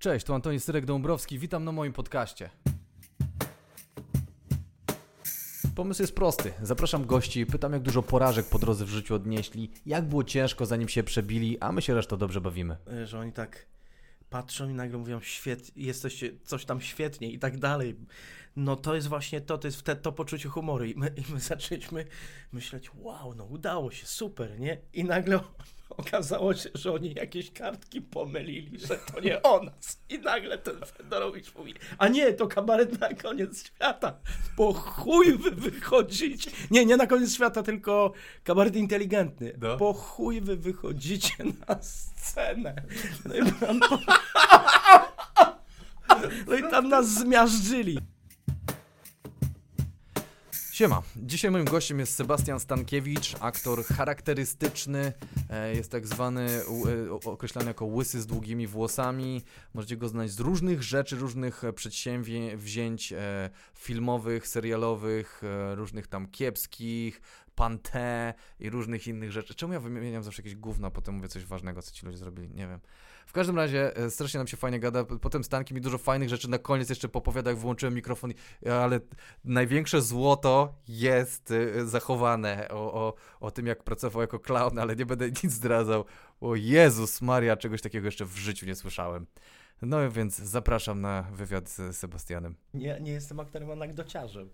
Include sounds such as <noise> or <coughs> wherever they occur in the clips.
Cześć, tu Antoni Syrek-Dąbrowski, witam na moim podcaście. Pomysł jest prosty. Zapraszam gości, pytam jak dużo porażek po drodze w życiu odnieśli, jak było ciężko zanim się przebili, a my się resztą dobrze bawimy. E, że oni tak patrzą i nagle mówią, świetnie, jesteście coś tam świetnie i tak dalej. No to jest właśnie to, to jest wtedy to poczucie humoru i my, i my <laughs> zaczęliśmy myśleć, wow, no udało się, super, nie? I nagle okazało się, że oni jakieś kartki pomylili, że to nie <laughs> o nas. I nagle ten Fedorowicz mówi, a nie, to kabaret na koniec świata. Po chuj wy wychodzicie. Nie, nie na koniec świata, tylko kabaret inteligentny. No. Po chuj wy wychodzicie <laughs> na scenę. No i tam, <laughs> no i tam nas zmiażdżyli. Siema, dzisiaj moim gościem jest Sebastian Stankiewicz, aktor charakterystyczny, e, jest tak zwany, e, określany jako łysy z długimi włosami. Możecie go znać z różnych rzeczy, różnych przedsięwzięć e, filmowych, serialowych, różnych tam kiepskich, pantę i różnych innych rzeczy. Czemu ja wymieniam zawsze jakieś gówno, a potem mówię coś ważnego, co ci ludzie zrobili? Nie wiem. W każdym razie e, strasznie nam się fajnie gada. Potem Stanki mi dużo fajnych rzeczy na koniec jeszcze popowiada, jak włączyłem mikrofon, ale największe złoto jest y, zachowane o, o, o tym, jak pracował jako clown, ale nie będę <laughs> nic zdradzał. O Jezus Maria, czegoś takiego jeszcze w życiu nie słyszałem. No więc zapraszam na wywiad z Sebastianem. Nie, nie jestem aktorem anegdociarzem.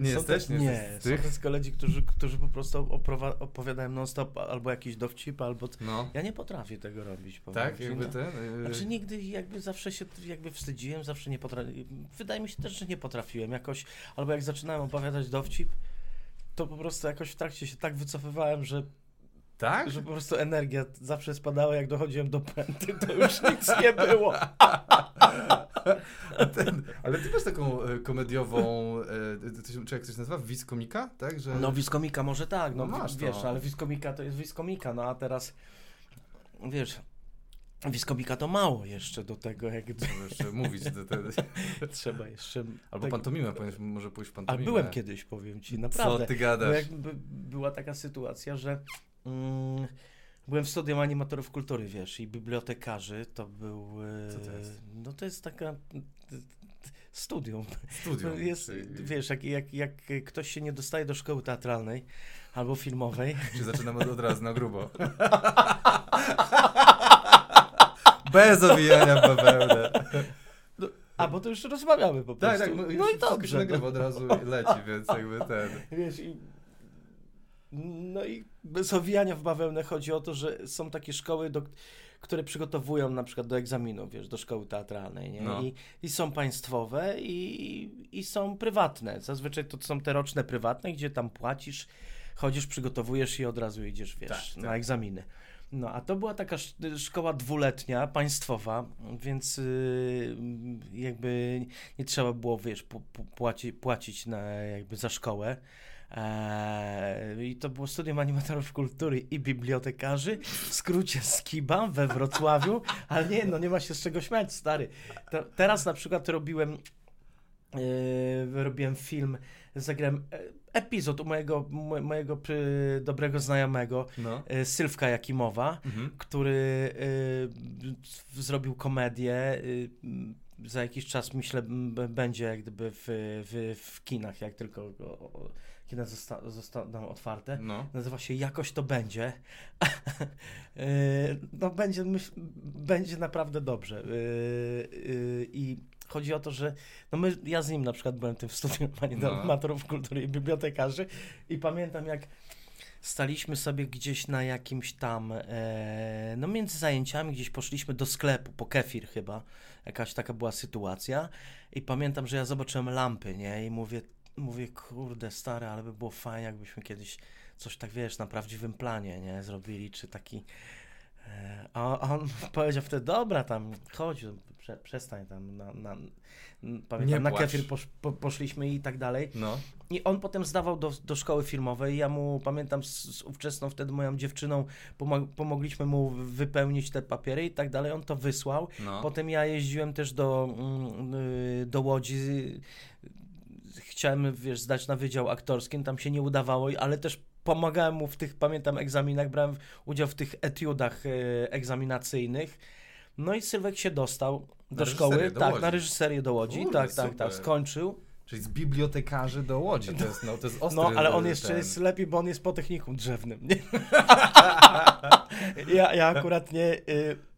Nie, są też, nie, są też koledzy, którzy, którzy po prostu oprowa- opowiadają non-stop albo jakiś dowcip, albo... No. Ja nie potrafię tego robić. powiem Tak, ci, jakby no. ten... y, Znaczy nigdy jakby zawsze się jakby wstydziłem, zawsze nie potrafiłem. Wydaje mi się też, że nie potrafiłem jakoś, albo jak zaczynałem opowiadać dowcip, to po prostu jakoś w trakcie się tak wycofywałem, że, tak? że po prostu energia zawsze spadała, jak dochodziłem do pęty, to już nic nie było. A ten, ale ty masz taką e, komediową, e, to czy jak to się nazywa? Wiz komika? Tak, że... No wiskomika może tak, no, No masz to. wiesz, ale wiskomika to jest wiskomika, no a teraz wiesz, wiskomika to mało jeszcze do tego jakby Trzeba jeszcze mówić. Do te, <laughs> trzeba jeszcze... albo tak- pantomimę, powinieneś może pójść w A pantomimę. byłem kiedyś, powiem ci, naprawdę. Co ty gadasz? jakby była taka sytuacja, że mm, byłem w studium animatorów kultury, wiesz, i bibliotekarzy to był. e, Co to jest? No to jest taka. Studium. Studium. Jest, czyli- wiesz, jak, jak, jak ktoś się nie dostaje do szkoły teatralnej albo filmowej, <laughs> Czy zaczynamy od razu na grubo? <laughs> Bez owijania w bawełnę. a bo to już rozmawiamy po prostu. Tak, tak, no, no i dobrze. nagrywa No. od razu leci, więc jakby ten... Wiesz, i, no i bez owijania w bawełnę chodzi o to, że są takie szkoły, do, które przygotowują na przykład do egzaminu, wiesz, do szkoły teatralnej, nie? No. I, I są państwowe i, i są prywatne. Zazwyczaj to są te roczne prywatne, gdzie tam płacisz, chodzisz, przygotowujesz i od razu idziesz, wiesz, Tak, tak. na egzaminy. No, a to była taka sz- szkoła dwuletnia, państwowa, więc yy, jakby nie trzeba było, wiesz, płaci, płacić na, jakby za szkołę. Eee, I to było studium animatorów kultury i bibliotekarzy, w skrócie Skiba we Wrocławiu, ale nie, no nie ma się z czego śmiać, stary. To, teraz na przykład robiłem, yy, robiłem film, zagrałem e, epizod u mojego, mo- mojego dobrego znajomego, No. e, Sylwka Jakimowa, Mhm. który y, zrobił komedię. Y, za jakiś czas myślę będzie jak gdyby w, w, w kinach, jak tylko o, o, kina zosta, zostaną otwarte. No. Nazywa się Jakoś to będzie. <laughs> Y, no będzie, myśl, będzie naprawdę dobrze. Y, y, I chodzi o to, że no my, ja z nim na przykład byłem tym w studium No. animatorów kultury i bibliotekarzy i pamiętam jak staliśmy sobie gdzieś na jakimś tam, e, no między zajęciami gdzieś poszliśmy do sklepu, po kefir chyba, jakaś taka była sytuacja i pamiętam, że ja zobaczyłem lampy, nie, i mówię, mówię, kurde stary, ale by było fajnie, jakbyśmy kiedyś coś tak, wiesz, na prawdziwym planie, nie, zrobili, czy taki, e, a on <laughs> powiedział wtedy, dobra, tam, chodź, prze, przestań tam, na, na, pamiętam, na kefir posz, po, poszliśmy i tak dalej, No. i on potem zdawał do, do szkoły filmowej. Ja mu, pamiętam, z, z ówczesną wtedy moją dziewczyną pomo- pomogliśmy mu wypełnić te papiery i tak dalej. On to wysłał. No. Potem ja jeździłem też do, mm, y, do Łodzi. Chciałem, wiesz, zdać na wydział aktorskim. Tam się nie udawało, ale też pomagałem mu w tych, pamiętam, egzaminach. Brałem udział w tych etiudach e, egzaminacyjnych. No i Sylwek się dostał do Na szkoły, do tak, Łodzi. na reżyserię do Łodzi, Kurde, tak, tak, tak, super. skończył. Czyli z bibliotekarzy do Łodzi. To jest, no, to jest ostry No, ale on jeszcze ten... jest lepiej, bo on jest po technikum drzewnym, nie? <laughs> ja, ja akurat nie... Y,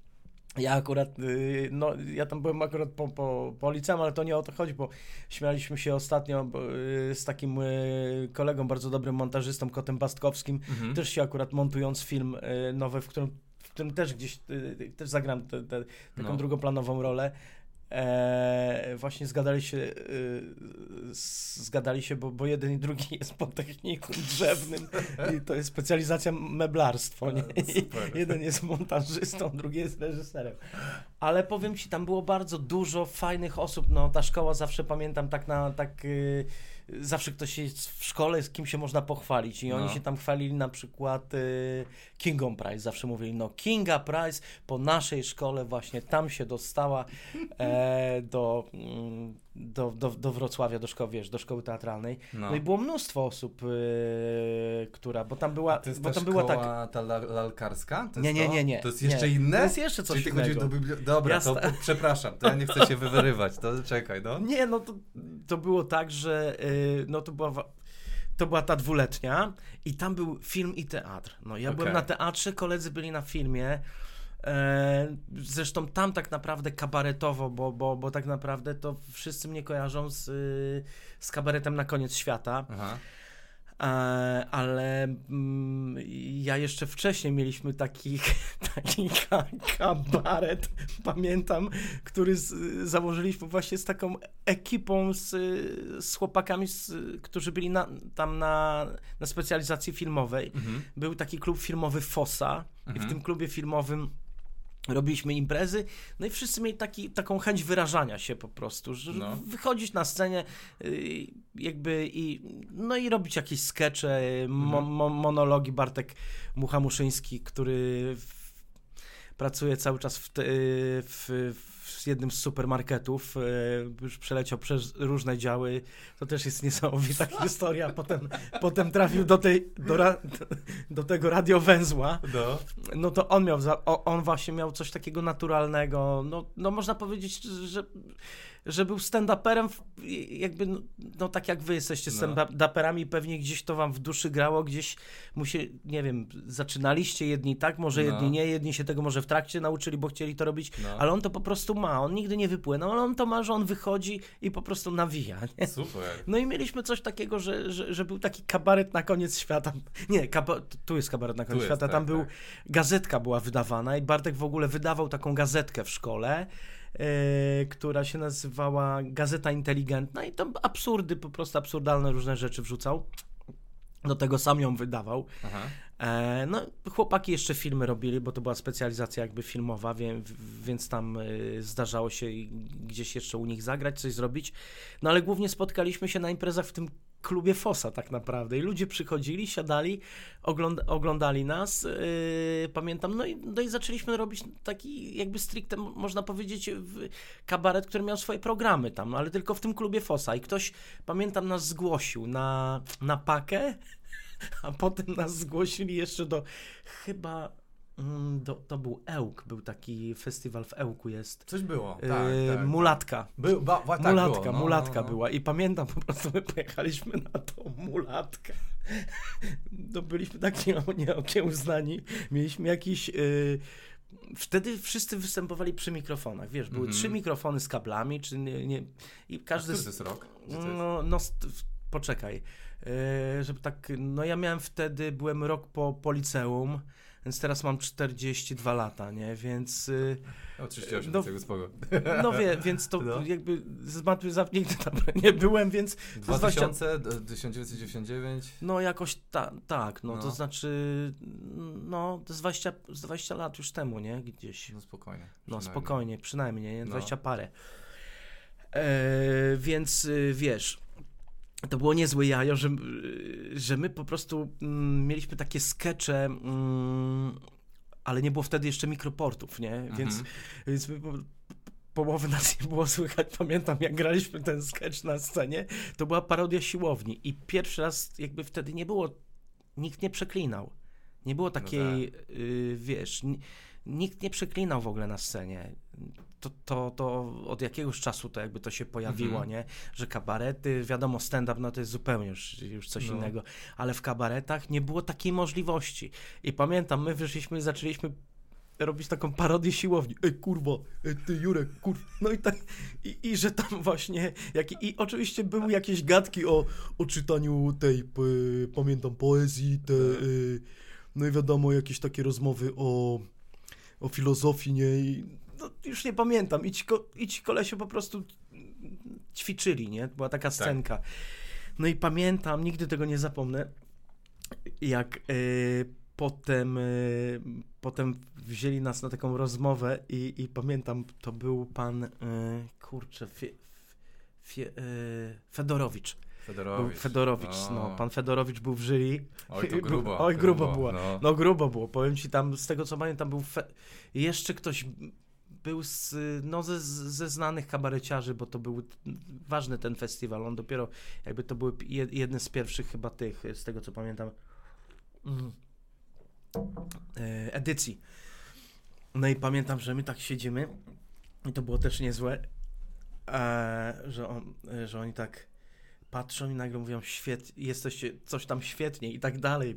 ja akurat, y, no, ja tam byłem akurat po, po, po liceum, ale to nie o to chodzi, bo śmialiśmy się ostatnio y, z takim y, kolegą, bardzo dobrym montażystą, Kotem Bastkowskim, Mhm. też się akurat montując film nowy, w którym, w którym też gdzieś, też zagram tę tę- taką No. drugoplanową rolę. E, właśnie zgadali się, s- zgadali się, bo, bo jeden i drugi <laughs> jest po technikum drzewnym i to jest specjalizacja meblarstwo, nie? Super. <laughs> jeden jest montażystą, drugi jest reżyserem. Ale powiem ci, tam było bardzo dużo fajnych osób, no ta szkoła zawsze pamiętam tak na, tak y, zawsze ktoś jest w szkole, z kim się można pochwalić i oni No. się tam chwalili na przykład y, Kingą Prize, zawsze mówili, no Kinga Prize po naszej szkole właśnie tam się dostała e, do, mm, do, do, do Wrocławia, do szkoły, wiesz, do szkoły teatralnej. No, No. i było mnóstwo osób, y, która, bo tam była, To jest bo ta tam była tak, ta la- lalkarska? To Nie, nie, nie, nie. To jest Nie. jeszcze inne? To jest jeszcze coś Czyli ty innego. do. Dobra, Ja to <laughs> przepraszam, to ja nie chcę się wywyrywać, to czekaj, no. Nie, no to, to było tak, że y, no to była, to była ta dwuletnia i tam był film i teatr. No ja byłem Okej. na teatrze, koledzy byli na filmie. E, zresztą tam tak naprawdę kabaretowo, bo, bo, bo tak naprawdę to wszyscy mnie kojarzą z, y, z kabaretem na koniec świata. Aha. E, ale mm, ja jeszcze wcześniej mieliśmy taki, <laughs> taki ka kabaret, pamiętam, który z, założyliśmy właśnie z taką ekipą, z, z chłopakami, z, którzy byli na, tam na, na specjalizacji filmowej. Mhm. Był taki klub filmowy Fossa i w Mhm. tym klubie filmowym robiliśmy imprezy, no i wszyscy mieli taki, taką chęć wyrażania się po prostu, że No. wychodzić na scenę y, jakby i no i robić jakieś skecze, mo, Mhm. mo, monologi Bartek Muchamuszyński, który w, pracuje cały czas w, te, w, w jednym z supermarketów, y, już przeleciał przez różne działy, to też jest niesamowita <laughs> historia, potem, potem trafił do tej, do, ra, do tego radiowęzła, No. no to on miał, on właśnie miał coś takiego naturalnego, no, no można powiedzieć, że, że był stand-uperem, jakby, no, no tak jak wy jesteście No. stand-uperami, pewnie gdzieś to wam w duszy grało, gdzieś mu się, nie wiem, zaczynaliście jedni tak, może No. jedni nie, jedni się tego może w trakcie nauczyli, bo chcieli to robić, No. ale on to po prostu ma, on nigdy nie wypłynął, ale on to ma, że on wychodzi i po prostu nawija, <laughs> nie? Super. No i mieliśmy coś takiego, że, że, że był taki kabaret na koniec świata. Nie, kaba, tu jest kabaret na koniec świata. tak, Tam był, tak. gazetka była wydawana i Bartek w ogóle wydawał taką gazetkę w szkole, która się nazywała Gazeta Inteligentna i tam absurdy, po prostu absurdalne różne rzeczy wrzucał. Do tego sam ją wydawał. Aha. E, no, chłopaki jeszcze filmy robili, bo to była specjalizacja jakby filmowa, więc tam y, zdarzało się gdzieś jeszcze u nich zagrać, coś zrobić. No ale głównie spotkaliśmy się na imprezach w tym klubie Fosa tak naprawdę. I ludzie przychodzili, siadali, ogląd oglądali nas, yy, pamiętam, no i, no i zaczęliśmy robić taki jakby stricte, można powiedzieć, kabaret, który miał swoje programy tam, ale tylko w tym klubie Fosa i ktoś, pamiętam, nas zgłosił na, na pakę, <laughs> a potem nas zgłosili jeszcze do chyba do, to był Ełk, był taki festiwal w Ełku jest. Coś było. Tak, Yy, tak. Był, Był, ba, ba, tak mulatka, było. No, mulatka no, no. była i pamiętam <laughs> po prostu my pojechaliśmy na tą mulatkę. <laughs> No byliśmy tak nie- nieokiełznani. Mieliśmy jakiś... Yy, Wtedy wszyscy występowali przy mikrofonach, wiesz, były Mhm. trzy mikrofony z kablami, czy nie, nie i A każdy... który z- to jest rok? No, no poczekaj. Yy, żeby tak, no ja miałem wtedy, byłem rok po, po liceum, więc teraz mam 42 lata, nie, więc yy, O, 38, no- no, tego spoko. no wie, więc to No. jakby z matmy za- nigdy tam <laughs> nie byłem, więc 2000, d- 1999. no jakoś ta, tak, no, to No. znaczy no to z 20, z 20 lat już temu, nie, gdzieś. No spokojnie. No spokojnie, przynajmniej, nie? No. 20 parę. E, więc y, wiesz, to było niezłe jajo, że, że my po prostu mm, mieliśmy takie skecze, mm, ale nie było wtedy jeszcze mikroportów, nie? Więc, Mhm. więc my po, połowy nas nie było słychać. <laughs> Pamiętam, jak graliśmy ten sketch na scenie, to była parodia siłowni i pierwszy raz jakby wtedy nie było, nikt nie przeklinał. Nie było takiej, y, wiesz, ni- nikt nie przeklinał w ogóle na scenie. To, to, to od jakiegoś czasu to jakby to się pojawiło, Mhm. nie? Że kabarety, wiadomo, stand-up no to jest zupełnie już, już coś No. innego, ale w kabaretach nie było takiej możliwości. I pamiętam, my wyszliśmy, zaczęliśmy robić taką parodię siłowni. Ej, kurwa, ej, ty Jurek, kurwa. No i tak, i, i że tam właśnie, jak, i oczywiście były jakieś gadki o, o czytaniu tej, pamiętam, poezji, te, y, no i wiadomo, jakieś takie rozmowy o, o filozofii, nie, i no, już nie pamiętam. I ci, ko, I ci kolesie po prostu ćwiczyli, nie, była taka scenka. No i pamiętam, nigdy tego nie zapomnę, jak y, potem, y, potem wzięli nas na taką rozmowę i, i pamiętam, to był pan, y, kurczę, fie, fie, y, Fedorowicz. Fedorowicz. Fedorowicz, no. Pan Fedorowicz był w jury. Oj, to <laughs> grubo. Oj, grubo było. No. No grubo było, powiem ci tam, z tego co pamiętam, był fe... jeszcze ktoś był z, no, ze, ze znanych kabareciarzy, bo to był ważny ten festiwal, on dopiero jakby to były je- jedne z pierwszych chyba tych, z tego co pamiętam, mm, e, edycji. No i pamiętam, że my tak siedzimy i to było też niezłe, e, że, on, e, że oni tak patrzą i nagle mówią, świetnie, jesteście coś tam świetnie i tak dalej.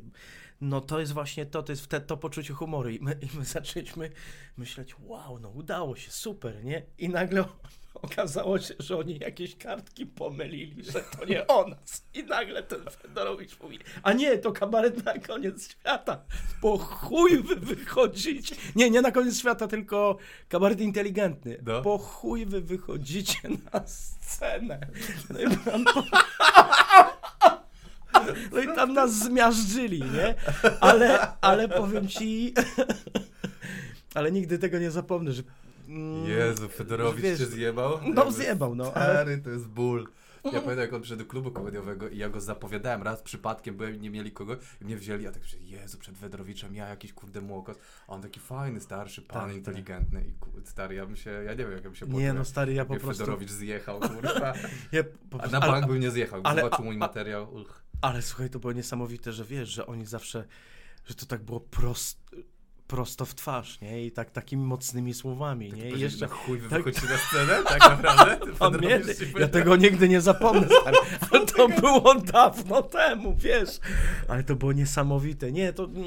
No to jest właśnie to, to jest wtedy to poczucie humoru i my, i my zaczęliśmy myśleć, wow, no udało się, super, nie? I nagle <laughs> okazało się, że oni jakieś kartki pomylili, że to nie <laughs> o nas. I nagle ten Fedorowicz mówi, a nie, to kabaret na koniec świata. Po chuj wy wychodzicie. Nie, nie na koniec świata, tylko kabaret inteligentny. No. Po chuj wy wychodzicie na scenę. No i <laughs> pan no i tam nas zmiażdżyli, nie? Ale, ale powiem ci, <laughs> ale nigdy tego nie zapomnę, że... mm, Jezu, Fedorowicz wiesz, cię zjebał? No zjebał, no, ale... Stary, to jest ból. Ja pamiętam, jak on przyszedł do klubu komediowego i ja go zapowiadałem raz przypadkiem, byłem nie mieli kogo i mnie wzięli, a tak przed, Jezu, przed Fedorowiczem, ja jakiś kurde młokos, a on taki fajny, starszy pan, Tak, tak. inteligentny i ku- stary, ja bym się, ja nie wiem, jak ja bym się Nie, poczuł, no stary, ja po prostu... Fedorowicz zjechał, kurwa, <laughs> Ja po a prostu na ale, bank bym nie zjechał, ale- zobaczył a- mój a- materiał, uch. ale słuchaj, to było niesamowite, że wiesz, że oni zawsze, że to tak było prost, prosto w twarz, nie? I tak takimi mocnymi słowami, Tak nie? I jeszcze... chuj tak- wychodzicie na scenę, tak naprawdę? <laughs> Ci ja tego nigdy nie zapomnę, stary. <laughs> Ale to było dawno temu, wiesz. Ale to było niesamowite. Nie, to... mm,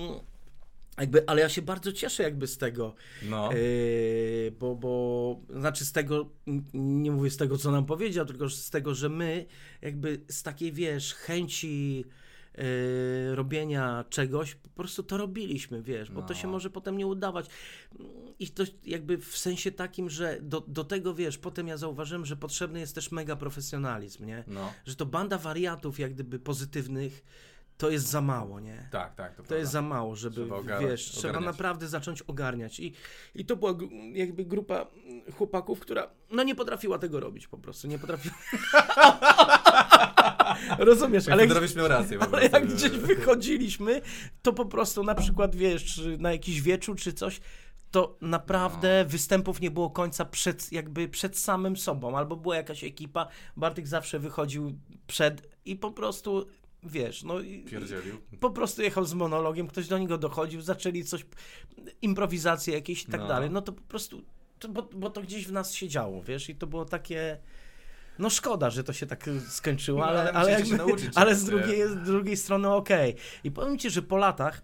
Jakby, ale ja się bardzo cieszę jakby z tego, No, Yy, bo, bo, znaczy z tego, nie mówię z tego, co nam powiedział, tylko z tego, że my jakby z takiej, wiesz, chęci yy, robienia czegoś, po prostu to robiliśmy, wiesz, bo to się No. może potem nie udawać. I to jakby w sensie takim, że do, do tego, wiesz, potem ja zauważyłem, że potrzebny jest też mega profesjonalizm, nie? no, Że to banda wariatów jak gdyby pozytywnych, to jest za mało, nie? tak, tak, to, To jest za mało, żeby, Trzeba ogarnąć, wiesz, trzeba ogarniać. naprawdę zacząć ogarniać. I, I to była jakby grupa mm, chłopaków, która no nie potrafiła tego robić po prostu, nie potrafiła. <laughs> Rozumiesz, Ale Fedorowicz miał rację <laughs> ale jak gdzieś wychodziliśmy, to po prostu na przykład, wiesz, na jakiś wieczór czy coś, to naprawdę No. występów nie było końca przed, jakby przed samym sobą, albo była jakaś ekipa, Bartek zawsze wychodził przed i po prostu, wiesz, no i, po prostu jechał z monologiem, ktoś do niego dochodził, zaczęli coś, improwizacje jakieś i tak No. dalej, no to po prostu, to, bo, bo to gdzieś w nas się działo, wiesz, i to było takie, no szkoda, że to się tak skończyło, No, ale, ale jakby, nauczyć ale z drugiej, z drugiej strony okej. I powiem ci, że po latach,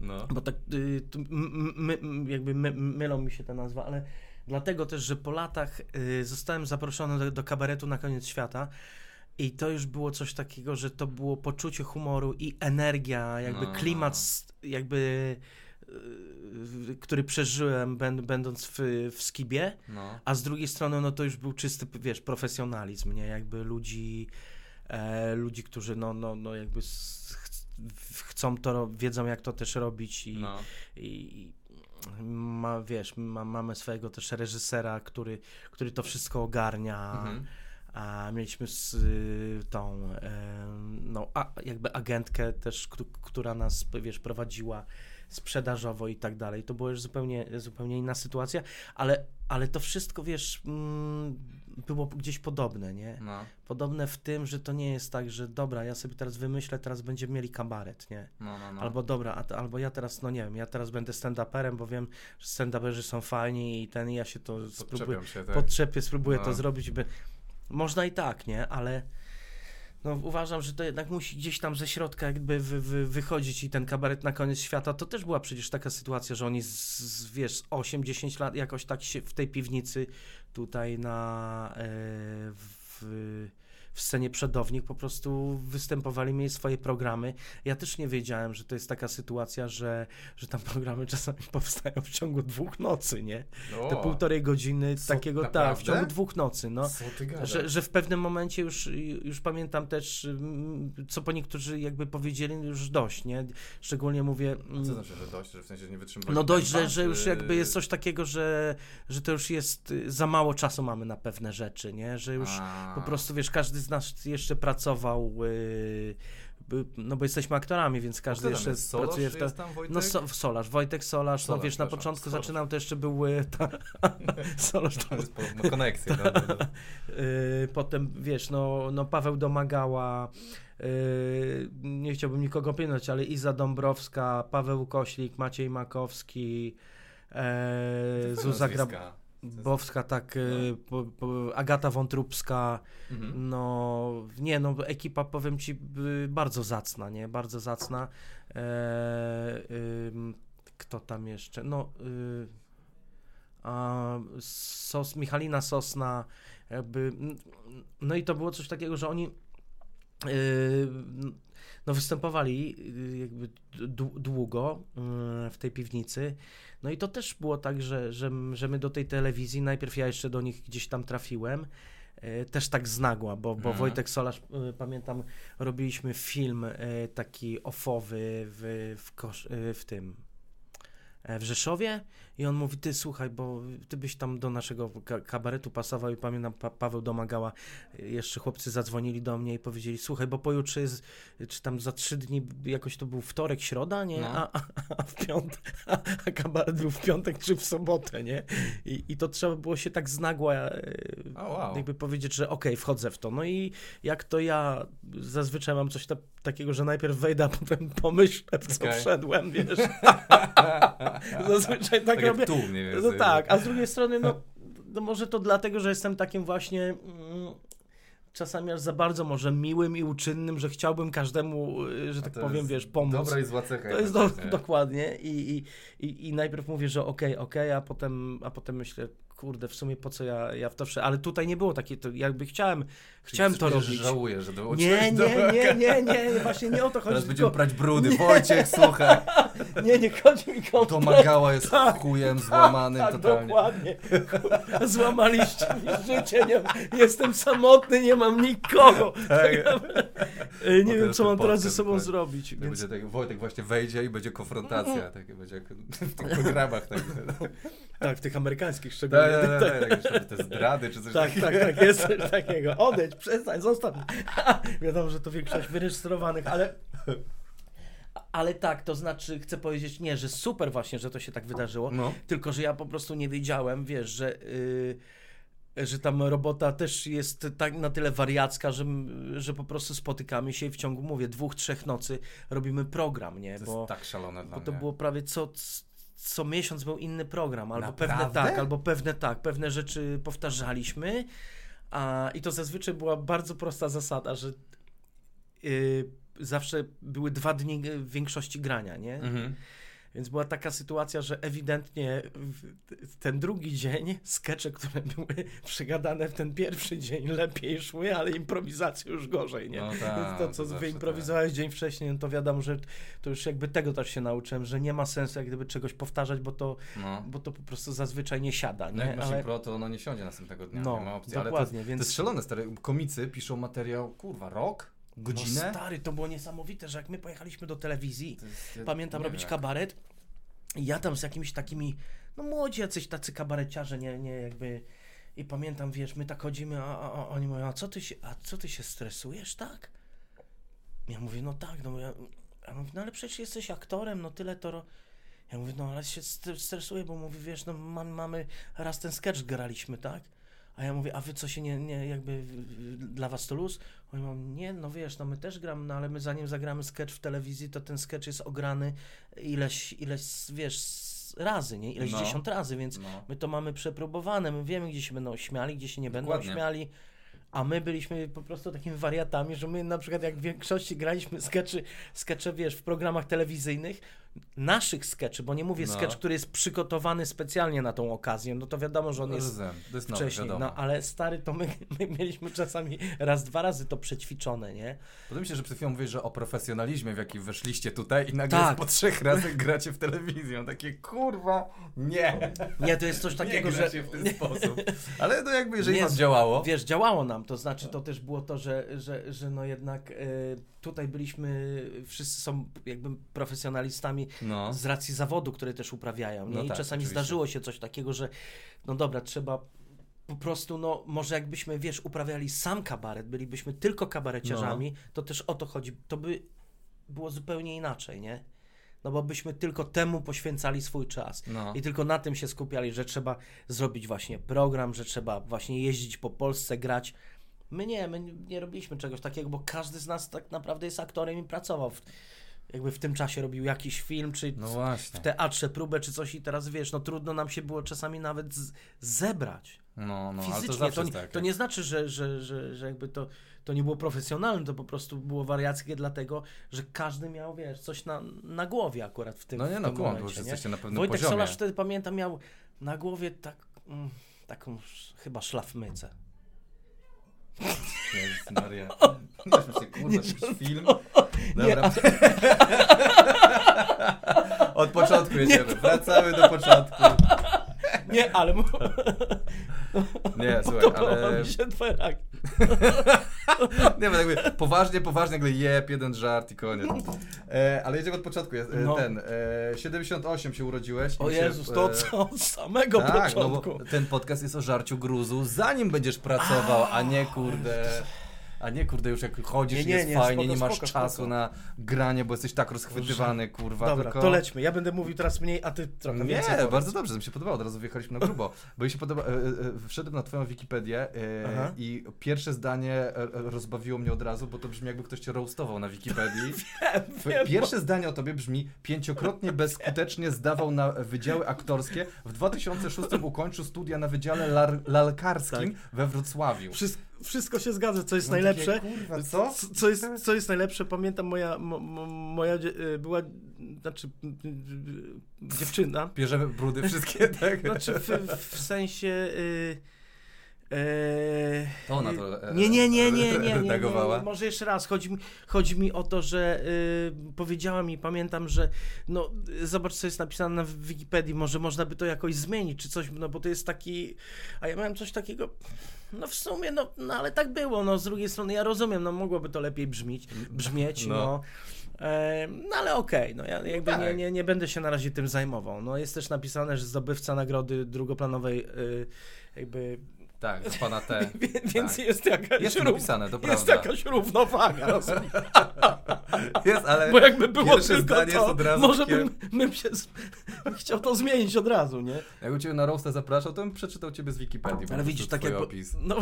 No. bo tak y, tu m- m- m- jakby my, mylą mi się te nazwy, ale dlatego też, że po latach y, zostałem zaproszony do, do kabaretu na koniec świata i to już było coś takiego, że to było poczucie humoru i energia, jakby No. klimat jakby y, który przeżyłem będ, będąc w, w Skibie, No. a z drugiej strony no to już był czysty, wiesz, profesjonalizm, nie? Jakby ludzi e, ludzi, którzy no, no, no jakby chcą to, wiedzą jak to też robić i, No. i ma, wiesz, ma, mamy swojego też reżysera, który, który to wszystko ogarnia. Mhm. A mieliśmy z, y, tą, no, a, jakby agentkę też, któ- która nas, wiesz, prowadziła sprzedażowo i tak dalej. To była już zupełnie, zupełnie inna sytuacja, ale, ale to wszystko, wiesz, mm, było gdzieś podobne, nie? No, Podobne w tym, że to nie jest tak, że dobra, ja sobie teraz wymyślę, teraz będziemy mieli kabaret, nie? no, no. no. Albo dobra, a, albo ja teraz, no nie wiem, ja teraz będę stand-uperem, bo wiem, że stand-uperzy są fajni i ten, ja się to spróbuję, się, tak. podczepię, spróbuję No. to zrobić, by... Można i tak, nie? Ale no, uważam, że to jednak musi gdzieś tam ze środka jakby wy, wy, wychodzić i ten kabaret na koniec świata, to też była przecież taka sytuacja, że oni z, z wiesz, z 8-10 lat jakoś tak się w tej piwnicy tutaj na e, w, w scenie Przedownik po prostu występowali, mieli swoje programy. Ja też nie wiedziałem, że to jest taka sytuacja, że, że tam <laughs> programy czasami powstają w ciągu dwóch nocy, nie? O, Te półtorej godziny Co, takiego, tak, w ciągu dwóch nocy, no. Że, że w pewnym momencie już, już pamiętam też, mm, co po niektórzy jakby powiedzieli, już dość, nie? Szczególnie mówię... Co mm, znaczy, że dość, że w sensie nie wytrzymywali No dość, że, tempa, że już jakby jest coś takiego, że, że to już jest, za mało czasu mamy na pewne rzeczy, nie? Że już A. po prostu, wiesz, każdy z nas jeszcze pracował, y, no bo jesteśmy aktorami, więc każdy Kto jeszcze jest? Solosz pracuje w tam, Wojtek? No so, Solarz, Wojtek Solarz, no Solarz, wiesz, na początku Solarz. zaczynał, to jeszcze był y, <laughs> ta, <laughs> Solarz, To jest konekcję. dobra, dobra. Yy, potem wiesz, no, no Paweł Domagała, yy, nie chciałbym nikogo pilnować, ale Iza Dąbrowska, Paweł Koślik, Maciej Makowski, e, Zuza nazwiska. Grabowska, tak, po, po, Agata Wątróbska, Mhm. no nie, no ekipa powiem Ci y, bardzo zacna, nie, bardzo zacna. E, ym, kto tam jeszcze? No, y, a, Sos, Michalina Sosna, jakby, no i to było coś takiego, że oni y, no występowali y, jakby dłu- długo y, w tej piwnicy. No i to też było tak, że, że, że my do tej telewizji, najpierw ja jeszcze do nich gdzieś tam trafiłem, y, też tak z nagła, bo, bo Mhm. Wojtek Solarz, pamiętam, robiliśmy film taki ofowy w, w, kosz, w tym w Rzeszowie i on mówi, ty słuchaj, bo ty byś tam do naszego ka- kabaretu pasował i pamiętam, pa- Paweł domagała, y, jeszcze chłopcy zadzwonili do mnie i powiedzieli, słuchaj, bo pojutrze jest, czy tam za trzy dni, jakoś to był wtorek, środa, nie? No. A, a, a w piątek, a, a kabaret był w piątek czy w sobotę, nie? I, i to trzeba było się tak z nagła y, O, wow. jakby powiedzieć, że okej, wchodzę w to. No i jak to ja zazwyczaj mam coś ta, takiego, że najpierw wejdę, a potem pomyślę, w co Okej. wszedłem, wiesz. <laughs> <laughs> <laughs> Zazwyczaj tak, Tak jak robię. tu mniej No tak, a z drugiej strony, no, <laughs> no może to dlatego, że jestem takim właśnie mm, czasami aż za bardzo może miłym i uczynnym, że chciałbym każdemu, y, że tak powiem, wiesz, pomóc. Dobra i zła cecha. To jest do, dokładnie I, i, i, najpierw mówię, że okej, okej, a potem, a potem myślę, kurde, w sumie po co ja, ja w to wszedłem, ale tutaj nie było takiej, to jakby chciałem, Czyli chciałem to robić. żałuję, że dołączyłeś Nie, do... nie, nie, nie, nie, właśnie nie o to chodzi, Teraz będziemy prać brudy. Wojciech, słuchaj. <laughs> nie, nie chodzi mi To kompletnie. Magała jest chujem złamanym tak, totalnie. dokładnie. Złamaliście mi życie, nie, jestem samotny, nie mam nikogo. <laughs> Tak. <laughs> Nie Potem wiem, co mam teraz ze sobą tak. zrobić. Tak Więc... będzie tak, Wojtek właśnie wejdzie i będzie konfrontacja. Tak będzie jak w tych programach. Tak, tak, Tak, w tych amerykańskich tak, szczególnie. Tak, tak, tak, tak, te zdrady czy coś Tak, takiego. tak, tak, jest coś takiego. Odejdź, przestań, zostaw. Wiadomo, że to większość wyrejestrowanych, ale... Ale tak, to znaczy, chcę powiedzieć, nie, że super właśnie, że to się tak wydarzyło, No. tylko że ja po prostu nie wiedziałem, wiesz, że, y, że tam robota też jest tak na tyle wariacka, że, że po prostu spotykamy się i w ciągu, mówię, dwóch, trzech nocy robimy program, nie? To Bo, jest tak szalone dla bo to mnie. było prawie co, co miesiąc był inny program, albo Naprawdę? pewne tak, albo pewne tak, pewne rzeczy powtarzaliśmy, a, i to zazwyczaj była bardzo prosta zasada, że y, zawsze były dwa dni w większości grania, nie? Mhm. Więc była taka sytuacja, że ewidentnie w ten drugi dzień skecze, które były przegadane w ten pierwszy dzień lepiej szły, ale improwizacje już gorzej, nie? No tak, to, co to wyimprowizowałeś dzień wcześniej, no to wiadomo, że to już jakby tego też się nauczyłem, że nie ma sensu jak gdyby czegoś powtarzać, bo to, No. bo to po prostu zazwyczaj nie siada, No jak nie? masz Ale, impro, to ono nie siądzie następnego dnia, no, nie ma opcji. Ale to, dokładnie, więc... to jest szalone, stary. Komicy piszą materiał, kurwa, rok? Godzinę? No stary, to było niesamowite, że jak my pojechaliśmy do telewizji, jest- ja pamiętam robić wiem, kabaret i ja tam z jakimiś takimi, no młodzi jacyś tacy kabareciarze, nie, nie jakby i pamiętam, wiesz, my tak chodzimy, a, a, a oni mówią, a co ty się, a co ty się stresujesz, tak? Ja mówię, no tak, no ja, ja mówię, no ale przecież jesteś aktorem, no tyle to, ro... ja mówię, no ale się st- stresuję, bo mówię, wiesz, no mam, mamy, raz ten sketch graliśmy, tak? A ja mówię, a wy co się nie, nie jakby dla was to luz? Oni mówią, nie, no wiesz, no my też gramy, no ale my zanim zagramy sketch w telewizji, to ten sketch jest ograny ileś, ileś wiesz, razy, nie? Ileś No. dziesiąt razy, więc No. my to mamy przeprobowane, my wiemy, gdzie się będą śmiali, gdzie się nie będą Dokładnie. śmiali. A my byliśmy po prostu takimi wariatami, że my na przykład jak w większości graliśmy skeczy, skecze, wiesz, w programach telewizyjnych, naszych skeczy, bo nie mówię No. sketch, który jest przygotowany specjalnie na tą okazję, no to wiadomo, że on jest jest wcześniej, wiadomo. no ale stary, to my, <laughs> my mieliśmy czasami raz, dwa razy to przećwiczone, nie? Podoba mi się, że przed chwilą mówisz, że o profesjonalizmie, w jaki weszliście tutaj i nagle Tak. po trzech razach gracie w telewizję. Takie, kurwa, nie. Nie, to jest coś takiego, nie że... w ten <laughs> sposób. Ale no jakby, jeżeli Nie, działało, Wiesz, działało nam, to znaczy to też było to, że, że, że no jednak e, tutaj byliśmy, wszyscy są jakby profesjonalistami no. z racji zawodu, które też uprawiają, nie? No I tak, czasami oczywiście. zdarzyło się coś takiego, że no dobra, trzeba po prostu, no może jakbyśmy, wiesz, uprawiali sam kabaret, bylibyśmy tylko kabareciarzami, No. to też o to chodzi, to by było zupełnie inaczej, nie? No bo byśmy tylko temu poświęcali swój czas. No. I tylko na tym się skupiali, że trzeba zrobić właśnie program, że trzeba właśnie jeździć po Polsce, grać. My nie, my nie robiliśmy czegoś takiego, bo każdy z nas tak naprawdę jest aktorem i pracował. W, jakby w tym czasie robił jakiś film, czy No w teatrze próbę, czy coś i teraz wiesz, no trudno nam się było czasami nawet z, zebrać No, no, ale to fizycznie. zawsze To, nie, tak. to nie znaczy, że, że, że, że jakby to, to nie było profesjonalne, to po prostu było wariackie dlatego, że każdy miał, wiesz, coś na, na głowie akurat w tym No nie no, kłam, bo już jesteście na pewnym Wojtek poziomie. Solarz wtedy pamiętam miał na głowie tak, mm, taką sz- chyba szlafmycę. Jezus Maria. <laughs> Się kurwa, jakiś film. Dobra. <laughs> Od początku jedziemy. Wracamy do początku. Nie, ale mu- Nie, <laughs> słuchaj, ale... mi się twoje reakcje. <laughs> Nie, bo jakby poważnie, poważnie, nagle jeb, jeden żart i koniec. E, ale jedziemy od początku. E, No. Ten, e, 78 się urodziłeś. O się, Jezus, to e, co od samego tak, no początku. bo ten podcast jest o żarciu gruzu, zanim będziesz pracował, a nie kurde... A nie kurde, już jak chodzisz, Nie, nie, jest nie, fajnie, spoko, nie masz spoko, czasu spoko. na granie, bo jesteś tak rozchwytywany, kurwa. Dobra, tylko... to lećmy. Ja będę mówił teraz mniej, a ty trochę Nie, więcej powiedz. bardzo dobrze, to mi się podobało, od razu wjechaliśmy na grubo. Bo mi się podoba, e, e, e, wszedłem na twoją Wikipedię i pierwsze zdanie rozbawiło mnie od razu, bo to brzmi jakby ktoś cię roastował na Wikipedii. Twoje <laughs> wiem, Pierwsze zdanie o tobie brzmi, pięciokrotnie bezskutecznie zdawał na wydziały aktorskie, w 2006 ukończył studia na wydziale lar, lalkarskim we Wrocławiu. Wszystko, wszystko się zgadza, co jest No najlepsze. takie, kurwa, co? C- Co jest, co jest najlepsze, pamiętam moja, mo, mo, moja y, była, znaczy y, y, dziewczyna, Bierzemy brudy wszystkie, <laughs> tak? znaczy w, w sensie... Y, e, To ona to, e, nie, nie, nie, nie, nie, nie, nie, nie, może jeszcze raz, chodzi mi, chodzi mi o to, że y, powiedziała mi, pamiętam, że no zobacz co jest napisane na Wikipedii, może można by to jakoś zmienić, czy coś, no bo to jest taki, a ja miałem coś takiego, no w sumie, no, no ale tak było, no z drugiej strony ja rozumiem, no mogłoby to lepiej brzmieć, brzmieć, No. no. No ale okej, no ja jakby tak. nie, nie, nie będę się na razie tym zajmował. No jest też napisane, że zdobywca nagrody drugoplanowej y, jakby Tak, z pana T. <laughs> Więc Tak. jest jakaś, Jest rów- napisane, to jest prawda. jakaś równowaga, rozumiesz? <laughs> Jest, ale Bo jakby było tylko to, jest od razu może bym, bym się z... <laughs> chciał to zmienić od razu, nie? jakby ciebie na roasta zapraszał, to bym przeczytał ciebie z Wikipedii. Ale widzisz, tak jak... opis. No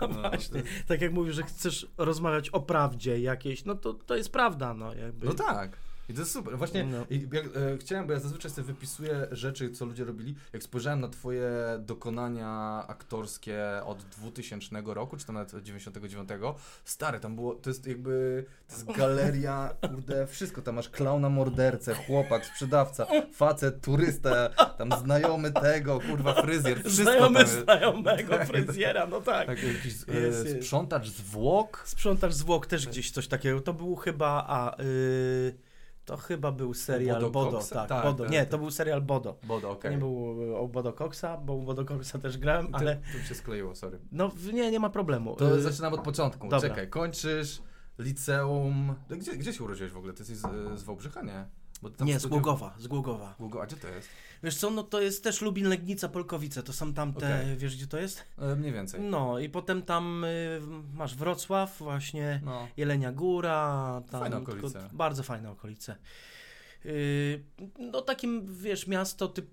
No, właśnie, to- tak jak mówisz, że chcesz rozmawiać o prawdzie jakiejś, no to, to jest prawda, no jakby. No tak. I to jest super. Właśnie No. jak, e, chciałem, bo ja zazwyczaj sobie wypisuję rzeczy, co ludzie robili. Jak spojrzałem na twoje dokonania aktorskie od 2000 roku, czy tam nawet od 99, stary, tam było, to jest jakby, to jest galeria, kurde, wszystko. Tam masz klauna mordercę, chłopak, sprzedawca, facet, turysta, tam znajomy tego, kurwa, fryzjer, wszystko Znajomy tam znajomego <laughs> fryzjera, no tak. Tak, jakiś e, jest. sprzątacz zwłok. Sprzątacz zwłok też gdzieś coś takiego. To był chyba, a y, to chyba był serial Bodo Bodo, tak, Tak, Bodo. tak, Nie, tak. to był serial Bodo. Bodo, To okej. nie był y, o Bodo Coxa, bo u Bodo Coxa też grałem, ale To się skleiło, sorry. no nie, nie ma problemu. To Y, zaczynam od początku. dobra. Czekaj, kończysz liceum. No, Gdzie, gdzie się urodziłeś w ogóle? Ty jesteś z, z Wałbrzycha, nie? Nie, z Głogowa, z Głogowa. Głogo, a gdzie to jest? Wiesz co, no to jest też Lubin, Legnica, Polkowice, to są tamte, Okej. wiesz gdzie to jest? E, mniej więcej. No i potem tam y, masz Wrocław, właśnie No. Jelenia Góra, tam Fajne okolice. tylko- bardzo fajne okolice. Yy, no takim, wiesz, miasto typ,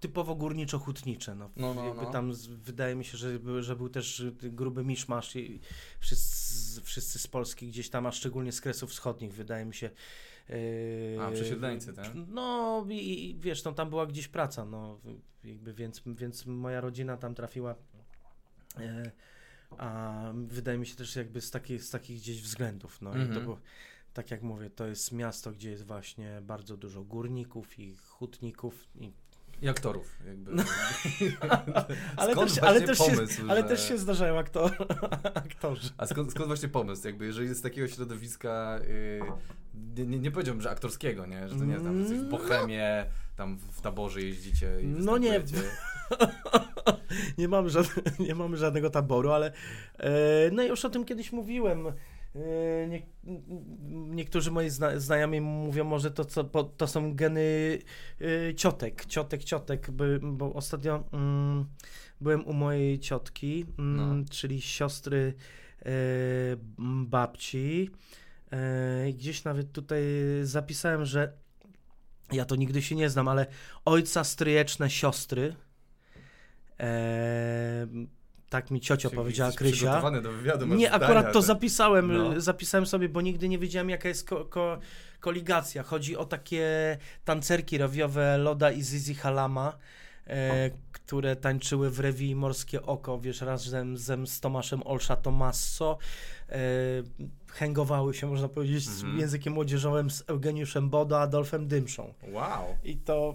typowo górniczo-hutnicze. No. No, no, Jakby no. tam z, wydaje mi się, że, był- że był też gruby miszmasz i wszyscy, wszyscy z Polski gdzieś tam, a szczególnie z Kresów Wschodnich, wydaje mi się. Yy, A, przesiedleńcy, tak? No i, i wiesz, no tam była gdzieś praca, no jakby, więc, więc moja rodzina tam trafiła. E, a wydaje mi się też jakby z takich, z takich gdzieś względów. No i to Mhm. było, tak jak mówię, to jest miasto, gdzie jest właśnie bardzo dużo górników i hutników. I, I aktorów, jakby. <laughs> ale Skąd też, właśnie ale, też się, pomysł, ale że- też się zdarzają aktor, <laughs> aktorzy. A skąd, skąd właśnie pomysł? Jakby, jeżeli jest z takiego środowiska, yy, nie, nie, powiedziałbym, że aktorskiego, nie? Że to nie jesteś w No. Bohemie, tam w taborze jeździcie i No nie. <laughs> nie, mam żadne, nie mamy żadnego taboru, ale e, no już o tym kiedyś mówiłem. E, nie, niektórzy moi zna, znajomi mówią, może to, co, to są geny e, ciotek, ciotek, ciotek, by, bo ostatnio mm, byłem u mojej ciotki, mm, No. czyli siostry m, babci. I gdzieś nawet tutaj zapisałem, że ja to nigdy się nie znam, ale ojca stryjeczne siostry. E, tak mi ciocia Czyli powiedziała, Krysia. wywiadu, Nie, zdania, akurat to tak. zapisałem, No. zapisałem sobie, bo nigdy nie wiedziałem, jaka jest ko- ko- koligacja. Chodzi o takie tancerki rowiowe Loda i Zizi Halama, e, które tańczyły w rewii Morskie Oko, wiesz, razem z, z Tomaszem Olsza Tomasso. E, hęgowały się, można powiedzieć, z Mhm. językiem młodzieżowym z Eugeniuszem Bodo, Adolfem Dymszą. Wow. I to.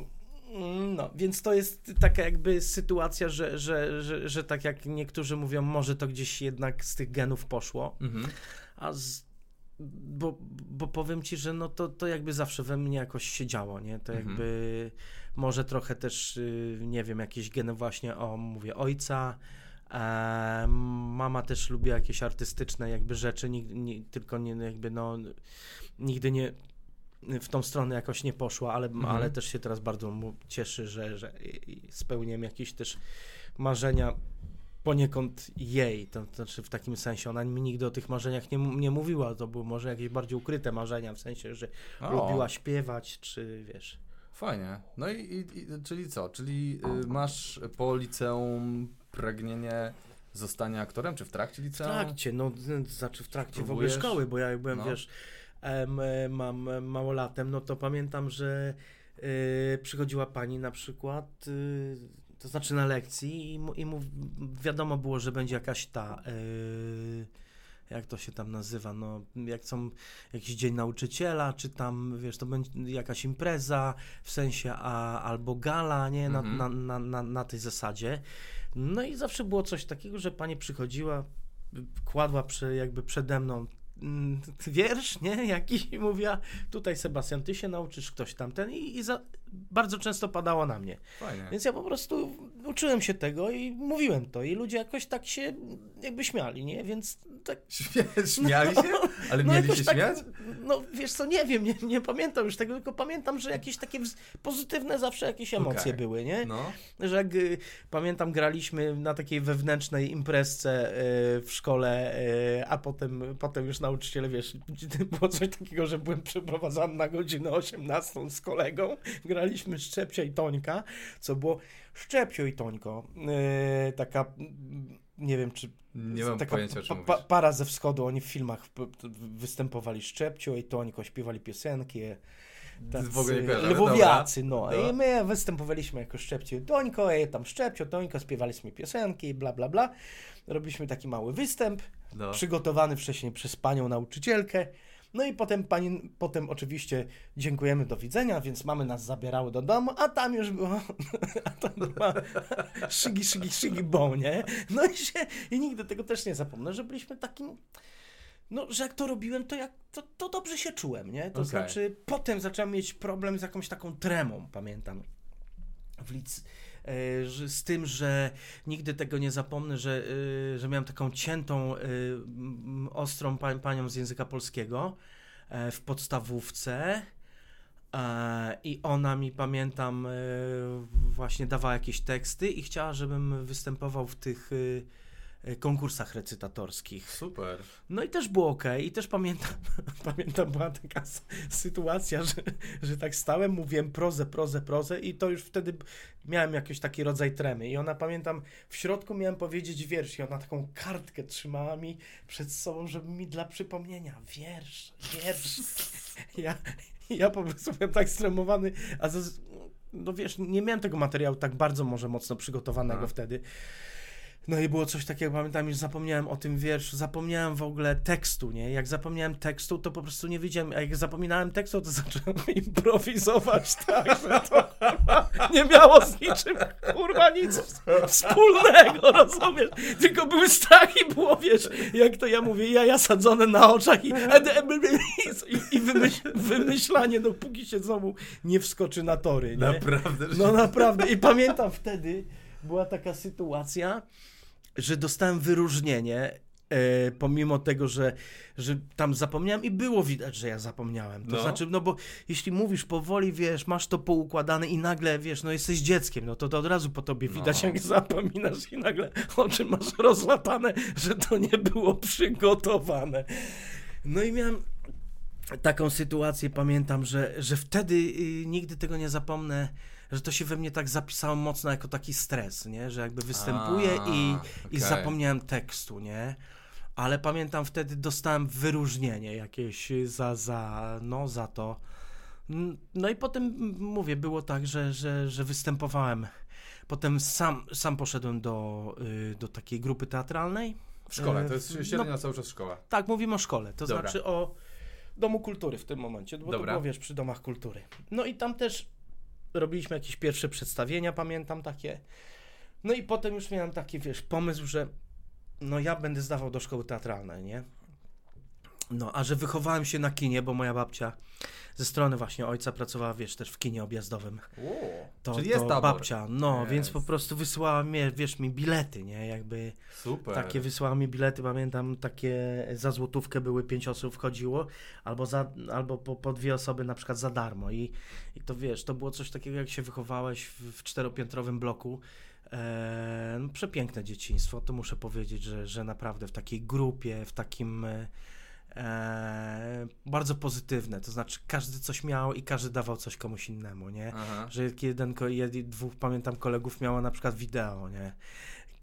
Mm, No, więc to jest taka jakby sytuacja, że, że, że, że tak jak niektórzy mówią, może to gdzieś jednak z tych genów poszło, Mhm. a z, bo, bo powiem ci, że no to, to jakby zawsze we mnie jakoś się działo, nie? To Mhm. jakby może trochę też, y, nie wiem, jakieś geny właśnie, o, mówię, ojca, e, mama też lubi jakieś artystyczne jakby rzeczy, nigdy, nie, tylko nie jakby no, nigdy nie w tą stronę jakoś nie poszła, ale, Mhm. ale też się teraz bardzo mu cieszy, że, że spełniam jakieś też marzenia poniekąd jej, to, to znaczy w takim sensie, ona mi nigdy o tych marzeniach nie, nie mówiła, to były może jakieś bardziej ukryte marzenia, w sensie, że O, lubiła śpiewać, czy wiesz. Fajnie. No i, i, i czyli co? Czyli y, masz po liceum pragnienie zostania aktorem, czy w trakcie W liceum? trakcie, no z- znaczy w trakcie w ogóle Próbujesz? szkoły, bo ja jak byłem, No. wiesz, mam e, małolatem, no to pamiętam, że e, przychodziła pani na przykład, e, to znaczy na lekcji i, mu, i mu wiadomo było, że będzie jakaś ta, jak to się tam nazywa, no jak są jakiś dzień nauczyciela, czy tam, wiesz, to będzie jakaś impreza, w sensie, a, albo gala, nie, na, Mhm. na, na, na, na tej zasadzie. No i zawsze było coś takiego, że pani przychodziła, kładła przy, jakby przede mną wiersz, nie, jakiś i <laughs> mówiła, tutaj Sebastian, ty się nauczysz, ktoś tamten i, i za, bardzo często padało na mnie. Fajnie. Więc ja po prostu uczyłem się tego i mówiłem to i ludzie jakoś tak się jakby śmiali, nie, więc tak Śmia <laughs> śmiali się? Ale mieli jakoś się tak, śmiać? No wiesz co, nie wiem, nie, nie pamiętam już tego, tylko pamiętam, że jakieś takie pozytywne zawsze jakieś emocje Okej. były, nie? No. Że jak, y, pamiętam, graliśmy na takiej wewnętrznej imprezce y, w szkole, y, a potem, potem już nauczyciele, wiesz, było coś takiego, że byłem przeprowadzany na godzinę 18 z kolegą, graliśmy Szczepcia i Tońka, co było Szczepcio i Tońko, y, taka, mm, nie wiem, czy Nie mam taka pojęcia, pa, pa, para ze wschodu, oni w filmach występowali Szczepcio i Tońko, śpiewali piosenki. Tacy w ogóle nie kojarzę, Lwowiacy, no. Dobra. I my występowaliśmy jako Szczepcio i Tońko, i tam Szczepcio, Tońko, śpiewaliśmy piosenki, bla, bla, bla. Robiliśmy taki mały występ, No. przygotowany wcześniej przez panią nauczycielkę. No i potem pani, potem oczywiście dziękujemy, do widzenia, więc mamy nas zabierały do domu, a tam już było, <laughs> a tam była <laughs> szygi, szygi, szygi, bo, nie? No i się, i nigdy tego też nie zapomnę, że byliśmy takim, no, że jak to robiłem, to, jak, to, to dobrze się czułem, nie? To Okej. znaczy, potem zacząłem mieć problem z jakąś taką tremą, pamiętam, w lic, z tym, że nigdy tego nie zapomnę, że, e, że miałem taką ciętą, e, ostrą pa, panią z języka polskiego e, w podstawówce. E, I ona mi, pamiętam, e, właśnie dawała jakieś teksty i chciała, żebym występował w tych, e, e, konkursach recytatorskich. Super. No i też było ok. I też pamiętam, <laughs> pamiętam była taka sytuacja, że, że tak stałem, mówiłem prozę, prozę, prozę i to już wtedy miałem jakiś taki rodzaj tremy. I ona, pamiętam, w środku miałem powiedzieć wiersz i ona taką kartkę trzymała mi przed sobą, żeby mi dla przypomnienia wiersz, wiersz. <laughs> Ja, ja po prostu byłem tak stremowany, a no wiesz, nie miałem tego materiału tak bardzo może mocno przygotowanego Aha. wtedy. No i było coś takiego, pamiętam, już zapomniałem o tym wierszu, zapomniałem w ogóle tekstu, nie? Jak zapomniałem tekstu, to po prostu nie wiedziałem, a jak zapominałem tekstu, to <laughs> zacząłem improwizować tak, że to nie miało z niczym, kurwa, nic wspólnego, rozumiesz? Tylko były strach i było, wiesz, jak to ja mówię, jaja sadzone na oczach i, i, i wymyśl, wymyślanie, dopóki się znowu nie wskoczy na tory, nie? Naprawdę. No naprawdę. I pamiętam wtedy, była taka sytuacja, że dostałem wyróżnienie, e, pomimo tego, że, że tam zapomniałem i było widać, że ja zapomniałem. To No. znaczy, no bo jeśli mówisz powoli, wiesz, masz to poukładane i nagle, wiesz, no jesteś dzieckiem, no to, to od razu po tobie widać, No. jak zapominasz i nagle oczy masz rozłapane, że to nie było przygotowane. No i miałem taką sytuację, pamiętam, że, że wtedy y, nigdy tego nie zapomnę, że to się we mnie tak zapisało mocno jako taki stres, nie? Że jakby występuję A, i, i okej. zapomniałem tekstu, nie? Ale pamiętam wtedy dostałem wyróżnienie jakieś za, za, no, za to. No i potem mówię, było tak, że, że, że występowałem. Potem sam, sam poszedłem do, y, do takiej grupy teatralnej. W szkole, to E, jest no- średnia cały czas szkoła. Tak, mówimy o szkole, to Dobra. znaczy o Domu Kultury w tym momencie, bo Dobra. to było, wiesz, przy Domach Kultury. No i tam też robiliśmy jakieś pierwsze przedstawienia, pamiętam takie. No i potem już miałem taki, wiesz, pomysł, że no ja będę zdawał do szkoły teatralnej, nie? No, a że wychowałem się na kinie, bo moja babcia ze strony właśnie ojca pracowała, wiesz, też w kinie objazdowym. To, Czyli jest tabor. babcia, no, więc po prostu wysyłała mnie, wiesz, mi bilety, nie? Jakby Super. takie wysłała mi bilety, pamiętam, takie za złotówkę były, pięć osób wchodziło, albo, za, albo po, po dwie osoby na przykład za darmo. I, I to wiesz, to było coś takiego, jak się wychowałeś w, w czteropiętrowym bloku. E, no, przepiękne dzieciństwo, to muszę powiedzieć, że, że naprawdę w takiej grupie, w takim e, bardzo pozytywne, to znaczy każdy coś miał i każdy dawał coś komuś innemu, nie? Aha. że jeden, ko- jed, dwóch, pamiętam, kolegów miało na przykład wideo, nie?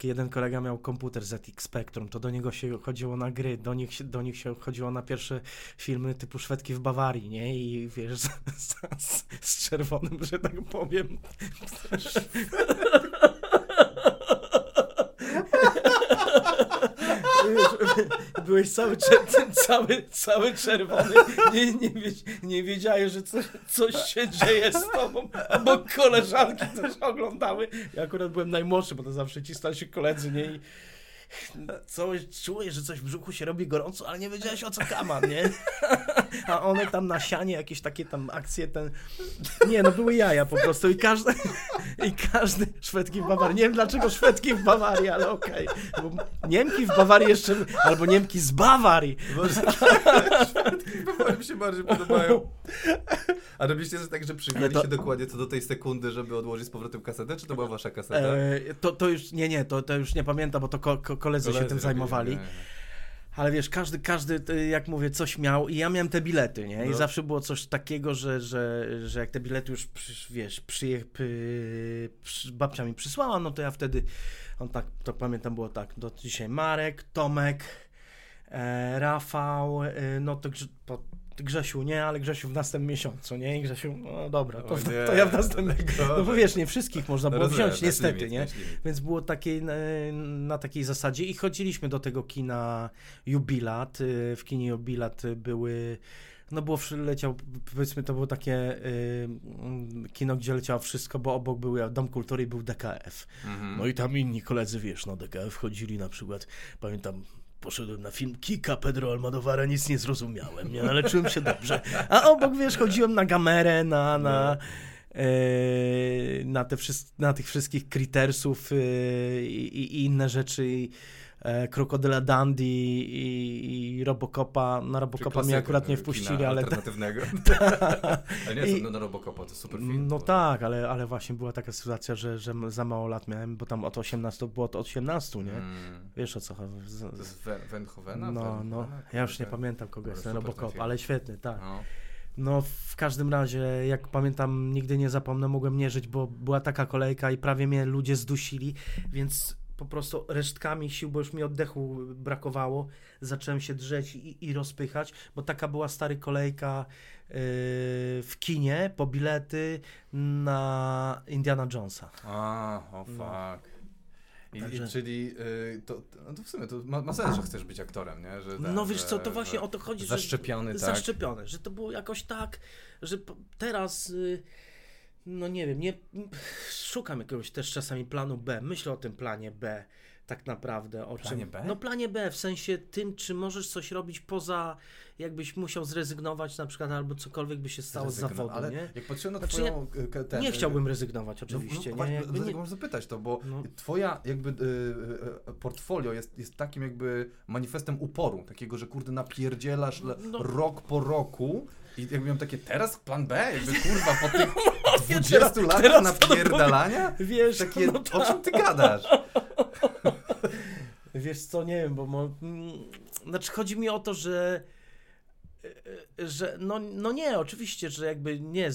Jeden kolega miał komputer ZX Spectrum, to do niego się chodziło na gry, do nich, się- do nich się chodziło na pierwsze filmy typu Szwedki w Bawarii, nie? I wiesz, <laughs> z, z, z czerwonym, że tak powiem. <laughs> Wiesz, <laughs> Byłeś cały, <laughs> cały, cały czerwony, nie, nie, nie wiedziałeś, że coś, coś się dzieje z tobą, bo koleżanki też oglądały. Ja akurat byłem najmłodszy, bo to zawsze ci starsi koledzy, nie? I coś, czujesz, że coś w brzuchu się robi gorąco, ale nie wiedziałeś o co kaman, nie? <laughs> <laughs> A one tam na sianie jakieś takie tam akcje, ten... Nie, no były jaja po prostu i każdy, i każdy Szwedki w Bawarii. Nie wiem dlaczego Szwedki w Bawarii, ale okej. Bo Niemki w Bawarii jeszcze, albo Niemki z Bawarii. Może <laughs> Chyba mi się bardziej podobają. A robiliście coś tak, że przygnali Ale to- dokładnie co do tej sekundy, żeby odłożyć z powrotem kasetę, czy to była wasza kaseta? E, to, to już, nie, nie, to, to już nie pamiętam, bo to ko, ko, koledzy, się Koledzy tym zajmowali. nie, nie. Ale wiesz, każdy, każdy, y, jak mówię, coś miał i ja miałem te bilety, nie? I No. zawsze było coś takiego, że, że, że jak te bilety już, wiesz, przyje, py, przy, babcia mi przysłała, no to ja wtedy, on tak, to pamiętam było tak, do dzisiaj Marek, Tomek, e, Rafał, e, no to po, Grzesiu nie, ale Grzesiu w następnym miesiącu, nie? I Grzesiu, no dobra, to, to ja w następnym, najgorzej. no bo wiesz, nie wszystkich można było Rozumiem, wziąć, niestety, nie? Więc było takiej, na, na takiej zasadzie i chodziliśmy do tego kina Jubilat. Y, W kinie Jubilat były, no było, leciał, powiedzmy to było takie y, mm, kino, gdzie leciało wszystko, bo obok był Dom Kultury i był DKF. Mhm. No i tam inni koledzy, wiesz, no DKF chodzili na przykład, pamiętam, poszedłem na film Kika Pedro Almodovara, nic nie zrozumiałem, nie, ale czułem się dobrze. A obok, wiesz, chodziłem na gamerę, na, na, e, na, te na tych wszystkich Crittersów e, i, i inne rzeczy. E, Krokodyla Dandy i, i Robocopa. Na Robocopa mnie akurat nie wpuścili, ale... alternatywnego. <laughs> <laughs> ale nie, I- no, na Robocopa, to super film. No to- tak, ale, ale właśnie była taka sytuacja, że, że za mało lat miałem, bo tam od 18 było od 18, nie? Mm. Wiesz o co chodzi. Z- To jest Wen- Wendhovena? No, Wendhovena? no, ja już nie Kurde. pamiętam kogo jest ten Robocop, ale świetny, tak. No. No w każdym razie, jak pamiętam, nigdy nie zapomnę, mogłem nie żyć, bo była taka kolejka i prawie mnie ludzie zdusili, więc po prostu resztkami sił, bo już mi oddechu brakowało, zacząłem się drzeć i, i rozpychać, bo taka była stary kolejka yy, w kinie po bilety na Indiana Jonesa. A, o No. fuck. I, Także- i, czyli y, to, no to w sumie to ma, ma sens, że chcesz być aktorem, nie? Że ten, No wiesz co, to że- właśnie że o to chodzi, że Zaszczepiony, tak? zaszczepione, że to było jakoś tak, że teraz, y, no nie wiem, nie, szukam jakiegoś też czasami planu B, myślę o tym planie B tak naprawdę. O Planie czym, B? No planie B, w sensie tym, czy możesz coś robić poza, jakbyś musiał zrezygnować na przykład, albo cokolwiek by się stało z zawodu, Ale nie? jak patrzyłem na Znaczy, twoją... k- ten, nie chciałbym rezygnować No, oczywiście, no, nie? właśnie, nie, zapytać to, bo No. twoja jakby y, portfolio jest, jest takim jakby manifestem uporu, takiego, że kurde napierdzielasz No. rok po roku i jakby miałem takie, teraz plan B, jakby kurwa po tych <laughs> 20 teraz- latach napierdalania? Wiesz, Takie, no o czym ty gadasz? <laughs> Wiesz co, nie wiem, bo mo... mm, znaczy chodzi mi o to, że e, że no, no nie, oczywiście, że jakby nie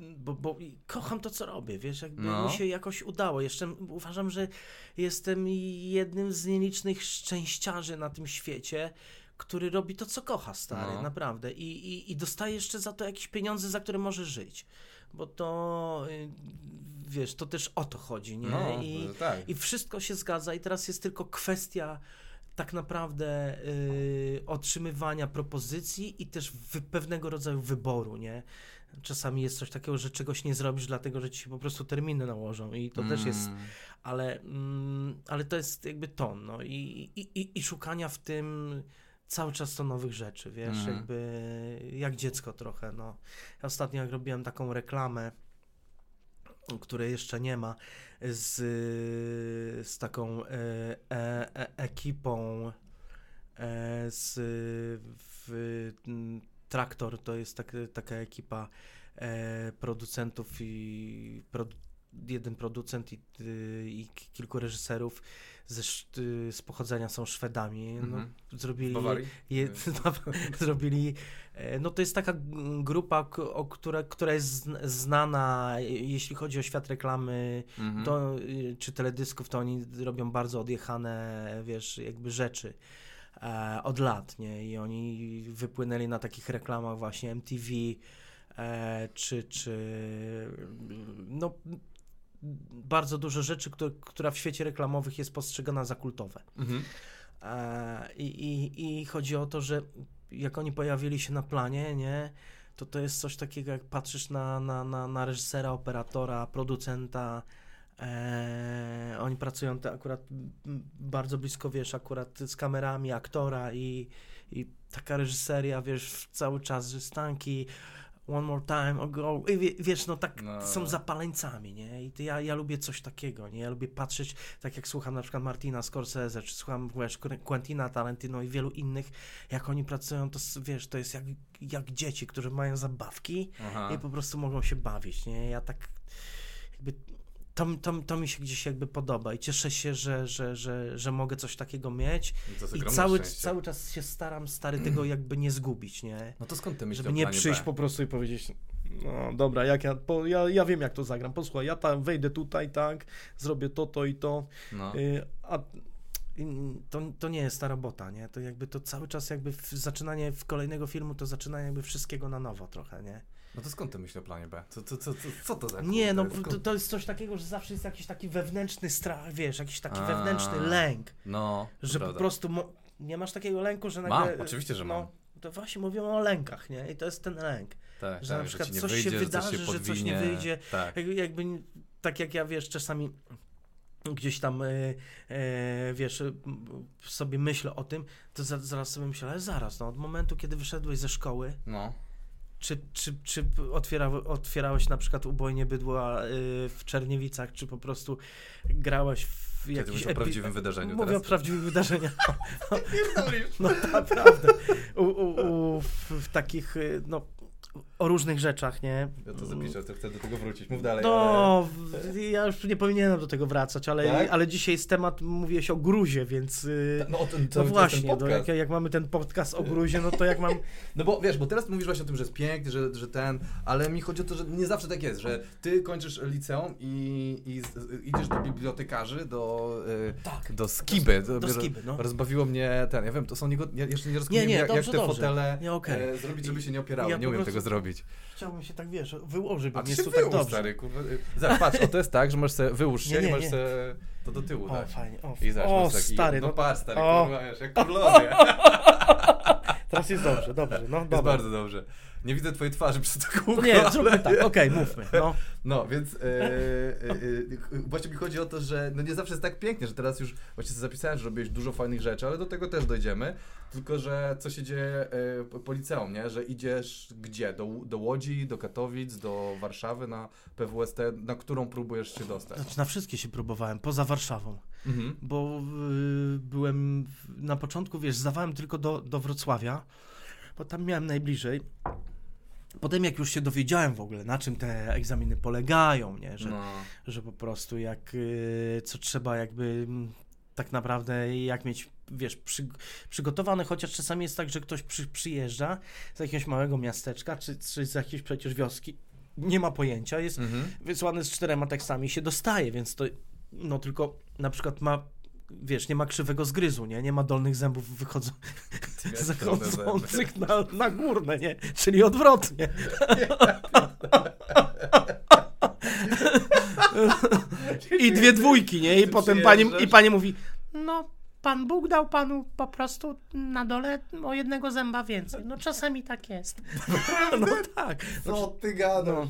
bo, bo kocham to, co robię, wiesz, jakby No. mi się jakoś udało. Jeszcze uważam, że jestem jednym z nielicznych szczęściarzy na tym świecie, który robi to, co kocha, stary, No. naprawdę. I, i, I dostaje jeszcze za to jakieś pieniądze, za które może żyć. Bo to, y, wiesz, to też o to chodzi, nie? No, I, tak. i wszystko się zgadza, i teraz jest tylko kwestia tak naprawdę y, otrzymywania propozycji i też pewnego rodzaju wyboru, nie? Czasami jest coś takiego, że czegoś nie zrobisz, dlatego że ci się po prostu terminy nałożą i to też jest, Mm. ale, mm, ale to jest jakby to, no i, i, i, i szukania w tym cały czas to nowych rzeczy, wiesz, Mhm. jakby jak dziecko trochę, no. Ja ostatnio jak robiłem taką reklamę, której jeszcze nie ma, z, z taką e, e, e, ekipą e, z w, Traktor, to jest tak, taka ekipa e, producentów i produ, jeden producent i, y, i kilku reżyserów ze, y, z pochodzenia są Szwedami. No, Mhm. zrobili Z Bawarii? je, <laughs> <laughs> zrobili. e, No to jest taka grupa, o która, która jest zn- znana, jeśli chodzi o świat reklamy, Mhm. to, y, czy teledysków, to oni robią bardzo odjechane, wiesz, jakby rzeczy e, od lat, nie? I oni wypłynęli na takich reklamach właśnie MTV, e, czy, czy no bardzo dużo rzeczy, które, która w świecie reklamowych jest postrzegana za kultowe. Mhm. E, I, i, I chodzi o to, że jak oni pojawili się na planie, nie, to to jest coś takiego, jak patrzysz na, na, na, na reżysera, operatora, producenta. E, oni pracują te akurat bardzo blisko, wiesz, akurat z kamerami, aktora i, i taka reżyseria, wiesz, cały czas, stanki, one more time, oh, go. I wie- wiesz, no tak No. są zapaleńcami, nie? I ja, ja lubię coś takiego, nie? Ja lubię patrzeć, tak jak słucham na przykład Martina Scorsese, czy słucham, wiesz, Quentina Tarantino i wielu innych, jak oni pracują, to wiesz, to jest jak, jak dzieci, którzy mają zabawki Aha. i po prostu mogą się bawić, nie? Ja tak jakby to, to, to mi się gdzieś jakby podoba i cieszę się, że, że, że, że mogę coś takiego mieć jest i cały, szczęście. cały czas się staram stary tego jakby nie zgubić, nie? No to skąd ty myślisz Żeby nie przyjść B? po prostu i powiedzieć, no dobra, jak ja, po, ja, ja wiem jak to zagram, posłuchaj, ja tam wejdę tutaj, tak, zrobię to, to i to, No. y, a to, to nie jest ta robota, nie? To jakby to cały czas jakby w, zaczynanie w kolejnego filmu, to zaczynanie jakby wszystkiego na nowo trochę, nie? No to skąd ty myślisz o planie B? Co, co, co, co, to za Nie, no to, to jest coś takiego, że zawsze jest jakiś taki wewnętrzny strach, wiesz, jakiś taki A. wewnętrzny lęk, No, że po prawda. prostu mo- nie masz takiego lęku, że Mam, nagle... oczywiście, że no, mam. To właśnie mówimy o lękach, nie? I to jest ten lęk. Tak, że na tak, przykład ci nie coś się wyjdzie, że wydarzy, się że coś nie wyjdzie. Tak. Jak- Jakby, tak jak ja, wiesz, czasami gdzieś tam, e, e, wiesz, sobie myślę o tym, to za, zaraz sobie myślę, ale zaraz, no, od momentu, kiedy wyszedłeś ze szkoły, No. Czy, czy, czy otwiera, otwierałeś na przykład ubojnie bydła y, w Czerniewicach, czy po prostu grałeś w Ty jakiś o prawdziwym wydarzeniu Mówię teraz. o prawdziwych wydarzeniach. <laughs> No naprawdę. U, u, u, w, w takich, y, no, o różnych rzeczach, nie? Ja to zapiszę, to chcę do tego wrócić. Mów dalej. No, w- ja już nie powinienem do tego wracać, ale, Tak? ale dzisiaj jest temat, mówiłeś o gruzie, więc... y, ale... No, to, to, no to właśnie, ten no, jak, jak mamy ten podcast o gruzie, no to jak mam... <laughs> No bo wiesz, bo teraz mówisz właśnie o tym, że jest piękny, że, że ten, ale mi chodzi o to, że nie zawsze tak jest, że ty kończysz liceum i, i idziesz do bibliotekarzy, do, y, Tak. do skiby. do wiesz, skiby, no. Rozbawiło mnie ten, ja wiem, to są niego, ja jeszcze nie rozkminiłem, nie, jak, jak dobrze, te dobrze. fotele Nie, okej. e, zrobić, żeby się nie opierały. Ja nie umiem prostu- zrobić. Chciałbym się tak, wiesz, wyłożyć, bo A jest tu tak dobrze. stary, kurwa. Zobacz, patrz, o to jest tak, że możesz sobie, wyłóż się Nie, nie, i możesz nie. sobie to do tyłu O, dać. fajnie. O, I zobacz, o masz taki, stary, no, no, patrz, stary, o. kurwa, wiesz, jak królowie. <laughs> teraz jest dobrze, dobrze, no Jest dobra. bardzo dobrze. Nie widzę twojej twarzy przez to kółko, To nie, ale- zróbmy tak, okej, mówmy, no. No, więc e, e, e, właśnie mi chodzi o to, że no nie zawsze jest tak pięknie, że teraz już właśnie sobie zapisałem, że robiłeś dużo fajnych rzeczy, ale do tego też dojdziemy. Tylko, że co się dzieje e, po- po liceum, nie? Że idziesz gdzie? Do, do Łodzi, do Katowic, do Warszawy na PWST, na którą próbujesz się dostać? Znaczy, na wszystkie się próbowałem, poza Warszawą, Mhm. bo y, byłem, w- na początku, wiesz, zdawałem tylko do, do Wrocławia, bo tam miałem najbliżej. Potem jak już się dowiedziałem w ogóle, na czym te egzaminy polegają, nie, że, No. że po prostu jak, y, co trzeba jakby mm, tak naprawdę jak mieć, wiesz, przy, przygotowane, chociaż czasami jest tak, że ktoś przy, przyjeżdża z jakiegoś małego miasteczka, czy, czy z jakiejś przecież wioski, nie ma pojęcia, jest Mhm. wysłany z czterema tekstami i się dostaje, więc to, no tylko na przykład ma, wiesz, nie ma krzywego zgryzu, nie, nie ma dolnych zębów wychodzą, zachodzących na, na górne, nie, czyli odwrotnie. <laughs> I dwie dwójki, nie? I potem pani, i pani mówi, no Pan Bóg dał panu po prostu na dole o jednego zęba więcej. No czasami tak jest. <laughs> No tak. Co ty gadasz? No.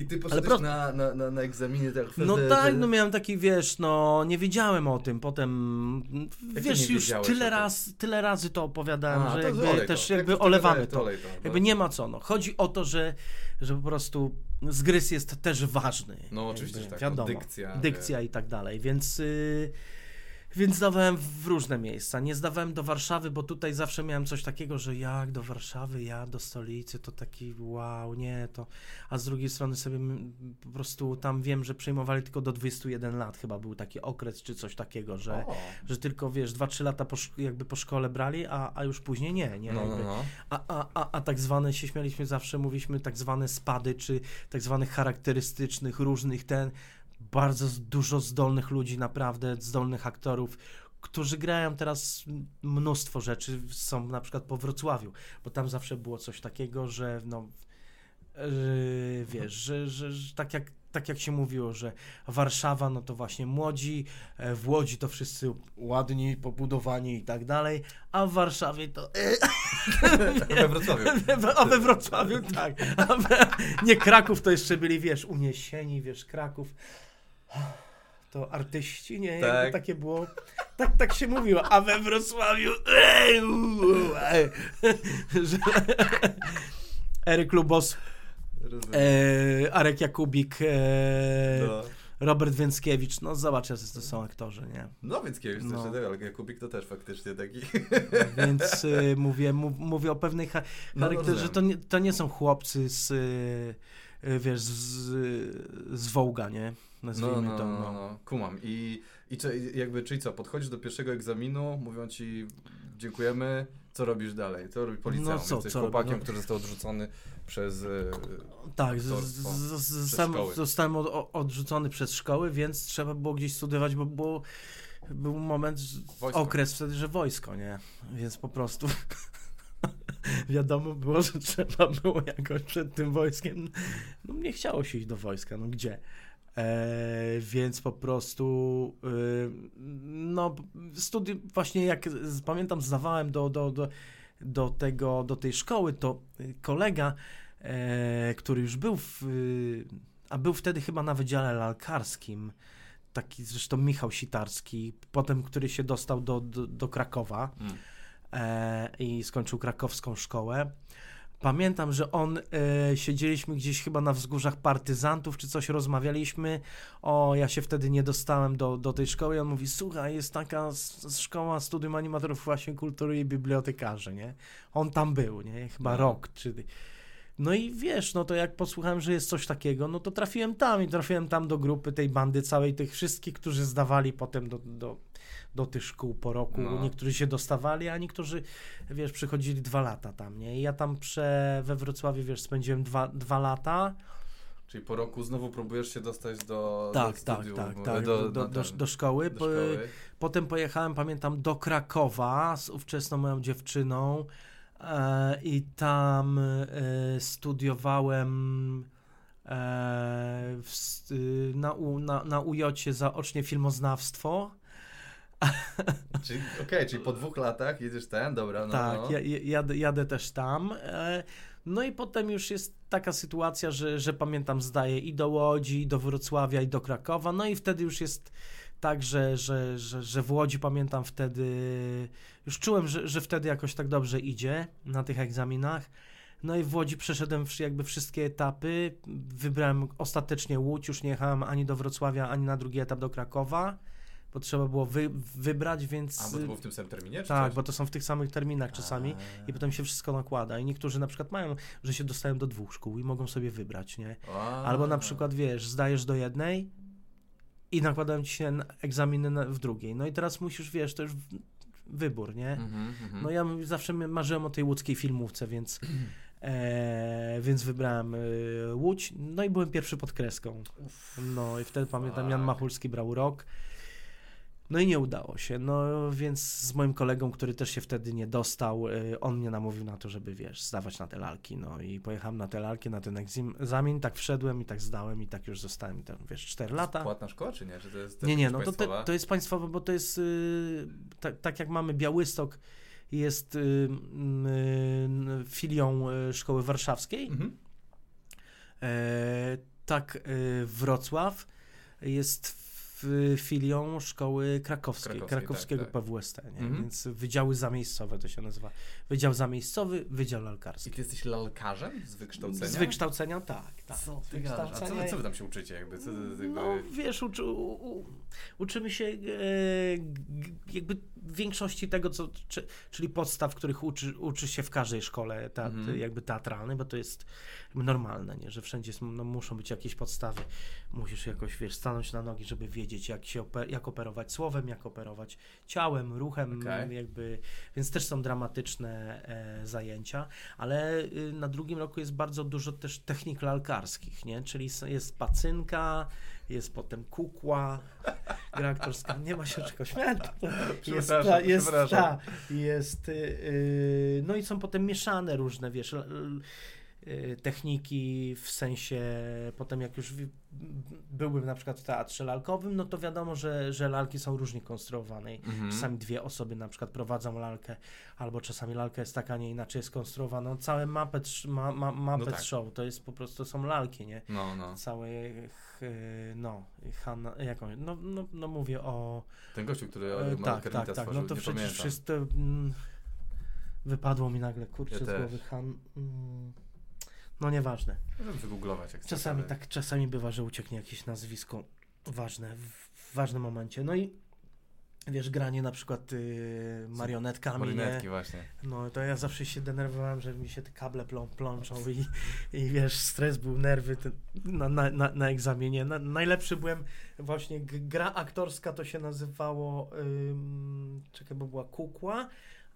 I ty poszedłeś pro- na, na, na, na egzaminie tak No wtedy, tak, że- no miałem taki, wiesz, no nie wiedziałem o tym, potem, Jak wiesz, już tyle raz, tyle razy to opowiadałem, A, że to jakby też to. jakby Jak olewamy to. to, no. Jakby nie ma co, no. Chodzi o to, że, że po prostu zgryz jest też ważny. No, oczywiście, Jakby, tak, no, Wiadomo, dykcja, dykcja i tak dalej, więc... Y, więc zdawałem w różne miejsca. Nie zdawałem do Warszawy, bo tutaj zawsze miałem coś takiego, że jak do Warszawy, ja do stolicy, to taki wow, nie, to. A z drugiej strony sobie po prostu tam wiem, że przyjmowali tylko do 21 lat, chyba był taki okres czy coś takiego, że, O. że tylko wiesz, 2-3 lata po, jakby po szkole brali, a, a już później nie. nie No, no, no. A, a, a, a tak zwane się śmialiśmy zawsze, mówiliśmy tak zwane spady, czy tak zwanych charakterystycznych, różnych ten. Bardzo dużo zdolnych ludzi, naprawdę zdolnych aktorów, którzy grają teraz mnóstwo rzeczy, są na przykład po Wrocławiu, bo tam zawsze było coś takiego, że no yy, wiesz, że, że, że tak jak tak jak się mówiło, że Warszawa, no to właśnie młodzi, e, w Łodzi to wszyscy ładni, pobudowani i tak dalej, a w Warszawie to We Wrocławiu. <laughs> a we Wrocławiu tak. A we, nie Kraków to jeszcze byli, wiesz, uniesieni, wiesz, Kraków. To artyści, nie? Tak. Jakby takie było. Tak, tak się mówiło. A we Wrocławiu. ej. Że, Eryk Lubos, e, Arek Jakubik, e, No. Robert Więckiewicz. No zobacz, jacy to są aktorzy, nie? No więc kiedyś No. też, ale Jakubik to też faktycznie taki. Więc y, mówię, mów, mówię o pewnej No, charakterze, że rozumiem. to nie, to nie są chłopcy z, y, wiesz, z, z Wołga, nie? No, Nazwijmy no, to, no, no. no, kumam. I, i czy, jakby, czyli co, podchodzisz do pierwszego egzaminu, mówią ci dziękujemy, co robisz dalej? Co robi policja? No co, Jesteś co chłopakiem, No. który został odrzucony przez... e, Tak, z, z, z, przez zostałem, od, odrzucony przez szkoły, więc trzeba było gdzieś studiować, bo było, był moment, Wojsko. okres wtedy, że wojsko, nie? Więc po prostu <laughs> <laughs> wiadomo było, że trzeba było jakoś przed tym wojskiem. No nie chciało się iść do wojska, no gdzie? E, więc po prostu y, no studi- właśnie jak z- pamiętam zdawałem do, do, do, do tego, do tej szkoły, to kolega, e, który już był w, a był wtedy chyba na wydziale lalkarskim, taki zresztą Michał Sitarski, potem który się dostał do, do, do Krakowa Mm. E, i skończył krakowską szkołę, Pamiętam, że on, e, siedzieliśmy gdzieś chyba na wzgórzach partyzantów, czy coś rozmawialiśmy. O, ja się wtedy nie dostałem do, do tej szkoły. I on mówi, słuchaj, jest taka szkoła studium animatorów właśnie kultury i bibliotekarzy, nie? On tam był, nie? Chyba No. rok, czy... No i wiesz, no to jak posłuchałem, że jest coś takiego, no to trafiłem tam i trafiłem tam do grupy tej bandy całej, tych wszystkich, którzy zdawali potem do, do, do tych szkół po roku. No. Niektórzy się dostawali, a niektórzy, wiesz, przychodzili dwa lata tam, nie? I ja tam prze, we Wrocławiu, wiesz, spędziłem dwa, dwa lata. Czyli po roku znowu próbujesz się dostać do Tak, do tak, studium, tak, do, tak, do, do, do, do, szkoły. szkoły. Potem pojechałem, pamiętam, do Krakowa z ówczesną moją dziewczyną i tam e, studiowałem e, w, y, na, na, na UJ zaocznie filmoznawstwo. <laughs> Czyli, Okej, czyli po dwóch latach jedziesz ten, dobra, no, tak, no. ja, ja- jadę, jadę też tam. E, no i potem już jest taka sytuacja, że, że pamiętam, zdaję i do Łodzi, i do Wrocławia, i do Krakowa. No i wtedy już jest tak, że, że, że, że w Łodzi pamiętam wtedy, już czułem, że, że wtedy jakoś tak dobrze idzie na tych egzaminach. No i w Łodzi przeszedłem jakby wszystkie etapy. Wybrałem ostatecznie Łódź, już nie jechałem ani do Wrocławia, ani na drugi etap do Krakowa, bo trzeba było wy, wybrać, więc... A, bo to było w tym samym terminie, czy Tak, bo to są w tych samych terminach czasami A. i potem się wszystko nakłada. I niektórzy na przykład mają, że się dostają do dwóch szkół i mogą sobie wybrać, nie? A. Albo na przykład, wiesz, zdajesz do jednej i nakładają ci się na- egzaminy w drugiej. No i teraz musisz, wiesz, to już wybór, nie? Mhm, mhm. No ja zawsze marzyłem o tej łódzkiej filmówce, więc, <clears throat> e, więc wybrałem e, Łódź. No i byłem pierwszy pod kreską. No i wtedy pamiętam, Jan. Machulski brał rok. No i nie udało się. No więc z moim kolegą, który też się wtedy nie dostał, y, on mnie namówił na to, żeby wiesz, zdawać na te lalki. No i pojechałem na te lalki, na ten egzamin, tak wszedłem i tak zdałem i tak już zostałem tam, wiesz, 4 lata. Płatna szkoła, czy nie? Czy to jest Nie, nie, no to, te, to jest państwowe, bo to jest y, tak, tak jak mamy Białystok jest y, y, filią y, szkoły warszawskiej, Mhm. E, tak, e, Wrocław jest filią szkoły krakowskiej, Krakowskiej, krakowskiego tak, tak. PWST? Mhm. więc wydziały zamiejscowe to się nazywa. Wydział zamiejscowy, wydział lalkarski. I ty jesteś lalkarzem z wykształcenia? Z wykształcenia tak, tak. Co ty gadasz? A co, wykształcenia- wy- co wy tam się uczycie jakby? Co, to- jakby... No wiesz, uczy, u, u, uczymy się e, jakby większości tego, co, czy, czyli podstaw, których uczy, uczy się w każdej szkole teat, Mhm. jakby teatralnej, bo to jest normalne, nie? że wszędzie jest, no, muszą być jakieś podstawy. Musisz jakoś, wiesz, stanąć na nogi, żeby wiedzieć, jak się oper- jak operować słowem, jak operować ciałem, ruchem, Okej. jakby, więc też są dramatyczne e, zajęcia, ale y, na drugim roku jest bardzo dużo też technik lalkarskich, nie? Czyli jest pacynka, jest potem kukła, gra aktorska, nie ma się czego śmiać. <laughs> Jest ta, jest ta, jest, y, y, no i są potem mieszane różne, wiesz, techniki w sensie, potem jak już byłbym na przykład w teatrze lalkowym, no to wiadomo, że, że lalki są różnie konstruowane. Mhm. Czasami dwie osoby na przykład prowadzą lalkę, albo czasami lalka jest taka, nie inaczej skonstruowana. No, całe sh- ma, ma, Muppet No tak. Show to jest po prostu, są lalki, nie? No, no. Całe, ch- no, Hanna, jaką, no, no, no mówię o... Ten gościu, który E, tak, tak, tak, stworzył, no to przecież pamiętam. wszyscy... Mm, wypadło mi nagle, kurczę, Ja z głowy Han... Mm, no nieważne. Możemy wygooglować, jak Czasami tak, czasami bywa, że ucieknie jakieś nazwisko ważne w, ważnym momencie. No i wiesz, granie na przykład y, marionetkami, Marionetki nie? właśnie. No to ja zawsze się denerwowałem, że mi się te kable plą, plączą i, i wiesz, stres był, nerwy ten, na, na, na, na egzaminie. Na, najlepszy byłem właśnie, gra aktorska to się nazywało, czekaj, bo była kukła,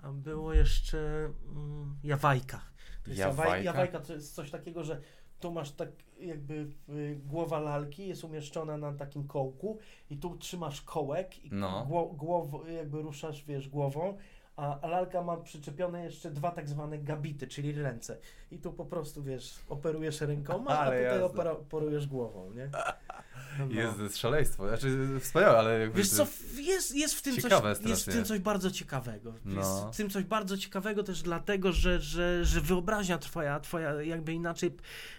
a było jeszcze ym, jawajka. To jest jawaj- Jawajka? Jawajka to jest coś takiego, że tu masz tak jakby y, głowa lalki jest umieszczona na takim kołku i tu trzymasz kołek i No. gło, głow, jakby ruszasz, wiesz, głową, a, lalka ma przyczepione jeszcze dwa tak zwane gabity, czyli ręce. I tu po prostu, wiesz, operujesz rękoma, a Ale tutaj jasne. operujesz głową, nie? No. Jest to jest szaleństwo. Znaczy, wspaniałe, ale jakby... Wiesz co, jest, jest, w tym coś, jest w tym coś bardzo ciekawego. No. Jest w tym coś bardzo ciekawego też dlatego, że, że, że wyobraźnia twoja, twoja jakby inaczej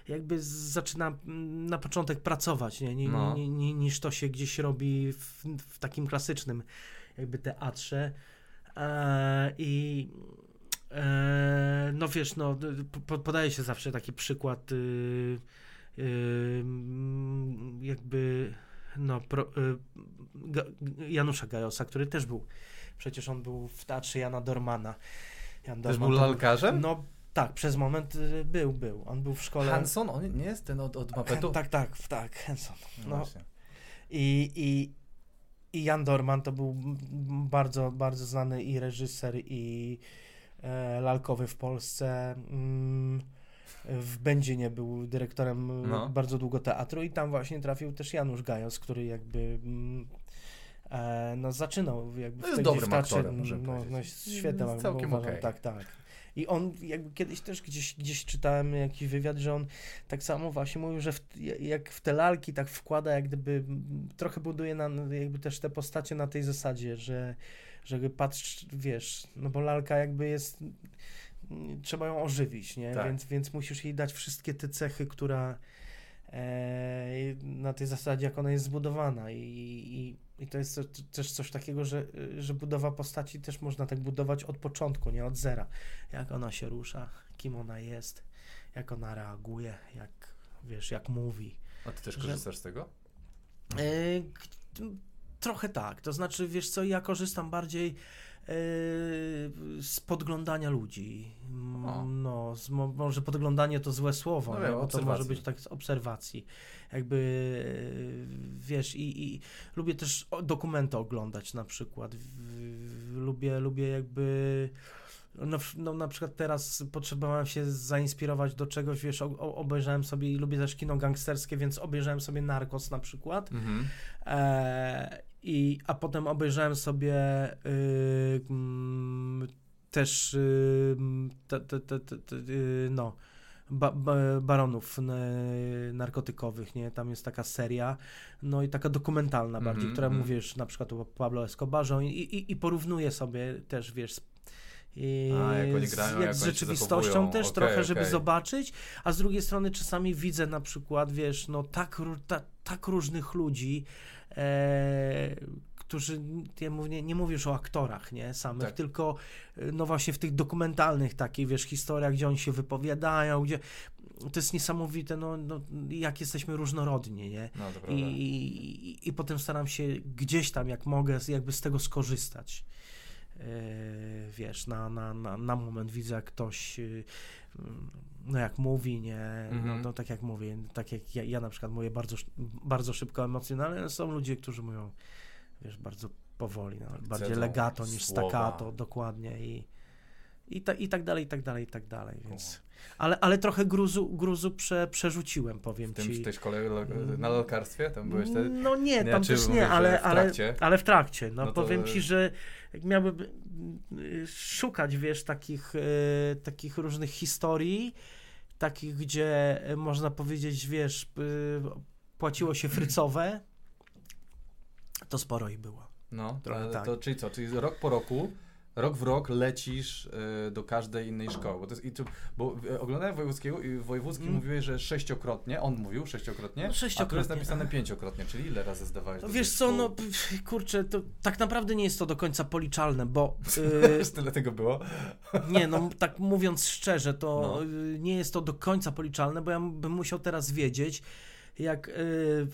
jakby zaczyna mm, na początek pracować, nie? Nie, No. nie, nie, niż to się gdzieś robi w, w takim klasycznym jakby teatrze. E, I e, no wiesz, no, po, podaje się zawsze taki przykład yy, yy, jakby no, pro, yy, Janusza Gajosa, który też był, przecież on był w teatrze Jana Dormana. Jan Dorman też był lalkarzem? No tak, przez moment y, był, był. On był w szkole. Hanson? On nie jest ten od, od Mapetu? Tak, tak, tak, Hanson. No. no I, i, I Jan Dorman to był bardzo, bardzo znany i reżyser, i e, lalkowy w Polsce. Mm, w Będzinie był dyrektorem no. bardzo długo teatru i tam właśnie trafił też Janusz Gajos, który jakby mm, e, no, zaczynał jakby no jest dobrym aktorem, no, no, świetnym, całkiem uważam, okay. tak, tak. I on jakby kiedyś też gdzieś, gdzieś czytałem jakiś wywiad, że on tak samo właśnie mówił, że w, jak w te lalki tak wkłada, jak gdyby trochę buduje na, jakby też te postacie na tej zasadzie, że, że patrz, wiesz, no bo lalka jakby jest trzeba ją ożywić, nie? Tak. Więc, więc musisz jej dać wszystkie te cechy, która na tej zasadzie, jak ona jest zbudowana i, i, i to jest też coś takiego, że, że budowa postaci też można tak budować od początku, nie od zera. Jak ona się rusza, kim ona jest, jak ona reaguje, jak wiesz, jak mówi. A ty też korzystasz że, z tego? E, trochę tak. To znaczy, wiesz co, ja korzystam bardziej Yy, z podglądania ludzi. O. No, z, może podglądanie to złe słowo, no, to może być tak z obserwacji. Jakby wiesz, i, i lubię też dokumenty oglądać na przykład. Lubię, lubię jakby. No, no, na przykład teraz potrzebowałem się zainspirować do czegoś, wiesz, o, obejrzałem sobie i lubię też kino gangsterskie, więc obejrzałem sobie Narcos na przykład. Mhm. E, i, a potem obejrzałem sobie y, mm, też y, te, te, te, y, no, ba, ba, baronów narkotykowych, nie? Tam jest taka seria, no i taka dokumentalna bardziej, mm -hmm, która mm. mówisz na przykład o Pablo Escobarze i, i, i porównuje sobie też, wiesz, i a, jak oni grają, jak z rzeczywistością też okay, trochę, żeby zobaczyć, a z drugiej strony czasami widzę na przykład, wiesz, no tak, ta, tak różnych ludzi, e, którzy, ja mówię, nie mówię już o aktorach, nie, samych, tak. tylko e, no właśnie w tych dokumentalnych takich, wiesz, historiach, gdzie oni się wypowiadają, gdzie to jest niesamowite, no, no jak jesteśmy różnorodni, nie? No, I, i, I potem staram się gdzieś tam, jak mogę, jakby z tego skorzystać. Yy, wiesz, na, na, na, na moment widzę, jak ktoś yy, no jak mówi, nie, no, mhm. no, tak jak mówię, tak jak ja, ja na przykład mówię bardzo, bardzo szybko emocjonalnie, są ludzie, którzy mówią, wiesz, bardzo powoli, no, bardziej legato niż słowa. staccato, dokładnie i, i, ta, i tak dalej, i tak dalej, i tak dalej, więc... Ale, ale trochę gruzu, gruzu prze, przerzuciłem, powiem w tym, ci. W tej szkole na lalkarstwie? Tam byłeś wtedy? No nie, nie tam też nie, ale, ale, ale w trakcie. No, no to... powiem ci, że miałbym y, szukać, wiesz, takich, y, takich różnych historii, takich, gdzie można powiedzieć, wiesz, y, płaciło się frycowe, to sporo ich było. No, to, tak. to czyli co, czyli rok po roku rok w rok lecisz y, do każdej innej szkoły. Bo, to jest, i tu, bo y, oglądałem wojewódzkiego i wojewódzki mm. mówiłeś, że sześciokrotnie, on mówił sześciokrotnie, no, sześciokrotnie. a tu jest napisane pięciokrotnie, czyli ile razy zdawałeś no, Wiesz co, no kurczę, to tak naprawdę nie jest to do końca policzalne, bo... Yy, <laughs> tyle tego było? <laughs> nie, no tak mówiąc szczerze, to no. Y, nie jest to do końca policzalne, bo ja bym musiał teraz wiedzieć, jak, yy,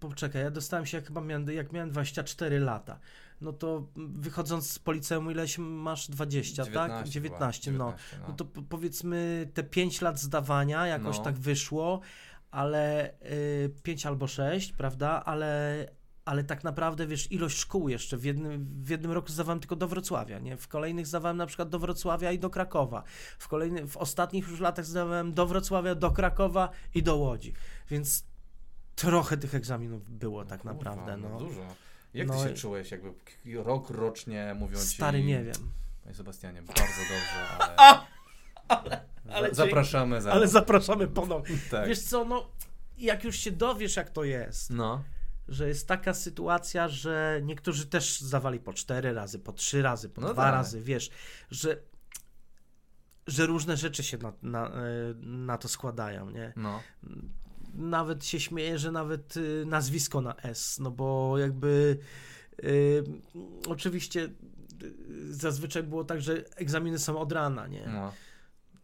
poczekaj, ja dostałem się, jak chyba miałem, jak miałem 24 lata no to wychodząc z policeum ileś masz 20, 19, tak? 19, 19 no. no. no. to powiedzmy te 5 lat zdawania jakoś no. tak wyszło, ale y, 5 albo 6, prawda? Ale, ale tak naprawdę, wiesz, ilość szkół jeszcze. W jednym, w jednym roku zdawałem tylko do Wrocławia, nie? W kolejnych zdawałem na przykład do Wrocławia i do Krakowa. W, kolejny, w ostatnich już latach zdawałem do Wrocławia, do Krakowa i do Łodzi. Więc trochę tych egzaminów było no tak kurwa, naprawdę. No. no dużo. Jak no ty się i... czułeś, jakby rok rocznie mówią ci... Stary, nie wiem. Panie Sebastianie, bardzo dobrze, <laughs> ale... ale, ale zapraszamy za... Ale zapraszamy ponownie. tak. Wiesz co, no, jak już się dowiesz, jak to jest, no. że jest taka sytuacja, że niektórzy też zawali po cztery razy, po trzy razy, po no dwa tak. razy, wiesz, że że różne rzeczy się na, na, e, na to składają, nie? No nawet się śmieję, że nawet y, nazwisko na S, no bo jakby y, oczywiście y, zazwyczaj było tak, że egzaminy są od rana, nie? No.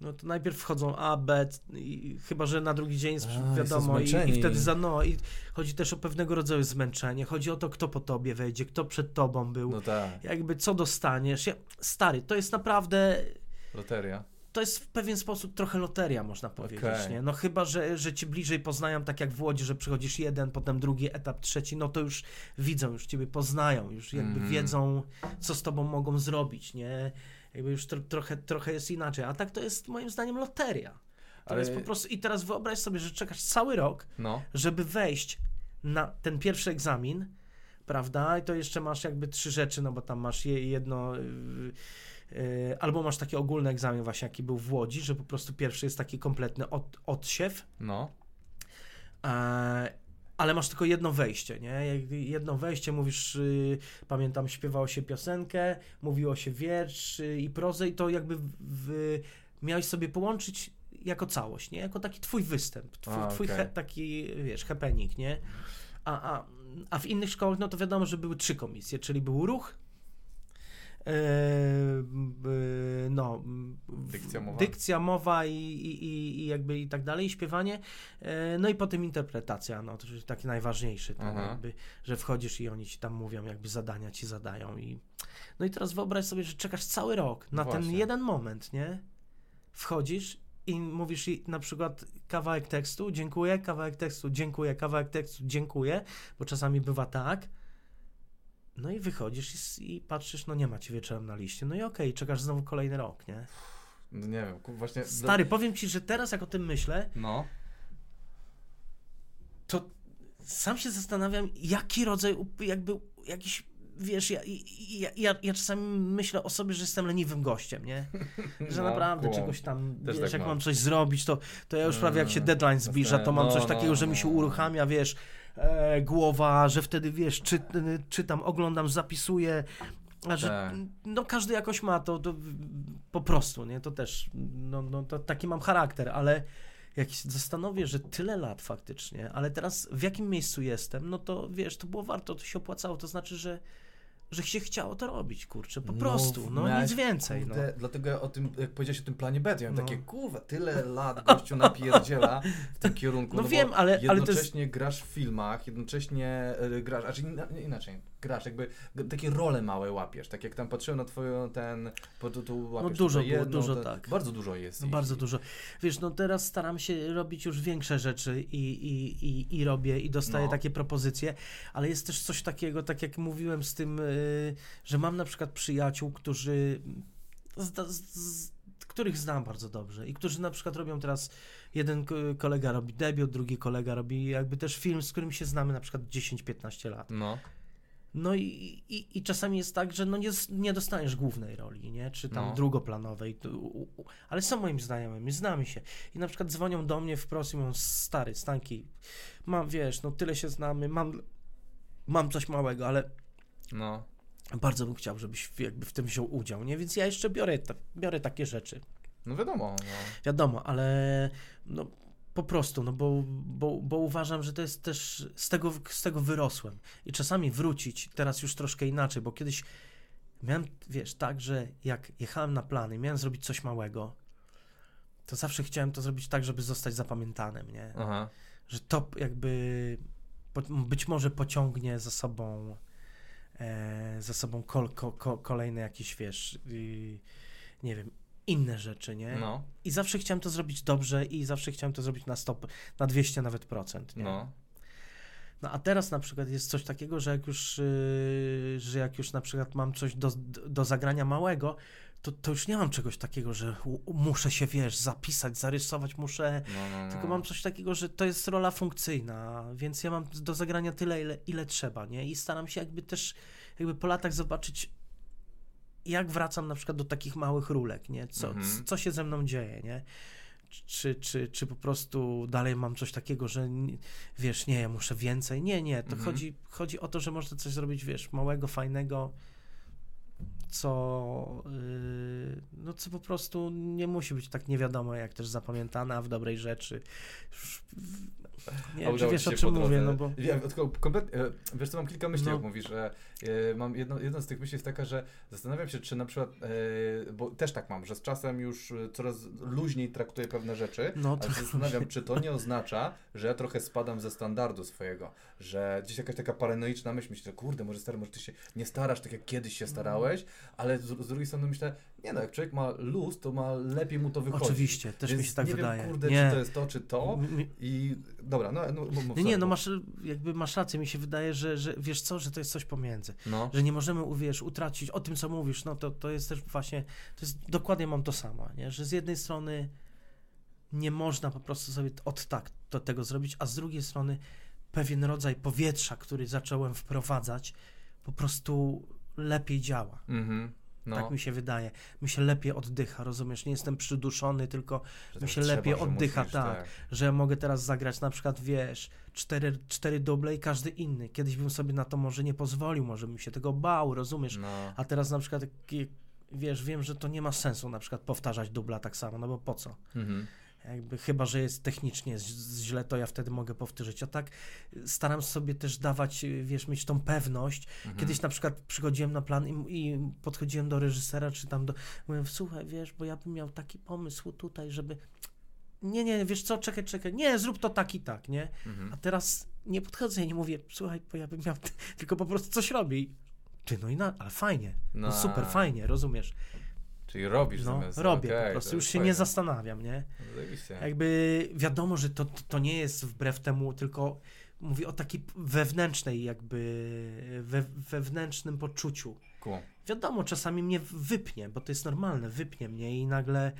No to najpierw wchodzą A, B, i, chyba że na drugi dzień A, wiadomo i, i wtedy za no i chodzi też o pewnego rodzaju zmęczenie, chodzi o to, kto po tobie wejdzie, kto przed tobą był, No tak, jakby co dostaniesz. Ja, stary, to jest naprawdę loteria. To jest w pewien sposób trochę loteria, można powiedzieć, Okej. nie? No chyba, że, że cię bliżej poznają, tak jak w Łodzi, że przychodzisz jeden, potem drugi etap, trzeci, no to już widzą, już ciebie poznają, już jakby Mhm. wiedzą, co z tobą mogą zrobić, nie? Jakby już tro, trochę, trochę jest inaczej, a tak to jest moim zdaniem loteria. To Ale- jest po prostu, i teraz wyobraź sobie, że czekasz cały rok, No, żeby wejść na ten pierwszy egzamin, prawda? I to jeszcze masz jakby trzy rzeczy, no bo tam masz je, jedno. Yy, albo masz taki ogólny egzamin, właśnie jaki był w Łodzi, że po prostu pierwszy jest taki kompletny od, odsiew, no. e, ale masz tylko jedno wejście, nie? Jedno wejście, mówisz, yy, pamiętam, śpiewało się piosenkę, mówiło się wiersz i prozę i to jakby w, miałeś sobie połączyć jako całość, nie? Jako taki twój występ, twój, A, twój okej. he, taki, wiesz, happening, nie? A, a, a w innych szkołach, no to wiadomo, że były trzy komisje, czyli był ruch, no, w- Dykcja, mowa. dykcja, mowa i, i, i- jakby i tak dalej, i śpiewanie, e, no i potem interpretacja, no to jest taki najważniejszy, tam Aha. jakby, że wchodzisz i oni ci tam mówią, jakby zadania ci zadają i no i teraz wyobraź sobie, że czekasz cały rok na ten jeden moment, nie? Wchodzisz i mówisz i na przykład kawałek tekstu, dziękuję, kawałek tekstu, dziękuję, kawałek tekstu, dziękuję, bo czasami bywa tak. No i wychodzisz i, i patrzysz, no nie ma cię wieczorem na liście. No i okej, czekasz znowu kolejny rok, nie? No nie wiem, właśnie... Stary, powiem ci, że teraz jak o tym myślę, No, to sam się zastanawiam, jaki rodzaj, jakby jakiś, wiesz, ja, ja, ja, ja czasami myślę o sobie, że jestem leniwym gościem, nie? <laughs> Że No, naprawdę czegoś tam, Też wiesz, tak jak mam. mam coś zrobić, to, to ja już prawie jak się Mm, deadline zbliża, to mam no, coś no, takiego, że mi się no. uruchamia, wiesz, e, głowa, że wtedy, wiesz, czy, czytam, oglądam, zapisuję, a że, Tak. no każdy jakoś ma to, to po prostu, nie? To też, no, no to taki mam charakter, ale jak się zastanowię, że tyle lat faktycznie, ale teraz w jakim miejscu jestem, no to wiesz, to było warto, to się opłacało, to znaczy, że że się chciało to robić, kurczę, po prostu, no miałeś, nic więcej, no. Kurde, Dlatego ja o tym, jak powiedziałeś o tym planie B, to ja miałem No. takie, kurwa, tyle lat gościu napierdziela w tym kierunku. No bo wiem, ale- ale to jest- Jednocześnie grasz w filmach, jednocześnie e, grasz, nie, inaczej, grasz, jakby takie role małe łapiesz, tak jak tam patrzyłem na twoją ten, po tu, tu łapiesz dużo tutaj było, jedną, dużo, to- tak. Bardzo dużo jest. No bardzo dużo. Wiesz, no teraz staram się robić już większe rzeczy i, i, i, i robię i dostaję No. takie propozycje, ale jest też coś takiego, tak jak mówiłem z tym, y, że mam na przykład przyjaciół, którzy z, z, z, których znam bardzo dobrze i którzy na przykład robią teraz, jeden ko- kolega robi debiut, drugi kolega robi jakby też film, z którym się znamy na przykład 10-15 lat. No, No i, i, i czasami jest tak, że no nie, nie dostaniesz głównej roli, nie? Czy tam No. drugoplanowej, ale są moimi znajomymi, znamy się. I na przykład dzwonią do mnie wprost i mówią, stary, Stanki, mam, wiesz, no tyle się znamy, mam, mam coś małego, ale no, bardzo bym chciał, żebyś jakby w tym wziął udział, nie? Więc ja jeszcze biorę, biorę takie rzeczy. no wiadomo, no. Wiadomo, ale no po prostu, no bo, bo, bo uważam, że to jest też, z tego, z tego wyrosłem. I czasami wrócić, teraz już troszkę inaczej, bo kiedyś miałem, wiesz, tak, że jak jechałem na plany, miałem zrobić coś małego, to zawsze chciałem to zrobić tak, żeby zostać zapamiętanym, nie? Aha, Że to jakby po, być może pociągnie za sobą e, za sobą kol, ko, ko, kolejne jakieś, wiesz, y, nie wiem, inne rzeczy, nie? no, I zawsze chciałem to zrobić dobrze i zawsze chciałem to zrobić na stop, na 200 nawet procent, nie? no, No a teraz na przykład jest coś takiego, że jak już, yy, że jak już na przykład mam coś do, do zagrania małego, to, to już nie mam czegoś takiego, że u, muszę się, wiesz, zapisać, zarysować, muszę... no, no, no. Tylko mam coś takiego, że to jest rola funkcyjna, więc ja mam do zagrania tyle, ile, ile trzeba, nie? I staram się jakby też, jakby po latach zobaczyć, jak wracam na przykład do takich małych rulek, nie? Co, Mhm. co się ze mną dzieje, nie? Czy, czy, czy po prostu dalej mam coś takiego, że wiesz, nie, ja muszę więcej. Nie, nie, to Mhm. chodzi, chodzi o to, że można coś zrobić, wiesz, małego, fajnego, co, yy, no, co po prostu nie musi być tak nie wiadomo, jak też zapamiętane, a w dobrej rzeczy. Nie czy wiesz o czym mówię, no bo... Ja, tylko kompletnie, e, wiesz co, mam kilka myśli, no. jak mówisz, że e, mam jedno, jedna z tych myśli jest taka, że zastanawiam się, czy na przykład, e, bo też tak mam, że z czasem już coraz luźniej traktuję pewne rzeczy, no, ale się zastanawiam, czy to nie oznacza, że ja trochę spadam ze standardu swojego, że gdzieś jakaś taka paranoiczna myśl, myślę, kurde, może stary, może ty się nie starasz tak, jak kiedyś się starałeś, ale z, z drugiej strony myślę, nie no, jak człowiek ma luz, to ma lepiej mu to wychodzi. Oczywiście, też Więc mi się tak nie wydaje. Wiem, kurde, nie. czy to jest to, czy to. I dobra, no, no mów Nie, nie, no masz, jakby masz rację, mi się wydaje, że, że wiesz co, że to jest coś pomiędzy. No. Że nie możemy, wiesz, utracić o tym, co mówisz, no to, to jest też właśnie, to jest, dokładnie mam to samo, nie? Że z jednej strony nie można po prostu sobie od tak do tego zrobić, a z drugiej strony pewien rodzaj powietrza, który zacząłem wprowadzać, po prostu lepiej działa. Mhm. No. Tak mi się wydaje. Mi się lepiej oddycha, rozumiesz? Nie jestem przyduszony, tylko że mi się lepiej oddycha, musisz, tak, tak, Że ja mogę teraz zagrać na przykład, wiesz, cztery, cztery duble i każdy inny. Kiedyś bym sobie na to może nie pozwolił, może bym się tego bał, rozumiesz? No. A teraz na przykład, wiesz, wiem, że to nie ma sensu na przykład powtarzać dubla tak samo, no bo po co? Mhm. Jakby chyba, że jest technicznie źle, to ja wtedy mogę powtórzyć. A tak staram sobie też dawać, wiesz, mieć tą pewność. Mhm. Kiedyś na przykład przychodziłem na plan i, i, podchodziłem do reżysera, czy tam do. Mówię, słuchaj, wiesz, bo ja bym miał taki pomysł tutaj, żeby. Nie, nie, wiesz co, czekaj, czekaj. Nie, zrób to tak i tak, nie? Mhm. A teraz nie podchodzę i nie mówię, słuchaj, bo ja bym miał. <laughs> Tylko po prostu coś robię. Ty, no i na, ale fajnie. No, no super, fajnie, rozumiesz? Czyli robisz no, zamiast... robię okay, po prostu, już się fajne. nie zastanawiam, nie? Zajebiście. Jakby wiadomo, że to, to nie jest wbrew temu, tylko mówię o takiej wewnętrznej jakby, we, wewnętrznym poczuciu. Cool. Wiadomo, czasami mnie wypnie, bo to jest normalne, wypnie mnie i nagle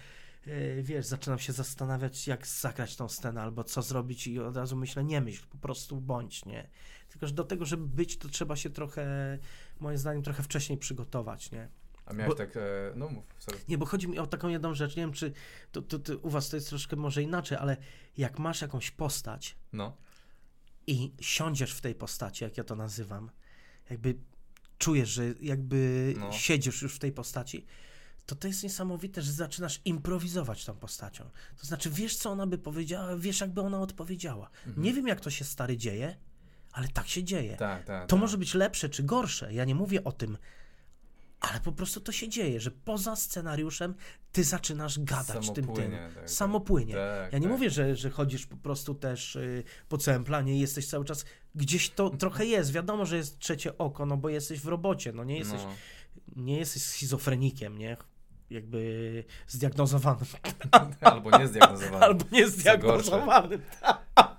yy, wiesz, zaczynam się zastanawiać, jak zagrać tą scenę albo co zrobić i od razu myślę, nie myśl, po prostu bądź, nie? Tylko, że do tego, żeby być, to trzeba się trochę, moim zdaniem, trochę wcześniej przygotować, nie? A miałeś bo, tak, e, no mów, sorry. Nie, bo chodzi mi o taką jedną rzecz, nie wiem czy to, to, to, u was to jest troszkę może inaczej, ale jak masz jakąś postać no. i siądziesz w tej postaci, jak ja to nazywam, jakby czujesz, że jakby no. siedzisz już w tej postaci, to to jest niesamowite, że zaczynasz improwizować tą postacią. To znaczy, wiesz, co ona by powiedziała, wiesz, jakby ona odpowiedziała. Mhm. Nie wiem, jak to się stary dzieje, ale tak się dzieje. Tak, tak, to tak. może być lepsze czy gorsze. Ja nie mówię o tym, ale po prostu to się dzieje, że poza scenariuszem ty zaczynasz gadać tym tym. Tak, Samopłynie. Tak, ja nie tak. mówię, że, że chodzisz po prostu też y, po całym planie i jesteś cały czas gdzieś to trochę jest. Wiadomo, że jest trzecie oko, no bo jesteś w robocie, no nie jesteś, no. Nie jesteś schizofrenikiem, nie? Jakby zdiagnozowanym. <laughs> Albo nie zdiagnozowanym. Albo nie <laughs>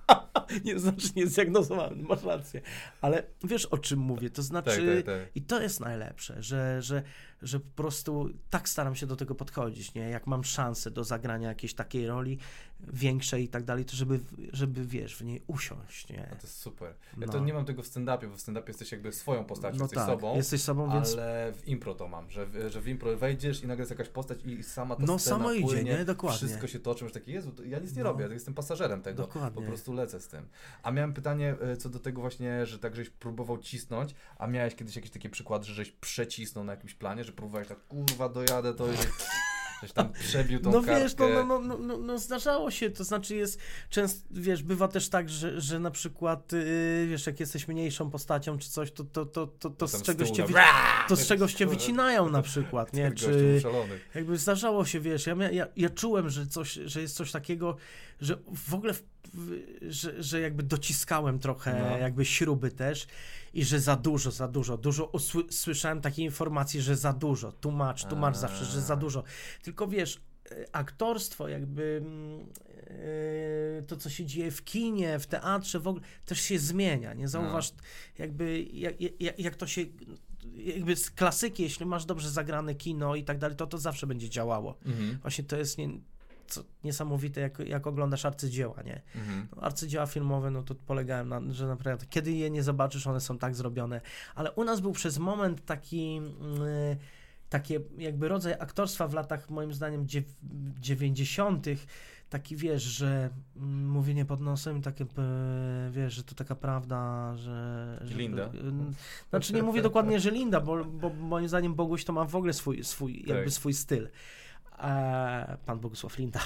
zdiagnozowanym. <laughs> nie znaczy niezdiagnozowany, masz rację. Ale wiesz o czym mówię, to znaczy, tak, tak, tak. i to jest najlepsze, że, że że po prostu tak staram się do tego podchodzić, nie? Jak mam szansę do zagrania jakiejś takiej roli większej i tak dalej, to żeby, żeby wiesz, w niej usiąść, nie? No to jest super. Ja no. to nie mam tego w stand-upie, bo w stand-upie jesteś jakby swoją postacią, no jesteś tak, sobą. jesteś sobą, więc... Ale w impro to mam, że, że w impro wejdziesz i nagle jest jakaś postać i sama ta no, scena samo płynie, idzie, nie? Dokładnie. wszystko się toczy, już taki, Jezu, ja nic nie no. robię, ja jestem pasażerem tego, Dokładnie. po prostu lecę z tym. A miałem pytanie e, co do tego właśnie, że tak żeś próbował cisnąć, a miałeś kiedyś jakieś takie przykłady, że żeś przecisnął na jakimś planie, że próbowałeś tak, kurwa, dojadę, to Coś tam przebił tą no kartkę. wiesz, no, no, no, no, no, zdarzało się, to znaczy jest często, wiesz, bywa też tak, że, że na przykład, yy, wiesz, jak jesteś mniejszą postacią czy coś, to, to, to, to, to z czegoś cię, to z czegoś cię <laughs> wycinają na przykład, nie? Czy jakby zdarzało się, wiesz, ja, ja, ja czułem, że coś, że jest coś takiego, że w ogóle, w, że, że jakby dociskałem trochę no. jakby śruby też i że za dużo, za dużo, dużo słyszałem takie informacje, że za dużo, tłumacz, tłumacz zawsze, że za dużo. Tylko wiesz, e, aktorstwo, jakby yy, to, co się dzieje w kinie, w teatrze, w ogóle też się zmienia, nie? Zauważ, no. jakby jak, jak, jak to się jakby z klasyki, jeśli masz dobrze zagrane kino i tak dalej, to to zawsze będzie działało. Mhm. Właśnie to jest nie, co niesamowite, jak, jak oglądasz arcydzieła, nie? Mhm. No, arcydzieła filmowe, no to polegałem na, że naprawdę, kiedy je nie zobaczysz, one są tak zrobione, ale u nas był przez moment taki... Yy, takie jakby rodzaj aktorstwa w latach, moim zdaniem, dziewięćdziesiątych, taki wiesz, że mm, mówienie pod nosem, takie wiesz, że to taka prawda, że... że Linda. znaczy nie mówię dokładnie, że Linda, bo, bo moim zdaniem Boguś to ma w ogóle swój, swój jakby tak. swój styl. E, pan Bogusław Linda.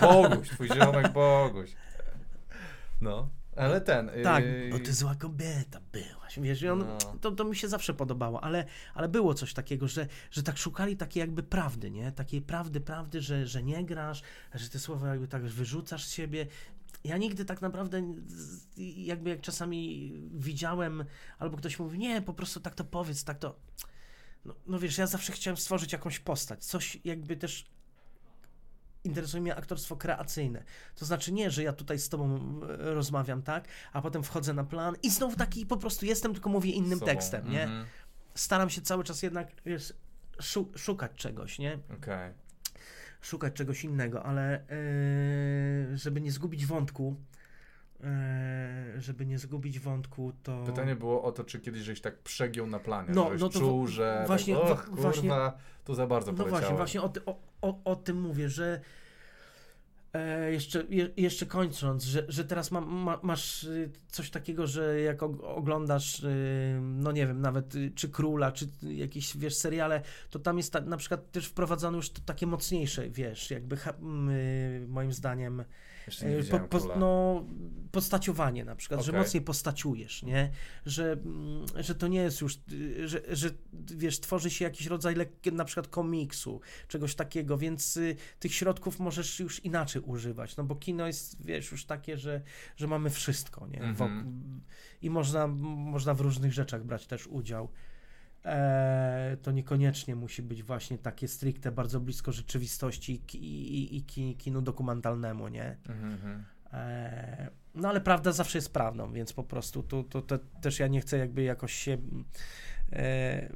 Boguś, twój ziomek Boguś. No, ale ten... Tak, yy, bo ty zła kobieta byłaś, wiesz, i on, No. to, to mi się zawsze podobało, ale, ale było coś takiego, że, że tak szukali takiej jakby prawdy, nie? Takiej prawdy, prawdy, że, że nie grasz, że te słowa jakby tak wyrzucasz z siebie. Ja nigdy tak naprawdę, jakby jak czasami widziałem, albo ktoś mówi, nie, po prostu tak to powiedz, tak to... No, no wiesz, ja zawsze chciałem stworzyć jakąś postać, coś jakby też interesuje mnie aktorstwo kreacyjne. To znaczy nie, że ja tutaj z tobą e, rozmawiam, tak, a potem wchodzę na plan i znowu taki po prostu jestem, tylko mówię innym tekstem, nie? Mhm. Staram się cały czas jednak, wiesz, szu- szukać czegoś, nie? Okej. Szukać czegoś innego, ale e, żeby nie zgubić wątku, żeby nie zgubić wątku, to... Pytanie było o to, czy kiedyś żeś tak przegiął na planie, No, no to czuł, że właśnie- tak, och, kurwa, właśnie- tu za bardzo No poleciałem. właśnie, właśnie o, ty, o, o, o tym mówię, że e, jeszcze, je, jeszcze kończąc, że, że teraz ma, ma, masz y, coś takiego, że jak og- oglądasz, y, no nie wiem, nawet y, czy Króla, czy jakieś, wiesz, seriale, to tam jest ta, na przykład też wprowadzone już to takie mocniejsze, wiesz, jakby moim zdaniem Jeszcze nie E, po, Króla. no, postaciowanie na przykład, że Okej. mocniej postaciujesz, nie? Że, mm, że to nie jest już, y, że, że wiesz, tworzy się jakiś rodzaj lekkie, na przykład komiksu, czegoś takiego, więc y, tych środków możesz już inaczej używać, no bo kino jest, wiesz, już takie, że, że mamy wszystko, nie? Mhm. Wok- I można, można w różnych rzeczach brać też udział. E, to niekoniecznie musi być właśnie takie stricte bardzo blisko rzeczywistości i, i, i ki- kinu dokumentalnemu, nie? Mhm, mhm. E, no ale prawda zawsze jest prawdą, więc po prostu tu, tu, to też ja nie chcę jakby jakoś się. E,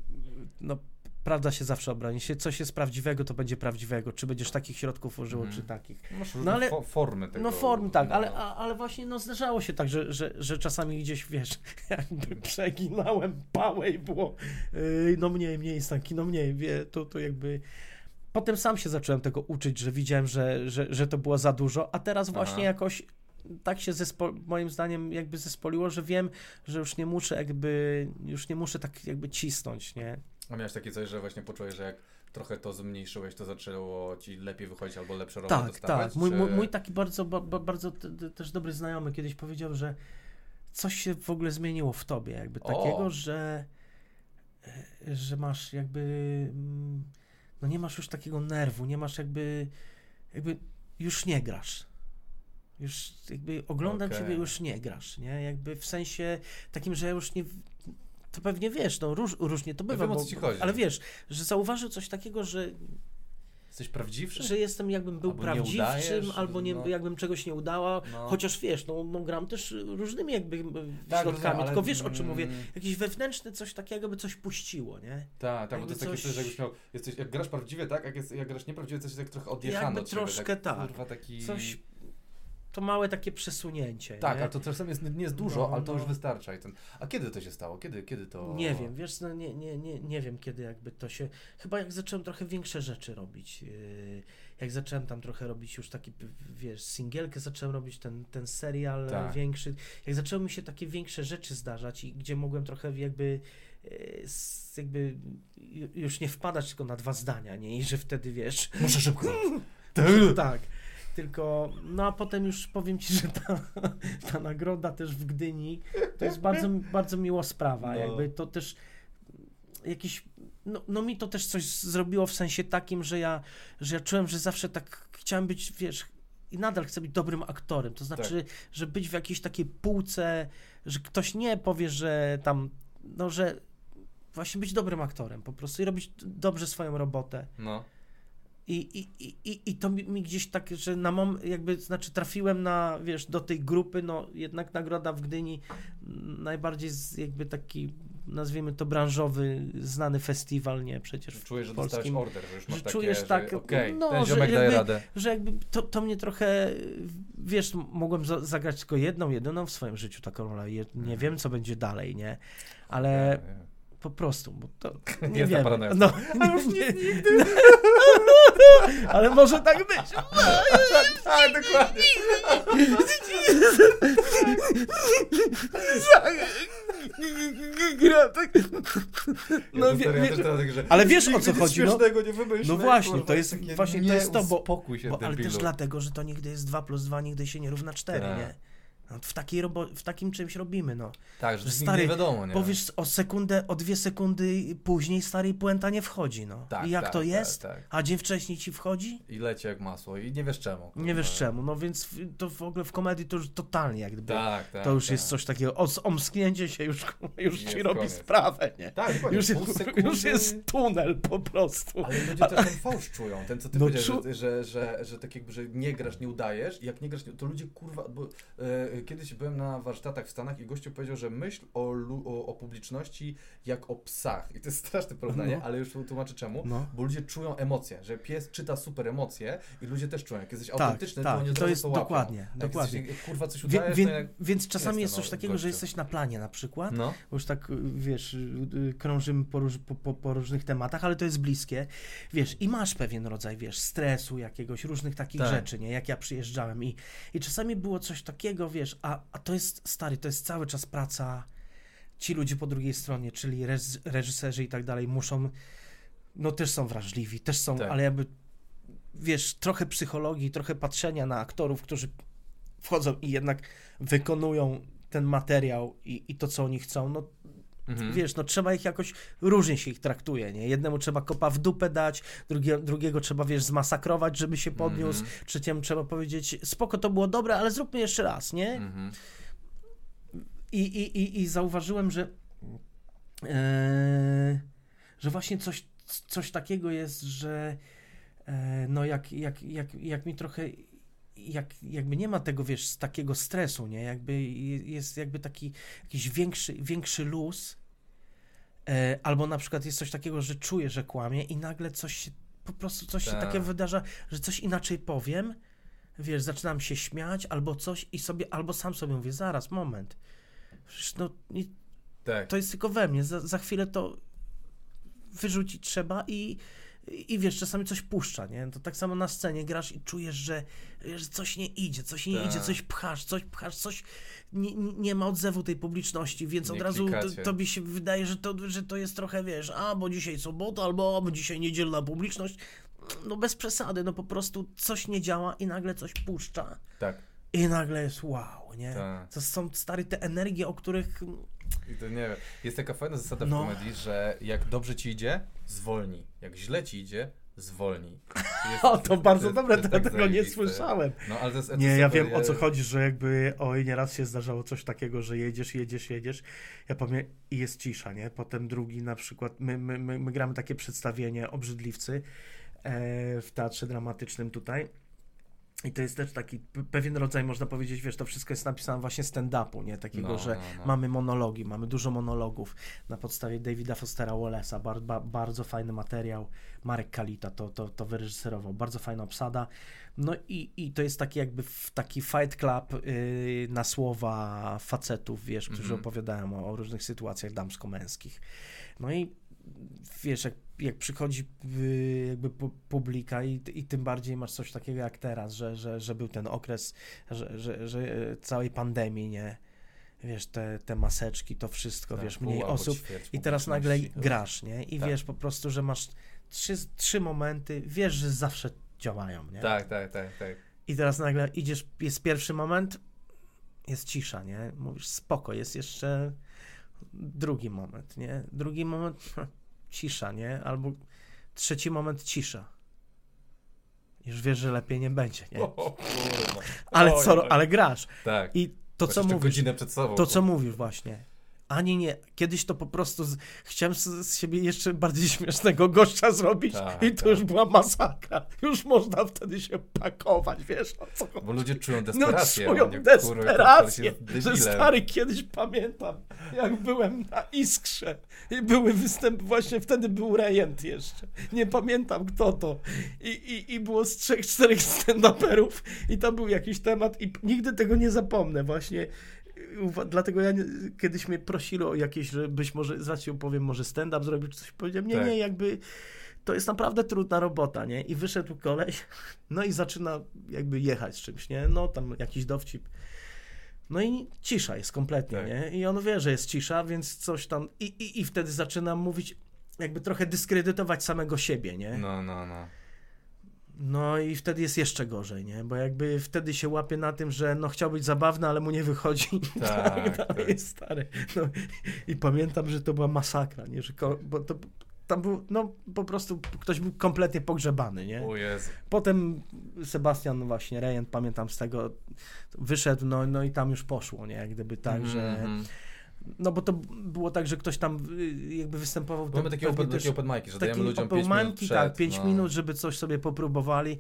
no, prawda się zawsze obroni. Jeśli coś jest prawdziwego, to będzie prawdziwego. Czy będziesz takich środków użył, Mhm. czy takich. Masz No różne ale- fo- formy tego. No form tak, ale, no. a, ale właśnie no, zdarzało się tak, że, że, że czasami gdzieś, wiesz, <laughs> jakby przeginałem pałę i było yy, no mniej, mniej jest taki, no mniej, wie, to, to jakby... Potem sam się zacząłem tego uczyć, że widziałem, że, że, że to było za dużo, a teraz właśnie Aha. jakoś tak się zespo, moim zdaniem jakby zespoliło, że wiem, że już nie muszę jakby, już nie muszę tak jakby cisnąć, nie? A miałeś takie coś, że właśnie poczułeś, że jak trochę to zmniejszyłeś, to zaczęło ci lepiej wychodzić albo lepsze role Tak, dostawać? tak. Mój, czy... mój, taki bardzo, ba, ba, bardzo t, t, też dobry znajomy kiedyś powiedział, że coś się w ogóle zmieniło w tobie, jakby O. takiego, że, e, że masz jakby, mm, no nie masz już takiego nerwu, nie masz jakby, jakby już nie grasz. Już jakby oglądam Okej. ciebie, już nie grasz, nie? Jakby w sensie takim, że już nie... To pewnie wiesz, no róż, różnie to bywa, wiem, o bo, ci chodzi. ale wiesz, że zauważył coś takiego, że Jesteś prawdziwszy? że jestem jakbym był Albo nie prawdziwszym, udajesz, albo nie, no. jakbym czegoś nie udało, No. chociaż wiesz, no, no gram też różnymi jakby Tak, środkami, tylko wiesz o czym mówię, mm. jakiś wewnętrzny coś takiego, by coś puściło, nie? Tak, tak, bo to Jakby jest takie coś- coś, że jakbyś miał, jesteś, jak grasz prawdziwie, tak? Jak, jest, jak grasz nieprawdziwie, to jest tak trochę odjechano Jakby od siebie, troszkę tak. Kurwa, taki... Coś, to małe takie przesunięcie, Tak, nie? a to czasem jest, nie jest dużo, No, ale to no. już wystarcza. I ten... A kiedy to się stało? Kiedy, kiedy to... Nie wiem, wiesz, no nie, nie, nie, nie wiem kiedy jakby to się, chyba jak zacząłem trochę większe rzeczy robić, yy, jak zacząłem tam trochę robić już taki, wiesz, singielkę zacząłem robić, ten, ten serial Tak. większy, jak zaczęły mi się takie większe rzeczy zdarzać i gdzie mogłem trochę jakby yy, jakby ju- już nie wpadać tylko na dwa zdania, nie, i że wtedy, wiesz, Muszę szybko. <laughs> tak. Tylko, no a potem już powiem ci, że ta, <laughs> ta nagroda też w Gdyni to jest bardzo, bardzo miła sprawa. No. Jakby to też jakiś. No, no mi to też coś zrobiło w sensie takim, że ja, że ja czułem, że zawsze tak chciałem być, wiesz, i nadal chcę być dobrym aktorem. To znaczy, że być w jakiejś takiej półce, że ktoś nie powie, że tam, no że właśnie być dobrym aktorem po prostu i robić dobrze swoją robotę. No. I, i, i- i, I to mi, mi gdzieś tak, że na mom, jakby, znaczy trafiłem na, wiesz, do tej grupy, no jednak nagroda w Gdyni, m, najbardziej z, jakby taki, nazwijmy to branżowy, znany festiwal, nie, przecież Czuję, że w dostałeś polskim, order, że już masz że takie, czujesz że tak, okej, no, ten że jakby- radę. że jakby to, to mnie trochę, wiesz, mogłem za, zagrać tylko jedną, jedyną w swoim życiu taką rolę, Je, nie Mhm. wiem, co będzie dalej, nie, ale Nie, nie. po prostu, bo to <laughs> nie ta wiem. No, A już nie, <laughs> <laughs> Ale może tak być. Tak, dokładnie. Gra tak. No, No, ja, wie- wie, tak, ale wiesz, o co chodzi, no. No właśnie, to jest takie, właśnie- to jest to, bo- Bo, ale też dlatego, że to nigdy jest 2 plus 2, nigdy się nie równa 4, Tak. nie? No, w, takiej robo- w takim czymś robimy, no. Tak, że stary, nie wiadomo, nie? Powiesz o sekundę, o dwie sekundy później stary puenta nie wchodzi, no. Tak, I jak tak, to tak, jest? tak. A dzień wcześniej ci wchodzi? I leci jak masło i nie wiesz czemu. kurwa. Nie wiesz czemu, no więc to w ogóle w komedii to już totalnie jak gdyby. Tak, tak. to już tak. jest coś takiego, o, omsknięcie się już, już Jest ci robi koniec. sprawę, nie? Tak, Już jest, sekundy- już jest tunel po prostu. Ale ludzie też ten fałsz czują, ten co ty No powiedziałeś, czu- że, że, że, że tak jakby, że nie grasz, nie udajesz i jak nie grasz, nie- to ludzie kurwa, bo e, kiedyś byłem na warsztatach w Stanach i gościu powiedział, że myśl o, o, o publiczności jak o psach i to jest straszne porównanie, No. ale już tłumaczę czemu, No. bo ludzie czują emocje, że pies czyta super emocje i ludzie też czują, jak jesteś Tak, autentyczny, tak, to to jest to łapią. dokładnie, jak dokładnie. Jesteś, kurwa coś Wie, udajesz, wie, to jak... więc czasami jest coś takiego, że gościu. jesteś na planie na przykład, No, bo już tak, wiesz, y, krążymy po, róż, po, po różnych tematach, ale to jest bliskie, wiesz, i masz pewien rodzaj, wiesz, stresu jakiegoś, różnych takich Tak. rzeczy, nie, jak ja przyjeżdżałem i, i czasami było coś takiego, wiesz, a, a to jest, stary, to jest cały czas praca, ci ludzie po drugiej stronie, czyli reż, reżyserzy i tak dalej, muszą, no też są wrażliwi, też są, Tak. ale jakby, wiesz, trochę psychologii, trochę patrzenia na aktorów, którzy wchodzą i jednak wykonują ten materiał i, i to, co oni chcą, no mhm. wiesz, no trzeba ich jakoś, różnie się ich traktuje, nie? Jednemu trzeba kopa w dupę dać, drugie, drugiego trzeba, wiesz, zmasakrować, żeby się podniósł, Mhm. trzeciemu trzeba powiedzieć, spoko, to było dobre, ale zróbmy jeszcze raz, nie? Mhm. I, i, i, i zauważyłem, że e, że właśnie coś, coś takiego jest, że e, no jak, jak, jak, jak mi trochę jak, jakby nie ma tego, wiesz, z takiego stresu, nie? Jakby je- jest jakby taki jakiś większy, większy luz e, albo na przykład jest coś takiego, że czuję, że kłamie i nagle coś się, po prostu coś się Tak. takiego wydarza, że coś inaczej powiem, wiesz, zaczynam się śmiać albo coś i sobie, albo sam sobie mówię, zaraz, moment, Przecież no, nie, Tak. to jest tylko we mnie, za, za chwilę to wyrzucić trzeba i, i wiesz, czasami coś puszcza, nie? To tak samo na scenie grasz i czujesz, że, że coś nie idzie, coś nie Tak. idzie, coś pchasz, coś pchasz, coś nie, nie ma odzewu tej publiczności, więc Nie od razu to, tobie się wydaje, że to, że to jest trochę, wiesz, a, bo dzisiaj sobota, albo a, bo dzisiaj niedzielna publiczność. No bez przesady, no po prostu coś nie działa i nagle coś puszcza tak. i nagle jest wow, nie? Tak. To są, stary, te energie, o których I to nie wiem. Jest taka fajna zasada No. w komedii, że jak dobrze ci idzie, zwolnij. Jak źle ci idzie, zwolnij. <laughs> Jest, O, to bardzo jest- dobre, tak tego nie zajebiste. słyszałem. No, ale to jest, to Nie, ja wiem o co chodzi, że jakby oj, nieraz się zdarzało coś takiego, że jedziesz, jedziesz, jedziesz. Ja powiem, i jest cisza, nie? Potem drugi na przykład, my, my, my, my gramy takie przedstawienie Obrzydliwcy e, w teatrze dramatycznym tutaj. I to jest też taki pewien rodzaj, można powiedzieć, wiesz, to wszystko jest napisane właśnie stand-upu, nie? Takiego, No, że no, no. mamy monologi, mamy dużo monologów na podstawie Davida Fostera Wallace'a, bar, ba, bardzo fajny materiał, Marek Kalita to, to, to wyreżyserował, bardzo fajna obsada, no i, i to jest taki jakby taki fight club yy, na słowa facetów, wiesz, którzy Mhm. opowiadają o, o różnych sytuacjach damsko-męskich. No i wiesz, jak, jak przychodzi y, jakby pu- publika i, i tym bardziej masz coś takiego jak teraz, że, że, że był ten okres, że, że, że całej pandemii, nie? Wiesz, te, te maseczki, to wszystko, tak, wiesz, mniej osób i teraz nagle to- grasz, nie? I Tak. wiesz po prostu, że masz trzy, trzy momenty, wiesz, że zawsze działają, nie? Tak, tak, tak, tak. I teraz nagle idziesz, jest pierwszy moment, jest cisza, nie? Mówisz, spoko, jest jeszcze drugi moment, nie? Drugi moment, cisza, nie? Albo trzeci moment, cisza. Już wiesz, że lepiej nie będzie, nie? O. Ale co, oj. ale grasz. Tak. I to, co mówisz, godzinę przed sobą. to, co mówisz właśnie. Ani nie. Kiedyś to po prostu z... chciałem z, z siebie jeszcze bardziej śmiesznego gościa zrobić Tak, i to tak. już była masakra. Już można wtedy się pakować, wiesz o co chodzi. Bo ludzie czują No desperację. czują oni, kurwa, ktoś desperację, jest że stary kiedyś pamiętam, jak byłem na Iskrze i były występy, właśnie wtedy był rejent jeszcze, nie pamiętam kto to i, i, i było z trzech, czterech <laughs> stand-uperów i tam był jakiś temat i nigdy tego nie zapomnę właśnie, dlatego ja nie, kiedyś mnie prosili o jakieś, że być może, zaraz ci opowiem, może stand-up zrobić, coś powiedziałem, nie, Tak. nie, jakby to jest naprawdę trudna robota, nie? I wyszedł koleś, <laughs> no i zaczyna jakby jechać z czymś, nie? No tam jakiś dowcip. No i cisza jest kompletnie, Tak. nie? I on wie, że jest cisza, więc coś tam... I, i, i wtedy zaczyna mówić, jakby trochę dyskredytować samego siebie, nie? No, no, no. No i wtedy jest jeszcze gorzej, nie? Bo jakby wtedy się łapie na tym, że no chciał być zabawny, ale mu nie wychodzi. <laughs> Tak, tak, tak. jest stary. No, I pamiętam, że to była masakra, nie? Że ko- bo to, tam był, no po prostu ktoś był kompletnie pogrzebany, nie? O Jezu. Potem Sebastian no właśnie, Rejent, pamiętam z tego, wyszedł, no, no i tam już poszło, nie? Jak gdyby tak, że... No bo to było tak, że ktoś tam y, jakby występował... Mamy takie open, też- takie open mic'i, że dajemy ludziom 5 minut opełmanki, przed, tak, 5 no. minut, żeby coś sobie popróbowali.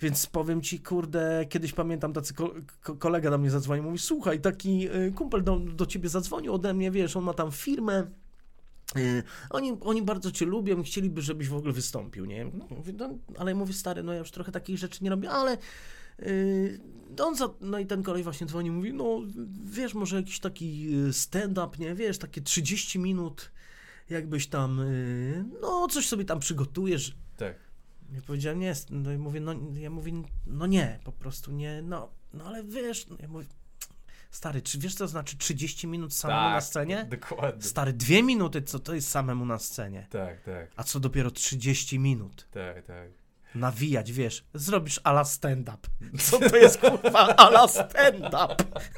Więc powiem ci, kurde, kiedyś pamiętam, tacy ko- ko- kolega do mnie zadzwonił, mówi, słuchaj, taki y, kumpel do, do ciebie zadzwonił ode mnie, wiesz, on ma tam firmę, y, oni, oni bardzo cię lubią, chcieliby, żebyś w ogóle wystąpił, nie? Mówię, no, ale mówię, stary, no ja już trochę takich rzeczy nie robię, ale on za, no i ten kolej właśnie dzwoni, mówi, no wiesz, może jakiś taki y, stand-up, nie, wiesz, takie 30 minut, jakbyś tam, y, no coś sobie tam przygotujesz, Tak. ja powiedziałem, nie, no i mówię, no, ja mówię, no nie, po prostu nie, no, no ale wiesz, no, ja mówię, stary, czy wiesz co to znaczy 30 minut samemu tak, na scenie? Dokładnie. Stary, dwie minuty, co to jest samemu na scenie? Tak, tak, A co dopiero 30 minut? tak, tak. Nawijać, wiesz, zrobisz ala stand-up. Co to jest, kurwa, ala stand-up?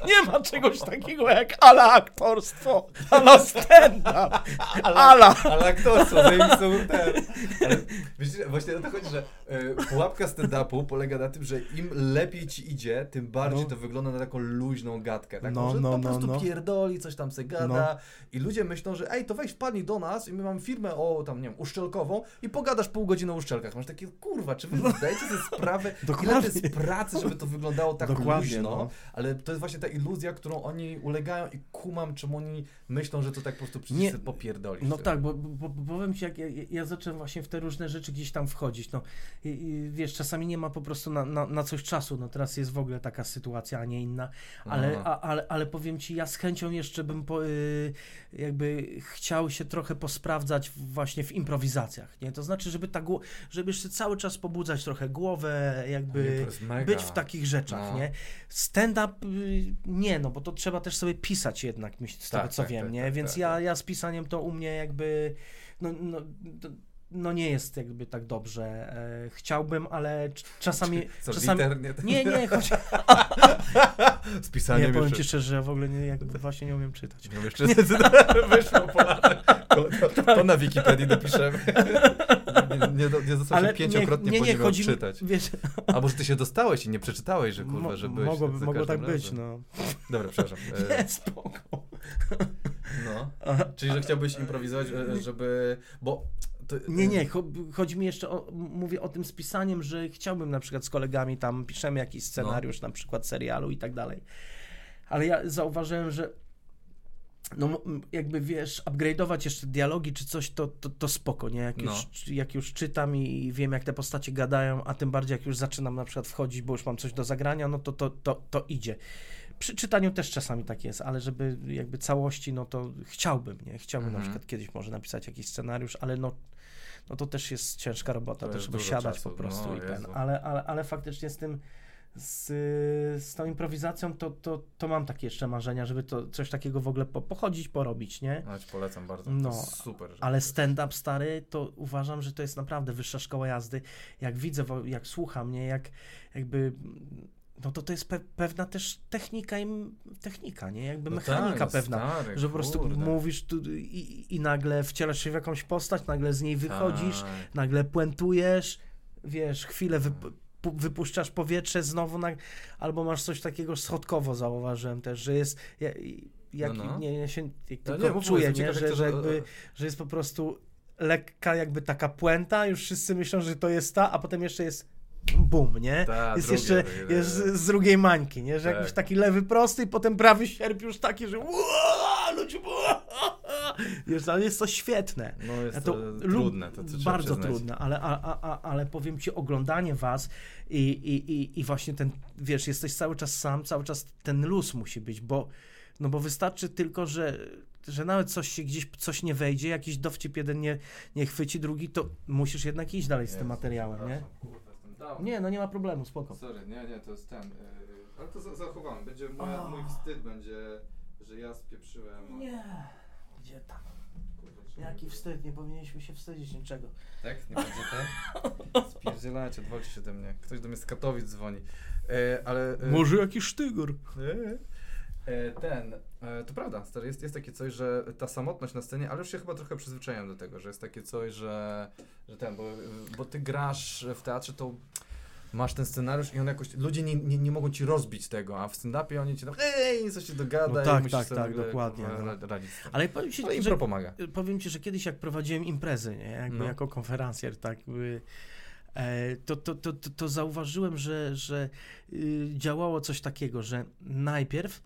Nie ma czegoś takiego jak ala aktorstwo, ala stand-up, ala. Ale aktorstwo, zajebistą ten. Ale wiecie, właśnie o to chodzi, że e, pułapka stand-upu polega na tym, że im lepiej ci idzie, tym bardziej No. to wygląda na taką luźną gadkę. Taką, No, że no, po no, prostu no. pierdoli, coś tam se gada i ludzie myślą, że ej, to weź wpadnij do nas i my mamy firmę o tam, nie wiem, uszczelkową i pogadasz pół godziny o uszczelkach. Masz takie, kurwa, czy wy zdajecie sobie sprawę, <laughs> ile to jest pracy, żeby to wyglądało tak Dokładnie, luźno, no. ale to jest właśnie ta iluzja, którą oni ulegają i kumam, czemu oni myślą, że to tak po prostu Nie. przycisnę popierdolić. No tak, bo, bo, bo powiem ci, jak ja, ja zacząłem właśnie w te różne rzeczy gdzieś tam wchodzić, no i, i wiesz, czasami nie ma po prostu na, na, na coś czasu, no teraz jest w ogóle taka sytuacja, a nie inna, ale, Aha. a, ale, ale powiem ci, ja z chęcią jeszcze bym po, y, jakby chciał się trochę posprawdzać właśnie w improwizacjach, nie? To znaczy, żeby ta żeby jeszcze cały czas pobudzać trochę głowę, Nie, jakby mega. być w takich rzeczach, No. nie? Stand-up y, nie, no bo to trzeba też sobie pisać jednak, myśl, z Tak, tego co tak, wiem, tak, nie? tak, Więc tak, ja, tak. ja z pisaniem to u mnie jakby, no, no, to- no nie jest jakby tak dobrze. E, chciałbym, ale cz- czasami... <laughs> Co, czasami liternie? nie, nie, choć... <laughs> Z pisaniem Nie, powiem ci szczerze, że ja w ogóle nie, jakby właśnie nie umiem czytać. Nie wiem, jeszcze <laughs> wyszło po latach. To, to, na Wikipedii dopiszemy. Nie, nie, nie został się pięciokrotnie nie, nie, nim chodzi mi, odczytać. wiesz, Albo że ty się dostałeś i nie przeczytałeś, że kurwa, że byłeś mogło, mogło tak każdym być, razem. no. Dobra, przepraszam. E, Nie, spoko. No. Czyli, że chciałbyś improwizować, e, żeby... Bo... To, Nie, nie, cho- chodzi mi jeszcze o, mówię o tym z pisaniem, że chciałbym na przykład z kolegami tam piszemy jakiś scenariusz, na przykład serialu i tak dalej. Ale ja zauważyłem, że no jakby wiesz, upgrade'ować jeszcze dialogi czy coś, to, to, to spoko, nie? Jak, No. już, jak już czytam i wiem, jak te postacie gadają, a tym bardziej jak już zaczynam na przykład wchodzić, bo już mam coś do zagrania, no to to, to, to idzie. Przy czytaniu też czasami tak jest, ale żeby jakby całości, no to chciałbym, nie? Chciałbym Mhm. na przykład kiedyś może napisać jakiś scenariusz, ale no, no to też jest ciężka robota, To też żeby siadać czasu, po prostu no, i ten, ale, ale, ale faktycznie z tym z, z tą improwizacją to, to, to mam takie jeszcze marzenia, żeby to coś takiego w ogóle po, pochodzić, porobić, nie? No, ci polecam bardzo. No, super. Ale stand-up stary, to uważam, że to jest naprawdę wyższa szkoła jazdy. Jak widzę, jak słucham, nie, jak jakby. No to to jest pe- pewna też technika i m- technika, nie? Jakby No mechanika tak, pewna. stary, że po prostu kurde. mówisz tu i, i nagle wcielasz się w jakąś postać, nagle z niej wychodzisz, Tak. nagle puentujesz, wiesz, chwilę pu- wypuszczasz powietrze znowu, na, albo masz coś takiego schodkowo zauważyłem też, że jest, ja, jak, No, no. nie, ja się No nie, czuję, nie, to, że, że- jakby, że jest po prostu lekka jakby taka puenta, już wszyscy myślą, że to jest ta, a potem jeszcze jest bum, nie? Ta, jest drugie, jeszcze drugie, jest z, drugiej mańki, nie? Że Tak. jakiś taki lewy prosty i potem prawy sierp już taki, że ludzie, <laughs> Wiesz, ale jest to świetne. No jest to, to trudne, to, bardzo trudne, ale, a, a, ale powiem ci, oglądanie was i, i, i, i właśnie ten, wiesz, jesteś cały czas sam, cały czas ten luz musi być, bo, no bo wystarczy tylko, że, że nawet coś się gdzieś, coś nie wejdzie, jakiś dowcip jeden nie, nie chwyci, drugi, to musisz jednak iść dalej z tym materiałem, nie? Nie, no nie ma problemu, spoko. Sorry, nie, nie, to jest ten. Yy, ale to za- zachowamy. Będzie moja, O. mój wstyd będzie, że ja spieprzyłem. Nie, gdzie tam? Kurwa, Jaki wstyd, nie powinniśmy się wstydzić niczego. Tak? Nie będzie tak? <laughs> Spierdzielacie, odwalcie się ode mnie. Ktoś do mnie z Katowic dzwoni. E, ale... E, Może jakiś sztygor. E, ten, e, to prawda, stary, jest, jest takie coś, że ta samotność na scenie, ale już się chyba trochę przyzwyczaiłem do tego, że jest takie coś, że, że ten, bo, bo ty grasz w teatrze, to masz ten scenariusz i on jakoś, ludzie nie, nie, nie mogą ci rozbić tego, a w stand-upie oni ci tam, ej, coś ci dogada No i tak, musisz tak, tak, nagle, dokładnie, no. ra- radzić. Ale powiem ci, że, pomaga. powiem ci, że kiedyś jak prowadziłem imprezy, nie? Jakby No. jako konferencjer, tak, by, e, to, to, to, to, zauważyłem, że, że y, działało coś takiego, że najpierw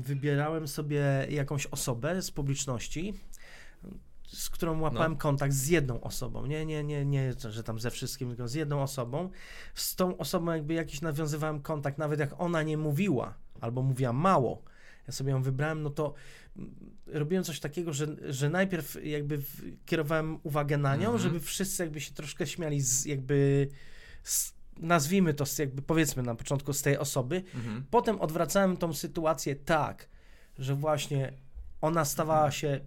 wybierałem sobie jakąś osobę z publiczności, z którą łapałem No. kontakt z jedną osobą, nie, nie, nie, nie, że tam ze wszystkim, tylko z jedną osobą. Z tą osobą jakby jakiś nawiązywałem kontakt, nawet jak ona nie mówiła, albo mówiła mało, ja sobie ją wybrałem, no to mm, robiłem coś takiego, że, że najpierw jakby kierowałem uwagę na nią, Mhm. żeby wszyscy jakby się troszkę śmiali z jakby, z, nazwijmy to jakby powiedzmy na początku z tej osoby, Mhm. Potem odwracałem tą sytuację tak, że właśnie ona stawała się,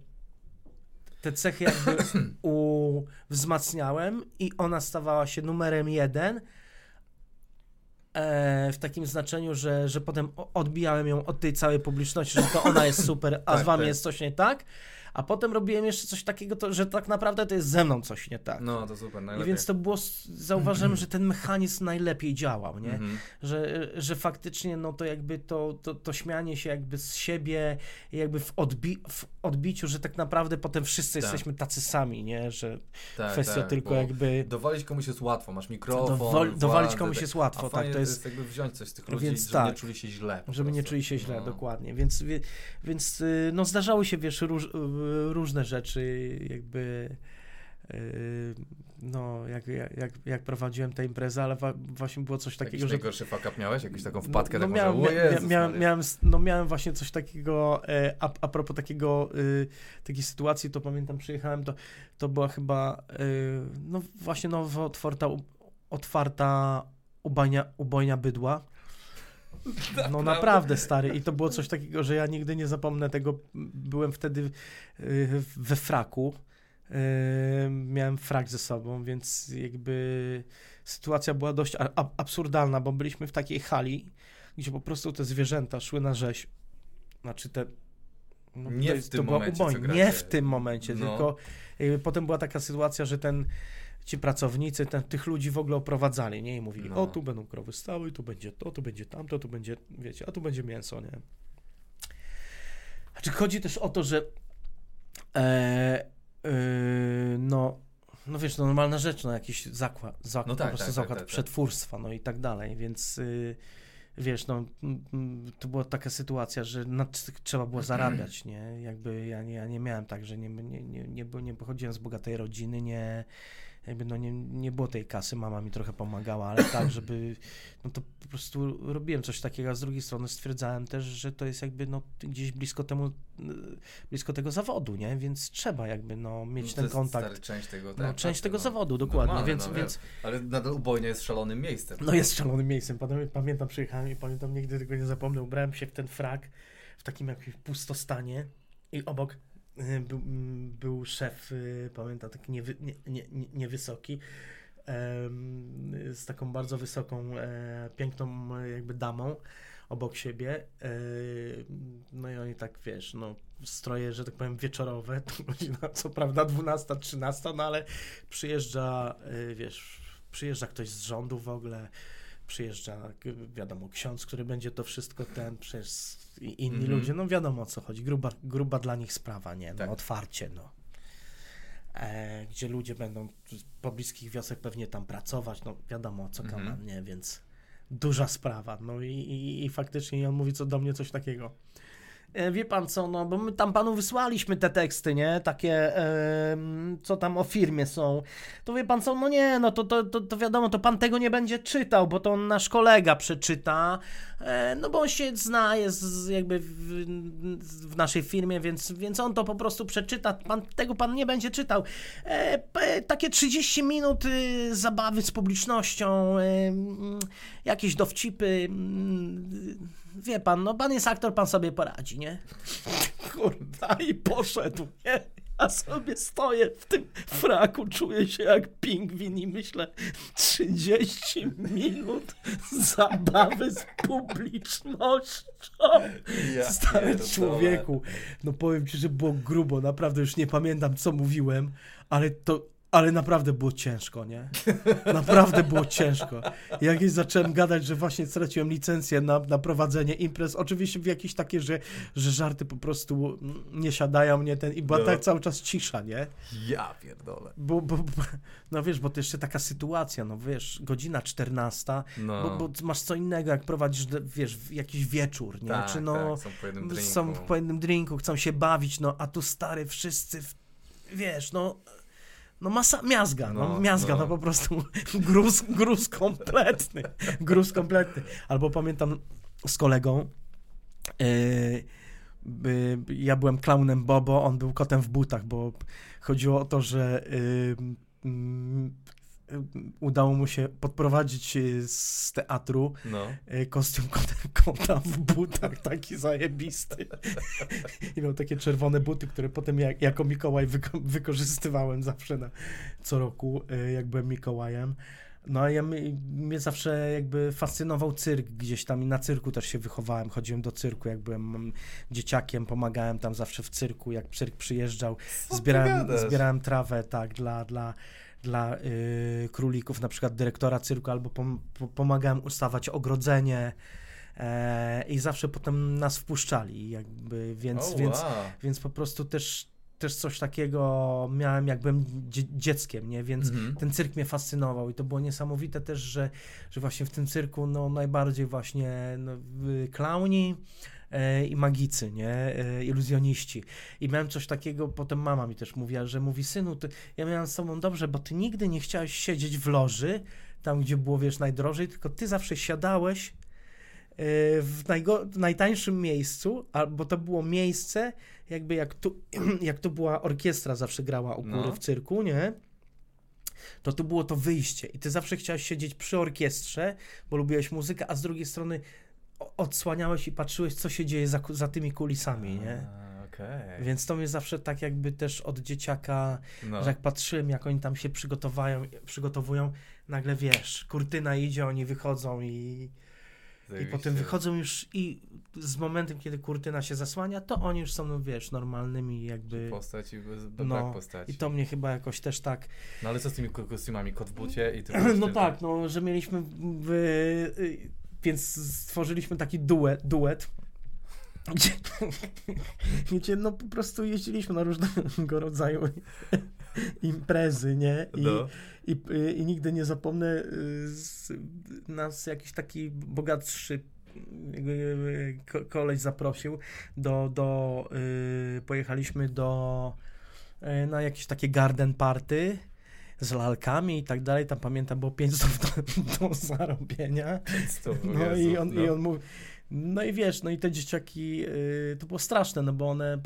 te cechy jakby <clears throat> u, wzmacniałem i ona stawała się numerem jeden e, w takim znaczeniu, że, że potem odbijałem ją od tej całej publiczności, że to ona jest super, a Tak, z wami tak. jest coś nie tak, a potem robiłem jeszcze coś takiego, to, że tak naprawdę to jest ze mną coś nie tak. No, to super, I najlepiej. więc to było, zauważyłem, że ten mechanizm najlepiej działał, nie? Mhm. że, że faktycznie no to jakby to, to, to śmianie się jakby z siebie jakby w, odbi w odbiciu, że tak naprawdę potem wszyscy Tak. jesteśmy tacy sami, nie, że Tak, kwestia tak, tylko jakby Dowalić komuś jest łatwo, masz mikrofon, dowol- dowalić komuś tak. jest łatwo, tak, to jest, jakby wziąć coś z tych ludzi, Więc żeby tak. nie czuli się źle. żeby nie prostu. czuli się źle, No. dokładnie, więc, więc y, no zdarzały się, wiesz, róż, różne rzeczy, jakby y, no, jak, jak, jak- prowadziłem tę imprezę, ale właśnie było coś Jakiś takiego, że najgorszy fuck up miałeś? Jakąś taką wpadkę no, taką, miałem, że Jezus miałem, no miałem właśnie coś takiego, e, a, a propos takiego, y, takiej sytuacji, to pamiętam, przyjechałem, to, to była chyba, y, no właśnie nowo otwarta, otwarta ubojnia, ubojnia bydła. No naprawdę stary i to było coś takiego, że ja nigdy nie zapomnę tego, byłem wtedy y, we fraku, y, miałem frak ze sobą, więc jakby sytuacja była dość absurdalna, bo byliśmy w takiej hali, gdzie po prostu te zwierzęta szły na rzeź. Znaczy te. No, Nie to, w to momencie. Nie w tym momencie, No. tylko potem była taka sytuacja, że ten. Ci pracownicy ten, tych ludzi w ogóle oprowadzali, nie? I mówili, No. o tu będą krowy stały, tu będzie to, tu będzie tamto, tu będzie, wiecie, a tu będzie mięso, nie? Znaczy chodzi też o to, że e, e, no, no wiesz, no normalna rzecz, no jakiś zakład, zakład No tak, po prostu tak, tak, zakład tak, tak. przetwórstwa, no i tak dalej, więc y, wiesz, no to była taka sytuacja, że trzeba było zarabiać, nie? Jakby ja nie, ja nie miałem tak, że nie, nie, nie, nie, nie pochodziłem z bogatej rodziny, nie, jakby no nie, nie było tej kasy, mama mi trochę pomagała, ale tak, <coughs> żeby, no to po prostu robiłem coś takiego, a z drugiej strony stwierdzałem też, że to jest jakby no gdzieś blisko temu, y, blisko tego zawodu, nie? Więc trzeba jakby no mieć No ten kontakt. stary, część tego, No, tak, część tak, tego no. zawodu, dokładnie, Normalne, więc, no, więc Ale nadal ubojnia jest szalonym miejscem. no jest szalonym miejscem. Pamiętam, przyjechałem i pamiętam, nigdy tego nie zapomnę. Ubrałem się w ten frak w takim jakimś pustostanie i obok był, mm, był szef, y, pamiętam, taki nie, nie, nie, niewysoki, z taką bardzo wysoką, e, piękną jakby damą obok siebie. E, no i oni tak, wiesz, no stroje, że tak powiem, wieczorowe, to <laughs> godzina, co prawda 12, 13, no ale przyjeżdża, e, wiesz, przyjeżdża ktoś z rządu w ogóle, przyjeżdża, wiadomo, ksiądz, który będzie to wszystko ten, i inni Mhm. ludzie, no wiadomo o co chodzi, gruba, gruba dla nich sprawa, nie, no Tak. otwarcie, no. E, gdzie ludzie będą z pobliskich wiosek pewnie tam pracować, no wiadomo o co Mhm. kaman, nie, więc duża sprawa, no i, i, i faktycznie on mówi co do mnie coś takiego. E, Wie pan co, no bo my tam panu wysłaliśmy te teksty, nie? Takie, co tam o firmie są. To wie pan co, no nie, no to, to, to, to wiadomo, to pan tego nie będzie czytał, bo to nasz kolega przeczyta, e, no bo on się zna, jest jakby w, w naszej firmie, więc, więc on to po prostu przeczyta, pan, tego pan nie będzie czytał. E, takie 30 minut y, zabawy z publicznością, jakieś dowcipy, mm, wie pan, no pan jest aktor, pan sobie poradzi, nie? <laughs> Kurwa, i poszedł, nie? A sobie stoję w tym fraku, czuję się jak pingwin i myślę 30 minut zabawy z publicznością. Ja Stary człowieku. No powiem ci, że było grubo. Naprawdę już nie pamiętam, co mówiłem, ale to. Ale naprawdę było ciężko, nie? Naprawdę było ciężko. Jak już zacząłem gadać, że właśnie straciłem licencję na, na prowadzenie imprez, oczywiście w jakieś takie, że, że żarty po prostu nie siadają mnie ten i była No. tak cały czas cisza, nie? Ja pierdolę. Bo, bo, bo, no wiesz, bo to jeszcze taka sytuacja, no wiesz, godzina 14, No. bo, bo masz co innego, jak prowadzisz, wiesz, jakiś wieczór, nie? tak, Czy no, tak, są po jednym drinku. są po jednym drinku, chcą się bawić, no a tu stary, wszyscy, w, wiesz, no, no masa, miazga, no, No, miazga, no. no. po prostu <laughs> gruz, gruz kompletny, gruz kompletny. Albo pamiętam z kolegą, yy, by- ja byłem klaunem Bobo, on był kotem w butach, bo chodziło o to, że yy, yy, udało mu się podprowadzić yy, z teatru No. y, kostium <laughs> kota, w butach, taki zajebisty. <laughs> I miał takie czerwone buty, które potem jak, jako Mikołaj wyko wykorzystywałem zawsze na, co roku, y, jak byłem Mikołajem. No a ja, mnie zawsze jakby fascynował cyrk gdzieś tam i na cyrku też się wychowałem. Chodziłem do cyrku, jak byłem mm, dzieciakiem, pomagałem tam zawsze w cyrku, jak cyrk przyjeżdżał. Zbierałem, zbierałem trawę, tak, dla, dla, dla y, królików, na przykład dyrektora cyrku, albo pom, po, pomagałem ustawać ogrodzenie e, i zawsze potem nas wpuszczali, jakby, więc, O, więc, wow. więc po prostu też, też coś takiego miałem, jak byłem dzie, dzieckiem, nie, więc Mhm. ten cyrk mnie fascynował i to było niesamowite też, że, że właśnie w tym cyrku no, najbardziej właśnie no, klauni i magicy, nie, e, iluzjoniści. I miałem coś takiego, potem mama mi też mówiła, że mówi, synu, ty, ja miałem z tobą dobrze, bo ty nigdy nie chciałeś siedzieć w loży, tam gdzie było, wiesz, najdrożej, tylko ty zawsze siadałeś e, w, najtańszym miejscu, albo to było miejsce, jakby jak tu, <clears throat> jak tu była orkiestra zawsze grała u góry No. w cyrku, nie? To tu było to wyjście i ty zawsze chciałeś siedzieć przy orkiestrze, bo lubiłeś muzykę, a z drugiej strony odsłaniałeś i patrzyłeś, co się dzieje za, za tymi kulisami, nie? Okej. Więc to mnie zawsze tak jakby też od dzieciaka, No. że jak patrzyłem, jak oni tam się przygotowają, przygotowują, nagle wiesz, kurtyna idzie, oni wychodzą i, i potem wychodzą już i z momentem, kiedy kurtyna się zasłania, to oni już są, no wiesz, normalnymi jakby... Postać i bez, bez No, postaci. I to mnie chyba jakoś też tak... No ale co z tymi ko- kostiumami? Kot w bucie i ty <clears throat> No tak, no, że mieliśmy... W, więc stworzyliśmy taki duet, duet gdzie, gdzie no po prostu jeździliśmy na różnego rodzaju imprezy, nie? I, No. i, y, i nigdy nie zapomnę y, z, nas jakiś taki bogatszy ko- koleś zaprosił do, do y, pojechaliśmy do y, na jakieś takie garden party z lalkami i tak dalej, tam pamiętam było 500 do, <laughs> do zarobienia. No i on, no. i on mówi. No i wiesz, no i te dzieciaki, y, to było straszne, no bo one y,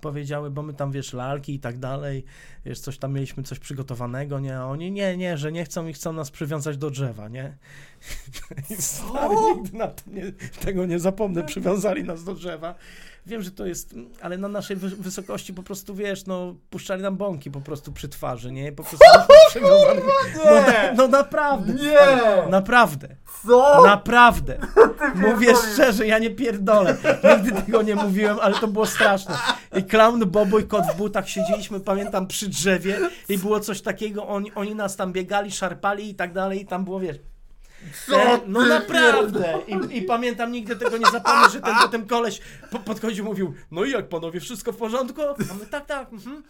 powiedziały, bo my tam, wiesz, lalki i tak dalej, wiesz, coś tam mieliśmy, coś przygotowanego, nie, a oni, nie, nie, że nie chcą i chcą nas przywiązać do drzewa, nie? <laughs> I stary, nigdy na to nie, tego nie zapomnę, przywiązali nas do drzewa. Wiem, że to jest, ale na naszej wy- wysokości po prostu, wiesz, no, puszczali nam bąki po prostu przy twarzy, nie? Po prostu <laughs> przywiązani. No, na, no naprawdę. Nie! Naprawdę. Co? Naprawdę. <laughs> Mówię szczerze, ja nie pierdolę. Nigdy tego nie mówiłem, ale to było straszne. I clown Bobo i kot w butach siedzieliśmy, pamiętam, przy drzewie i było coś takiego, oni, oni nas tam biegali, szarpali i tak dalej i tam było, wiesz... E, no naprawdę! I, I pamiętam, nigdy tego nie zapomnę, że ten potem koleś po, podchodził mówił, no i jak panowie, wszystko w porządku? A my, tak, tak, mhm.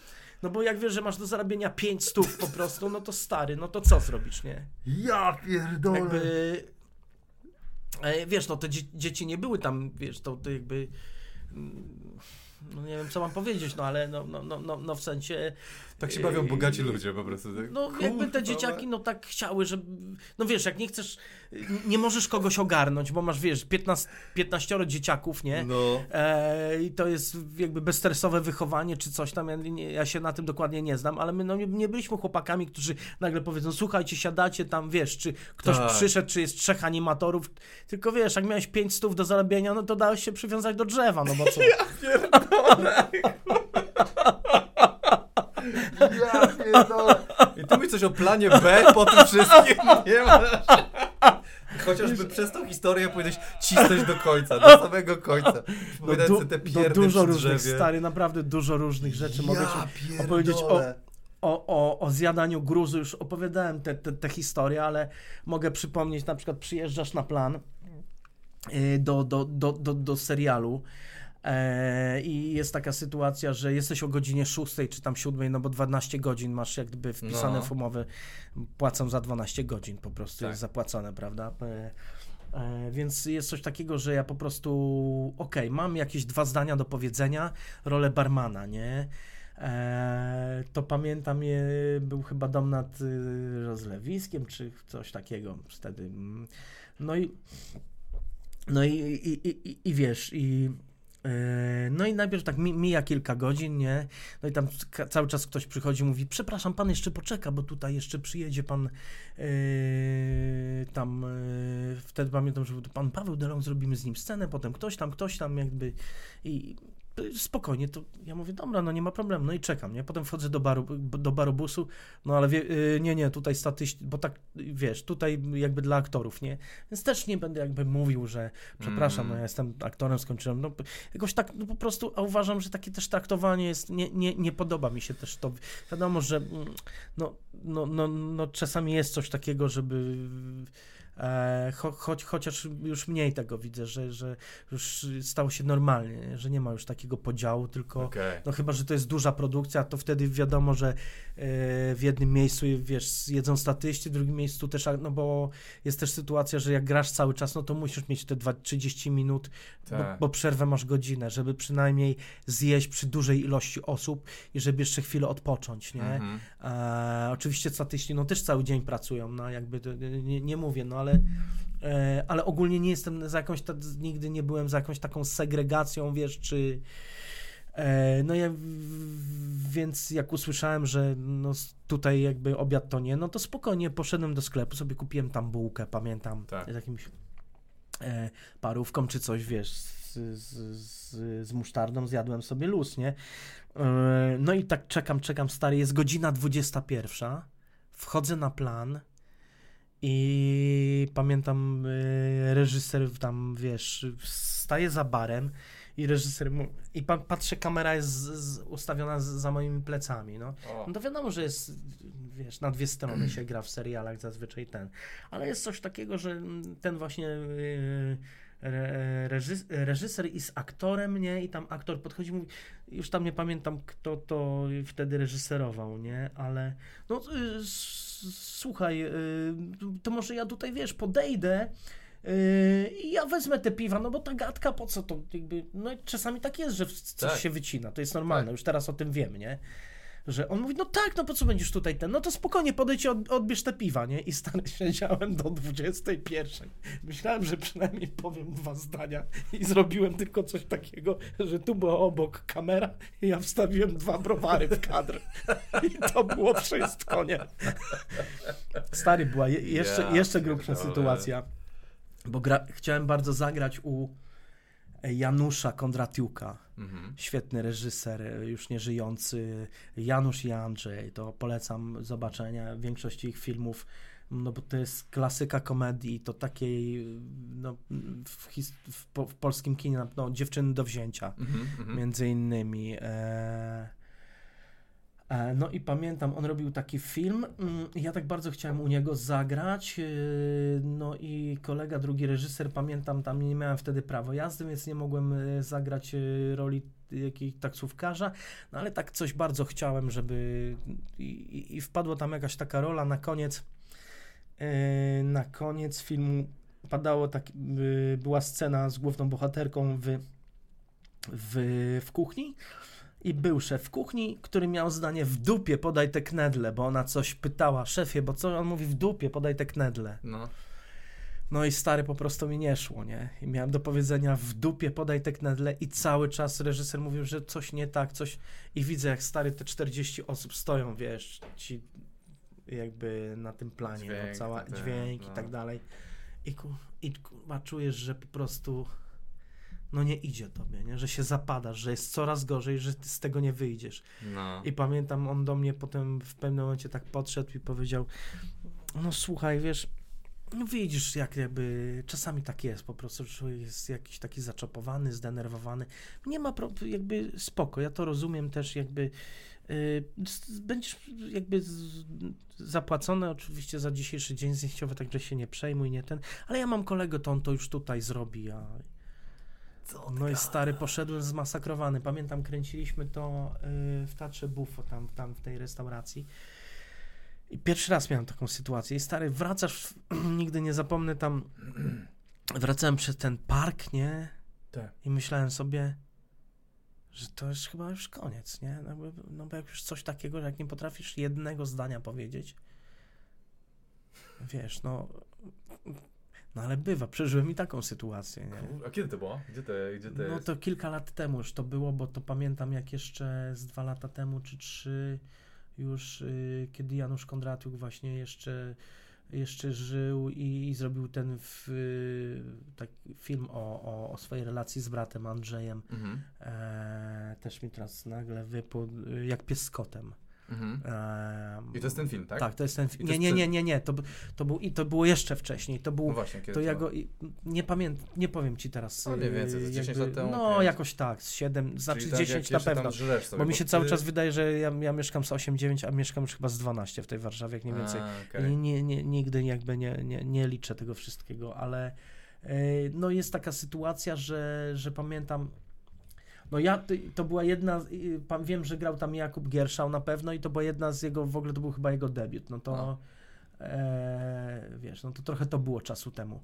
No bo jak wiesz, że masz do zarabienia 5 stów po prostu, no to stary, no to co zrobisz, nie? Ja pierdolę. jakby e, wiesz, no te dzie- dzieci nie były tam, wiesz, to, to jakby mm, no nie wiem, co mam powiedzieć, no ale no, no, no, no, no w sensie Tak się bawią bogaci ludzie po prostu. Tak? no jakby te Kurwa. dzieciaki no tak chciały, że no wiesz, jak nie chcesz, nie możesz kogoś ogarnąć, bo masz, wiesz, 15, 15 dzieciaków, nie? No. E, I to jest jakby bezstresowe wychowanie czy coś tam. Ja, nie, ja się na tym dokładnie nie znam, ale my no, nie, nie byliśmy chłopakami, którzy nagle powiedzą: Słuchajcie, siadacie tam, wiesz, czy ktoś Tak. przyszedł, czy jest trzech animatorów. Tylko wiesz, jak miałeś 5 stów do zarabiania, no to dałeś się przywiązać do drzewa, no bo co? <laughs> <laughs> pierdolę. I tu mi coś o planie B po tym wszystkim nie ma. Chociażby przez tą historię powinieneś cisnąć do końca, do samego końca. No, du, te no dużo różnych, stary, naprawdę dużo różnych rzeczy. Mogę ci opowiedzieć o, o, o, o zjadaniu gruzu. Już opowiadałem te, te, te historie, ale mogę przypomnieć, na przykład przyjeżdżasz na plan y, do, do, do, do, do serialu E, I jest taka sytuacja, że jesteś o godzinie 6 czy tam 7, no bo 12 godzin masz jakby wpisane no. w umowę, płacą za 12 godzin po prostu, tak. jest zapłacone, prawda? E, e, więc jest coś takiego, że ja po prostu, okej, okay, mam jakieś dwa zdania do powiedzenia, rolę barmana, nie? E, to pamiętam, je, był chyba dom nad y, rozlewiskiem, czy coś takiego wtedy. No i, no i, i, i, i wiesz, i E, no i najpierw tak mija kilka godzin, nie? No i tam cały czas ktoś przychodzi mówi, przepraszam, pan jeszcze poczeka, bo tutaj jeszcze przyjedzie pan yy, tam, yy, wtedy pamiętam, że pan Paweł Delong, zrobimy z nim scenę, potem ktoś tam, ktoś tam jakby i spokojnie, to ja mówię, dobra, no nie ma problemu, no i czekam, nie? Potem wchodzę do baru, do barobusu, no ale wie, yy, nie, nie, tutaj statyści, bo tak, wiesz, tutaj jakby dla aktorów, nie? Więc też nie będę jakby mówił, że przepraszam, mm. no ja jestem aktorem, skończyłem, no jakoś tak, no po prostu, a uważam, że takie też traktowanie jest, nie, nie, nie podoba mi się też to, wiadomo, że mm, no, no, no, no czasami jest coś takiego, żeby cho, choć, chociaż już mniej tego widzę, że, że już stało się normalnie, że nie ma już takiego podziału, tylko okay. no chyba, że to jest duża produkcja, to wtedy wiadomo, że e, w jednym miejscu wiesz, jedzą statyści, w drugim miejscu też, no bo jest też sytuacja, że jak grasz cały czas, no to musisz mieć te 30 minut, bo, tak. bo przerwę masz godzinę, żeby przynajmniej zjeść przy dużej ilości osób i żeby jeszcze chwilę odpocząć, nie? Mhm. E, oczywiście statyści, no też cały dzień pracują, no jakby nie, nie mówię, no ale ale, e, ale ogólnie nie jestem za jakąś, nigdy nie byłem za jakąś taką segregacją, wiesz, czy e, no ja, więc jak usłyszałem, że no tutaj jakby obiad to nie, no to spokojnie poszedłem do sklepu, sobie kupiłem tam bułkę, pamiętam, tak. z jakimś e, parówką czy coś, wiesz, z, z, z, z musztardą zjadłem sobie luz, nie? No i tak czekam, czekam, stary, jest godzina 21, wchodzę na plan, i pamiętam, y, reżyser tam, wiesz, staje za barem i reżyser mu, i pa, patrzę, kamera jest z, z, ustawiona z, za moimi plecami, no. no. to wiadomo, że jest, wiesz, na dwie strony się gra w serialach zazwyczaj ten, ale jest coś takiego, że ten właśnie yy, reżyser i z aktorem, nie? I tam aktor podchodzi i mówi, już tam nie pamiętam, kto to wtedy reżyserował, nie? Ale no, y, słuchaj, y, to może ja tutaj, wiesz, podejdę y, i ja wezmę te piwa, no bo ta gadka, po co to jakby, no czasami tak jest, że coś tak. się wycina, to jest normalne, tak. już teraz o tym wiem, nie? Że on mówi, no tak, no po co będziesz tutaj ten, no to spokojnie podejdź i od, odbierz te piwa, nie? I stary <laughs> siedziałem do 21. Myślałem, że przynajmniej powiem dwa zdania i zrobiłem tylko coś takiego, że tu była obok kamera i ja wstawiłem dwa browary w kadr. I to było wszystko, nie? Stary, była je, jeszcze, jeszcze grubsza sytuacja, bo gra, chciałem bardzo zagrać u Janusza Kondratiuka, mhm. świetny reżyser, już nieżyjący, Janusz i Andrzej, to polecam zobaczenia większości ich filmów, no bo to jest klasyka komedii, to takiej no, w, w, w polskim kinie, no, dziewczyny do wzięcia, mhm, mhm. między innymi. E, no i pamiętam, on robił taki film, mm, ja tak bardzo chciałem u niego zagrać, e, no i kolega, drugi reżyser, pamiętam, tam nie miałem wtedy prawo jazdy, więc nie mogłem e, zagrać roli jakiegoś taksówkarza, no ale tak coś bardzo chciałem, żeby i, i wpadła tam jakaś taka rola na koniec, na koniec filmu. Padało tak, była scena z główną bohaterką w, w, w kuchni, i był szef kuchni, który miał zdanie w dupie podaj te knedle, bo ona coś pytała, szefie, bo co on mówi w dupie podaj te knedle. No. No i stary po prostu mi nie szło, nie? I miałem do powiedzenia w dupie podaj te knedle i cały czas reżyser mówił, że coś nie tak, coś i widzę jak stary te 40 osób stoją, wiesz, ci jakby na tym planie, dźwięk, no, cała dźwięk no. i tak dalej. I, ku, i kurwa czujesz, że po prostu no nie idzie tobie, nie? że się zapadasz, że jest coraz gorzej, że ty z tego nie wyjdziesz. No. I pamiętam, on do mnie potem w pewnym momencie tak podszedł i powiedział, no słuchaj, wiesz, no widzisz, jak jakby czasami tak jest, po prostu człowiek jest jakiś taki zaczopowany, zdenerwowany. Nie ma pro, jakby spoko, ja to rozumiem też jakby y, będziesz jakby z, zapłacone oczywiście za dzisiejszy dzień zdjęciowy, także się nie przejmuj, nie ten, ale ja mam kolegę, to on to już tutaj zrobi, a no i stary, poszedłem zmasakrowany. Pamiętam, kręciliśmy to y, w Teatrze Buffo, tam, tam w tej restauracji. I pierwszy raz miałem taką sytuację. I stary, wracasz, <clears throat> nigdy nie zapomnę tam, <clears throat> wracałem przez ten park, nie? Tak. I myślałem sobie, że to jest chyba już koniec, nie? No bo, no bo jak już coś takiego, że jak nie potrafisz jednego zdania powiedzieć, wiesz, no... No ale bywa, przeżyłem i taką sytuację, nie? A kiedy to było? Gdzie to, gdzie to No to kilka lat temu już to było, bo to pamiętam jak jeszcze z dwa lata temu czy trzy już, y, kiedy Janusz Kondratiuk właśnie jeszcze, jeszcze żył i, i zrobił ten w, tak, film o, o, o swojej relacji z bratem Andrzejem. Mhm. E, też mi teraz nagle y, jak pies z kotem. Mhm. E, I to jest ten film, tak? Tak, to jest ten film. to Nie, nie, nie, nie, nie, to, to, był, i to było jeszcze wcześniej, to był No właśnie, kiedy to ja go nie pamiętam, nie powiem ci teraz. No yy, więcej, 10 jakby- lat temu, No, jakoś tak, z 7, znaczy Czyli tak 10 jak na pewno. Sobie, Bo mi się cały ty- czas wydaje, że ja, ja mieszkam z 8-9, a mieszkam już chyba z 12 w tej Warszawie, jak nie więcej. A, okej. I nie, nie, nigdy jakby nie, nie, nie liczę tego wszystkiego, ale yy, no jest taka sytuacja, że, że pamiętam. No ja, to była jedna, pan, wiem, że grał tam Jakub Gierszał na pewno i to była jedna z jego, w ogóle to był chyba jego debiut, no to No. e, wiesz, no to trochę to było czasu temu.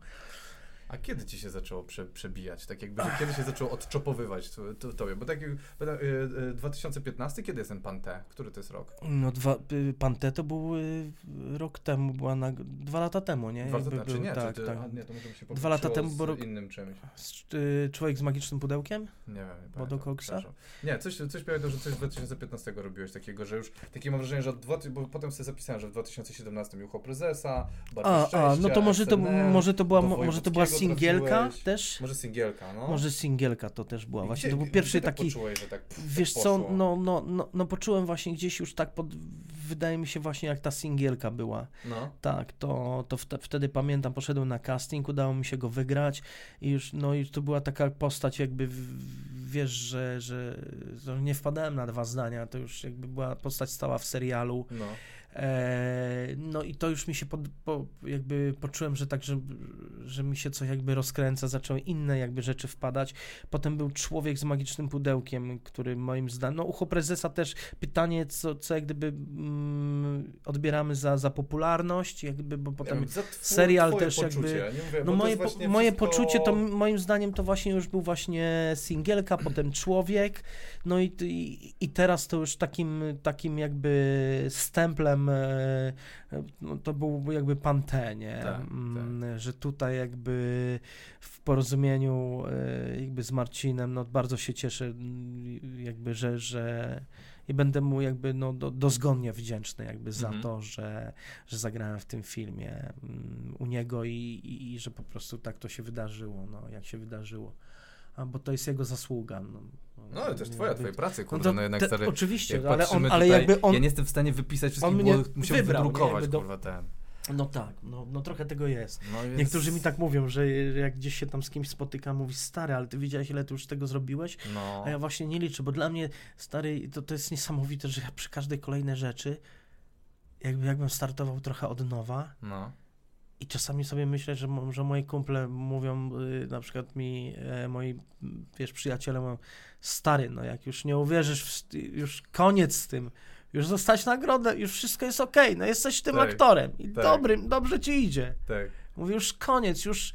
A kiedy ci się zaczęło prze, przebijać? Tak jakby, kiedy się zaczęło odczopowywać to, to, tobie? Bo tak jak, bo tak, e, e, 2015, kiedy jest ten Pan T? Który to jest rok? No dwa, y, pan T to był y, rok temu, była na, dwa lata temu, nie? Dwa lata temu, czy nie? Tak, czy, tak. A, nie, to może się Dwa lata temu, bo rok- innym czymś. Z- y, Człowiek z magicznym pudełkiem? Nie wiem, nie pamiętam, przepraszam. Nie, coś, coś pamiętam, że coś z 2015 robiłeś takiego, że już takie mam wrażenie, że od dwa, bo potem sobie zapisałem, że w 2017 Jucho Prezesa, Bardzo A, a, no to może to, może to była, może to była singielka trafiłeś. też? Może singielka, no. Może singielka to też była. Właśnie gdzie- to był gdzie pierwszy tak taki. Poczułeś, że tak pff, Wiesz tak co, no, no, no, no poczułem właśnie gdzieś już tak pod. Wydaje mi się właśnie jak ta singielka była. No. Tak, to, to wte, wtedy pamiętam, poszedłem na casting, udało mi się go wygrać i już, no i to była taka postać jakby, wiesz, że, że, że nie wpadałem na dwa zdania, to już jakby była postać stała w serialu, No. E, no i to już mi się pod, po, jakby poczułem, że tak, że, że mi się coś jakby rozkręca, zaczęły inne jakby rzeczy wpadać, potem był Człowiek z magicznym pudełkiem, który moim zdaniem, no ucho prezesa też pytanie, co, co jak gdyby mm, odbieramy za, za popularność, jakby, bo potem... Twój, serial też poczucie, jakby- mówię, No moje, po, moje wszystko- poczucie to moim zdaniem to właśnie już był właśnie singielka, potem człowiek, no i, i, i teraz to już takim, takim jakby stemplem e, no to był jakby pan T, nie? Tak, Mm, Że tutaj jakby w porozumieniu e, jakby z Marcinem, no bardzo się cieszę mm, jakby, że, że i będę mu jakby no, do, dozgonnie wdzięczny jakby za Mhm. to, że, że zagrałem w tym filmie mm, u niego i, i, i że po prostu tak to się wydarzyło, no jak się wydarzyło. A bo to jest jego zasługa. No, No ale też twoja, twojej pracy, No kurde, to no jednak te- stary. Oczywiście, ale, on, ale tutaj, jakby on. Ja nie jestem w stanie wypisać wszystkich, bo musiałbym wybrał, wydrukować, do- kurwa, ten. No tak, no, no trochę tego jest. No. Niektórzy mi tak mówią, że jak gdzieś się tam z kimś spotykam, mówi stary, ale ty wiedziałeś, ile ty już tego zrobiłeś? No. A ja właśnie nie liczę, bo dla mnie, stary, to, to jest niesamowite, że ja przy każdej kolejnej rzeczy, jakby jakbym startował trochę od nowa No. I czasami sobie myślę, że, że moi kumple mówią, y, na przykład mi, e, moi, wiesz, przyjaciele mówią, stary, no jak już nie uwierzysz, w, już koniec z tym, już zostać nagrodę, już wszystko jest okej, no jesteś tym Tak, aktorem i tak. dobrym, dobrze ci idzie. Tak. Mówię, już koniec, już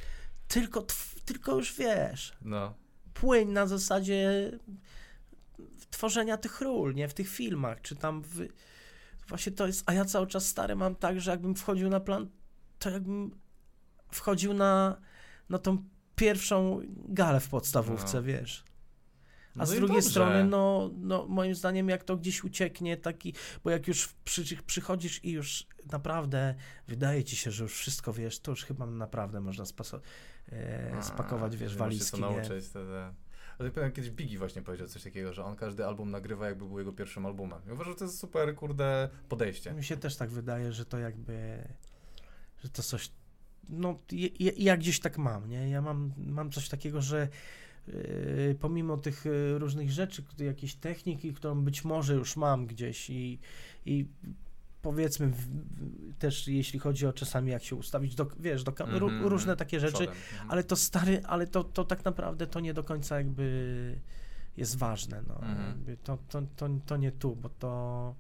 tylko, tw- tylko już wiesz, No. płyń na zasadzie tworzenia tych ról, nie? W tych filmach, czy tam w... Właśnie to jest, a ja cały czas stary mam tak, że jakbym wchodził na plan, to jakbym wchodził na, na tą pierwszą galę w podstawówce, No. wiesz. A No z drugiej dobrze. strony, no, no moim zdaniem, jak to gdzieś ucieknie, taki, bo jak już przy, przychodzisz i już naprawdę wydaje ci się, że już wszystko wiesz, to już chyba naprawdę można spaso, e, spakować, wiesz, że musisz się walizki. to nauczyć, to, to. Ale pamiętam kiedyś Biggie właśnie powiedział coś takiego, że on każdy album nagrywa jakby był jego pierwszym albumem. I uważam, że to jest super, kurde, podejście. Mi się też tak wydaje, że to jakby, że to coś, no ja, ja gdzieś tak mam, nie? Ja mam, mam coś takiego, że yy, pomimo tych yy, różnych rzeczy, jakiejś techniki, którą być może już mam gdzieś i, i powiedzmy w, w, też jeśli chodzi o czasami jak się ustawić, do, wiesz, do, ró- Mhm, różne takie rzeczy, Przodem. Mhm. ale to stary, ale to, to tak naprawdę to nie do końca jakby jest ważne. No. Mhm. Jakby To, to, to, to nie tu, bo to.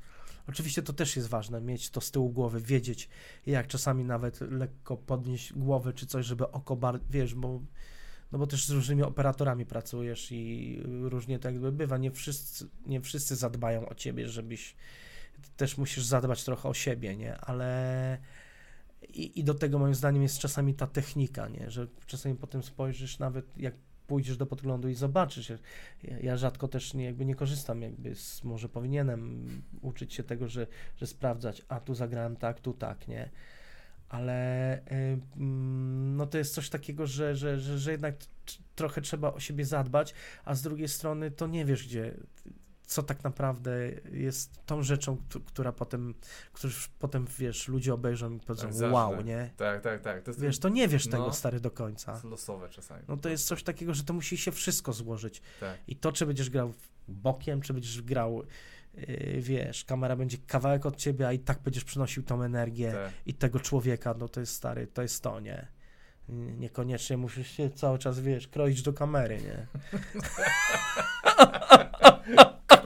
Oczywiście to też jest ważne, mieć to z tyłu głowy, wiedzieć, jak czasami nawet lekko podnieść głowę czy coś, żeby oko bar... wiesz, bo, no bo też z różnymi operatorami pracujesz i różnie to jakby bywa. Nie wszyscy, nie wszyscy zadbają o ciebie, żebyś też musisz zadbać trochę o siebie, nie? Ale i, i do tego moim zdaniem jest czasami ta technika, nie? Że czasami potem spojrzysz nawet jak pójdziesz do podglądu i zobaczysz. Ja, rzadko też nie, jakby nie korzystam, jakby z, może powinienem uczyć się tego, że, że sprawdzać, a tu zagrałem tak, tu tak, nie? Ale y, mm, no to jest coś takiego, że, że, że, że jednak trochę trzeba o siebie zadbać, a z drugiej strony to nie wiesz, gdzie co tak naprawdę jest tą rzeczą, któ- która potem, którzy potem, wiesz, ludzie obejrzą i powiedzą, Tak, wow, nie? Tak, tak, tak. To jest, Wiesz, to nie wiesz No. tego, stary, do końca. to jest losowe czasami. No to jest coś takiego, że to musi się wszystko złożyć. Tak. I to, czy będziesz grał bokiem, czy będziesz grał, yy, wiesz, kamera będzie kawałek od ciebie, a i tak będziesz przynosił tą energię tak. i tego człowieka, no to jest stary, to jest to, nie? Niekoniecznie musisz się cały czas, wiesz, kroić do kamery, nie? <laughs>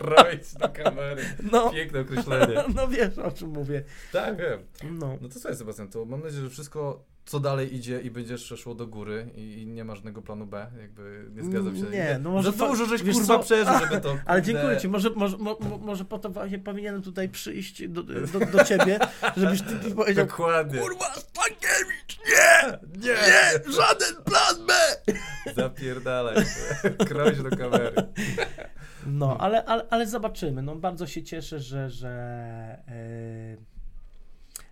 Kroić do kamery. <laughs> No, Piękne określenie. <laughs> no wiesz, o czym mówię. Tak, wiem. No, No to słuchaj Sebastian, to mam nadzieję, że wszystko co dalej idzie i będzie jeszcze szło do góry i, i nie ma żadnego planu B, jakby nie zgadzam się. Nie, no może fa- dużo żeś kurwa przeżył, żeby to... <laughs> Ale dziękuję ci, może, może, mo, mo- może po to właśnie powinienem tutaj przyjść do, do, do ciebie, żebyś ty, ty powiedział, Dokładnie. kurwa, Stankiewicz, nie, Nie! nie, żaden plan B! <laughs> Zapierdalaj. Kroć do kamery. No, ale, ale, ale zobaczymy. No, bardzo się cieszę, że, że, yy,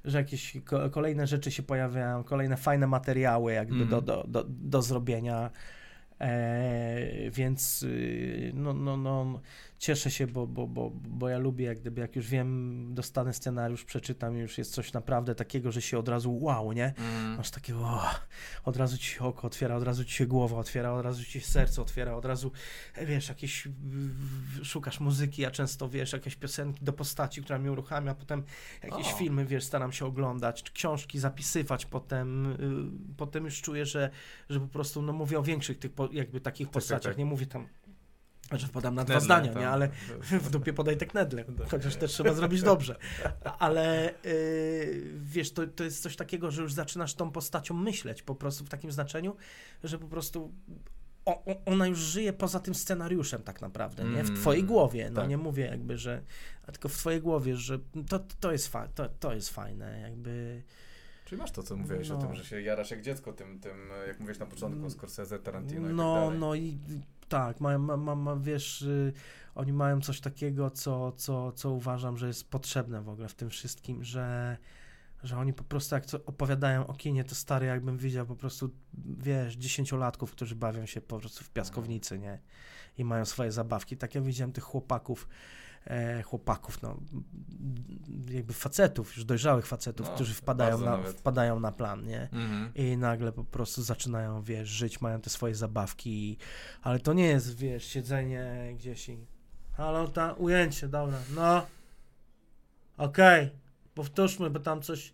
że jakieś ko- kolejne rzeczy się pojawiają, kolejne fajne materiały jakby Mhm. do, do, do, do zrobienia. E, więc y, no, no, no, cieszę się, bo, bo, bo, bo ja lubię, jak gdyby, jak już wiem, dostanę scenariusz, przeczytam już jest coś naprawdę takiego, że się od razu wow, nie? Mm. Masz takie, o, od razu ci się oko otwiera, od razu ci się głowa otwiera, od razu ci się serce otwiera, od razu, e, wiesz, jakieś, szukasz muzyki, ja często, wiesz, jakieś piosenki do postaci, która mnie uruchamia, potem jakieś O. filmy, wiesz, staram się oglądać, książki zapisywać, potem, y, potem już czuję, że, że po prostu, no mówię o większych tych, jakby takich tak, postaciach, tak. nie mówię tam, że podam na dwa zdania, tam. nie, ale w dupie podaj Tak. chociaż też trzeba zrobić dobrze. Ale yy, wiesz, to, to jest coś takiego, że już zaczynasz tą postacią myśleć po prostu w takim znaczeniu, że po prostu o, ona już żyje poza tym scenariuszem tak naprawdę, nie? W Mm, twojej głowie. No tak. nie mówię jakby, że tylko w twojej głowie, że to, to, jest, fa- to, to jest fajne, jakby Czyli masz to, co mówiłeś No. o tym, że się jarasz jak dziecko tym, tym jak mówiłeś na początku, Mm. Scorsese, Tarantino i No, tak dalej. no i tak, mają, ma, ma, wiesz, y, oni mają coś takiego, co, co, co uważam, że jest potrzebne w ogóle w tym wszystkim, że, że oni po prostu jak co opowiadają o kinie, to stary jakbym widział po prostu, wiesz, dziesięciolatków, którzy bawią się po prostu w piaskownicy, nie? I mają swoje zabawki. Tak ja widziałem tych chłopaków, chłopaków, no, jakby facetów, już dojrzałych facetów, No, którzy wpadają na, nawet. wpadają na plan, nie? Mhm. I nagle po prostu zaczynają, wiesz, żyć, mają te swoje zabawki, ale to nie jest, wiesz, siedzenie gdzieś i halo, ta, ujęcie, dobra, no, okej, powtórzmy, bo tam coś,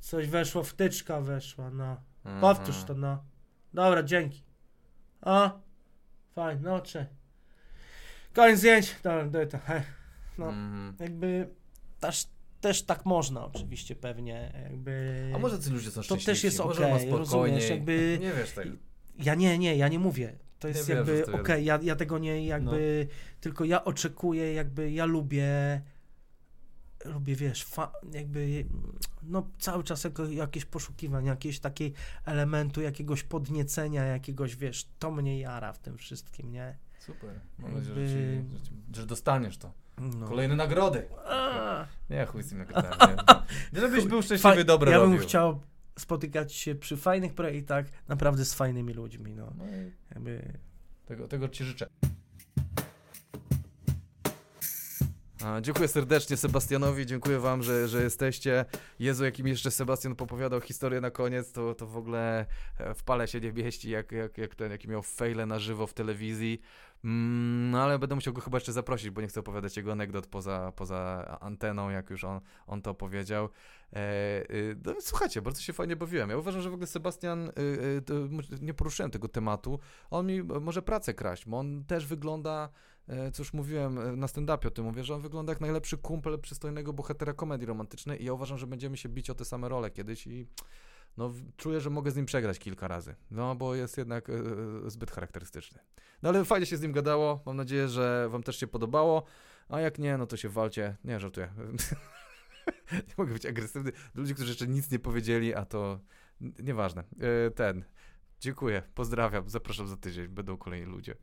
coś weszło, wtyczka weszła, no, Mhm. powtórz to, no, dobra, dzięki, a, fajnie, no, cze, koniec zdjęć, dobra, daj to, hej, no, Mhm. jakby też, też tak można oczywiście pewnie, jakby... A może ci ludzie są To szczęśliwsi, też jest może ma okej, spokojniej. rozumiesz, jakby- Nie wiesz tego. Ja nie, nie, ja nie mówię. To jest jakby wierzę w okej, to ja, ja tego nie jakby, tylko ja oczekuję, jakby ja lubię, lubię, wiesz, fa, jakby, no cały czas jako, jakieś poszukiwania, jakiegoś takiej elementu, jakiegoś podniecenia, jakiegoś, wiesz, to mnie jara w tym wszystkim, nie? Super. Mam nadzieję, że, ci, że, ci, że dostaniesz to. No. Kolejne nagrody. Nie, chuj z tym nagrodami. <laughs> Żebyś był szczęśliwy, Fa- dobry Ja bym robił. chciał spotykać się przy fajnych projektach, naprawdę z fajnymi ludźmi, no. No tego, tego ci życzę. Dziękuję serdecznie Sebastianowi, dziękuję wam, że, że jesteście. Jezu, jakim jeszcze Sebastian popowiadał historię na koniec, to, to w ogóle e, w pale się nie mieści, jak, jak, jak ten, jaki miał fejle na żywo w telewizji. Mm, no ale będę musiał go chyba jeszcze zaprosić, bo nie chcę opowiadać jego anegdot poza, poza anteną, jak już on, on to powiedział. E, y, no, słuchajcie, bardzo się fajnie bawiłem. Ja uważam, że w ogóle Sebastian, to, nie poruszyłem tego tematu, on mi może pracę kraść, bo on też wygląda, e, już mówiłem e, na stand-upie o tym, mówię, że on wygląda jak najlepszy kumpel przystojnego bohatera komedii romantycznej i ja uważam, że będziemy się bić o te same role kiedyś i no, czuję, że mogę z nim przegrać kilka razy, no bo jest jednak e, zbyt charakterystyczny. No ale fajnie się z nim gadało, mam nadzieję, że wam też się podobało, a jak nie, no to się walcie, nie, żartuję. <laughs> nie mogę być agresywny. Do ludzi, którzy jeszcze nic nie powiedzieli, a to nieważne. E, Ten, dziękuję, pozdrawiam, zapraszam za tydzień, będą kolejni ludzie.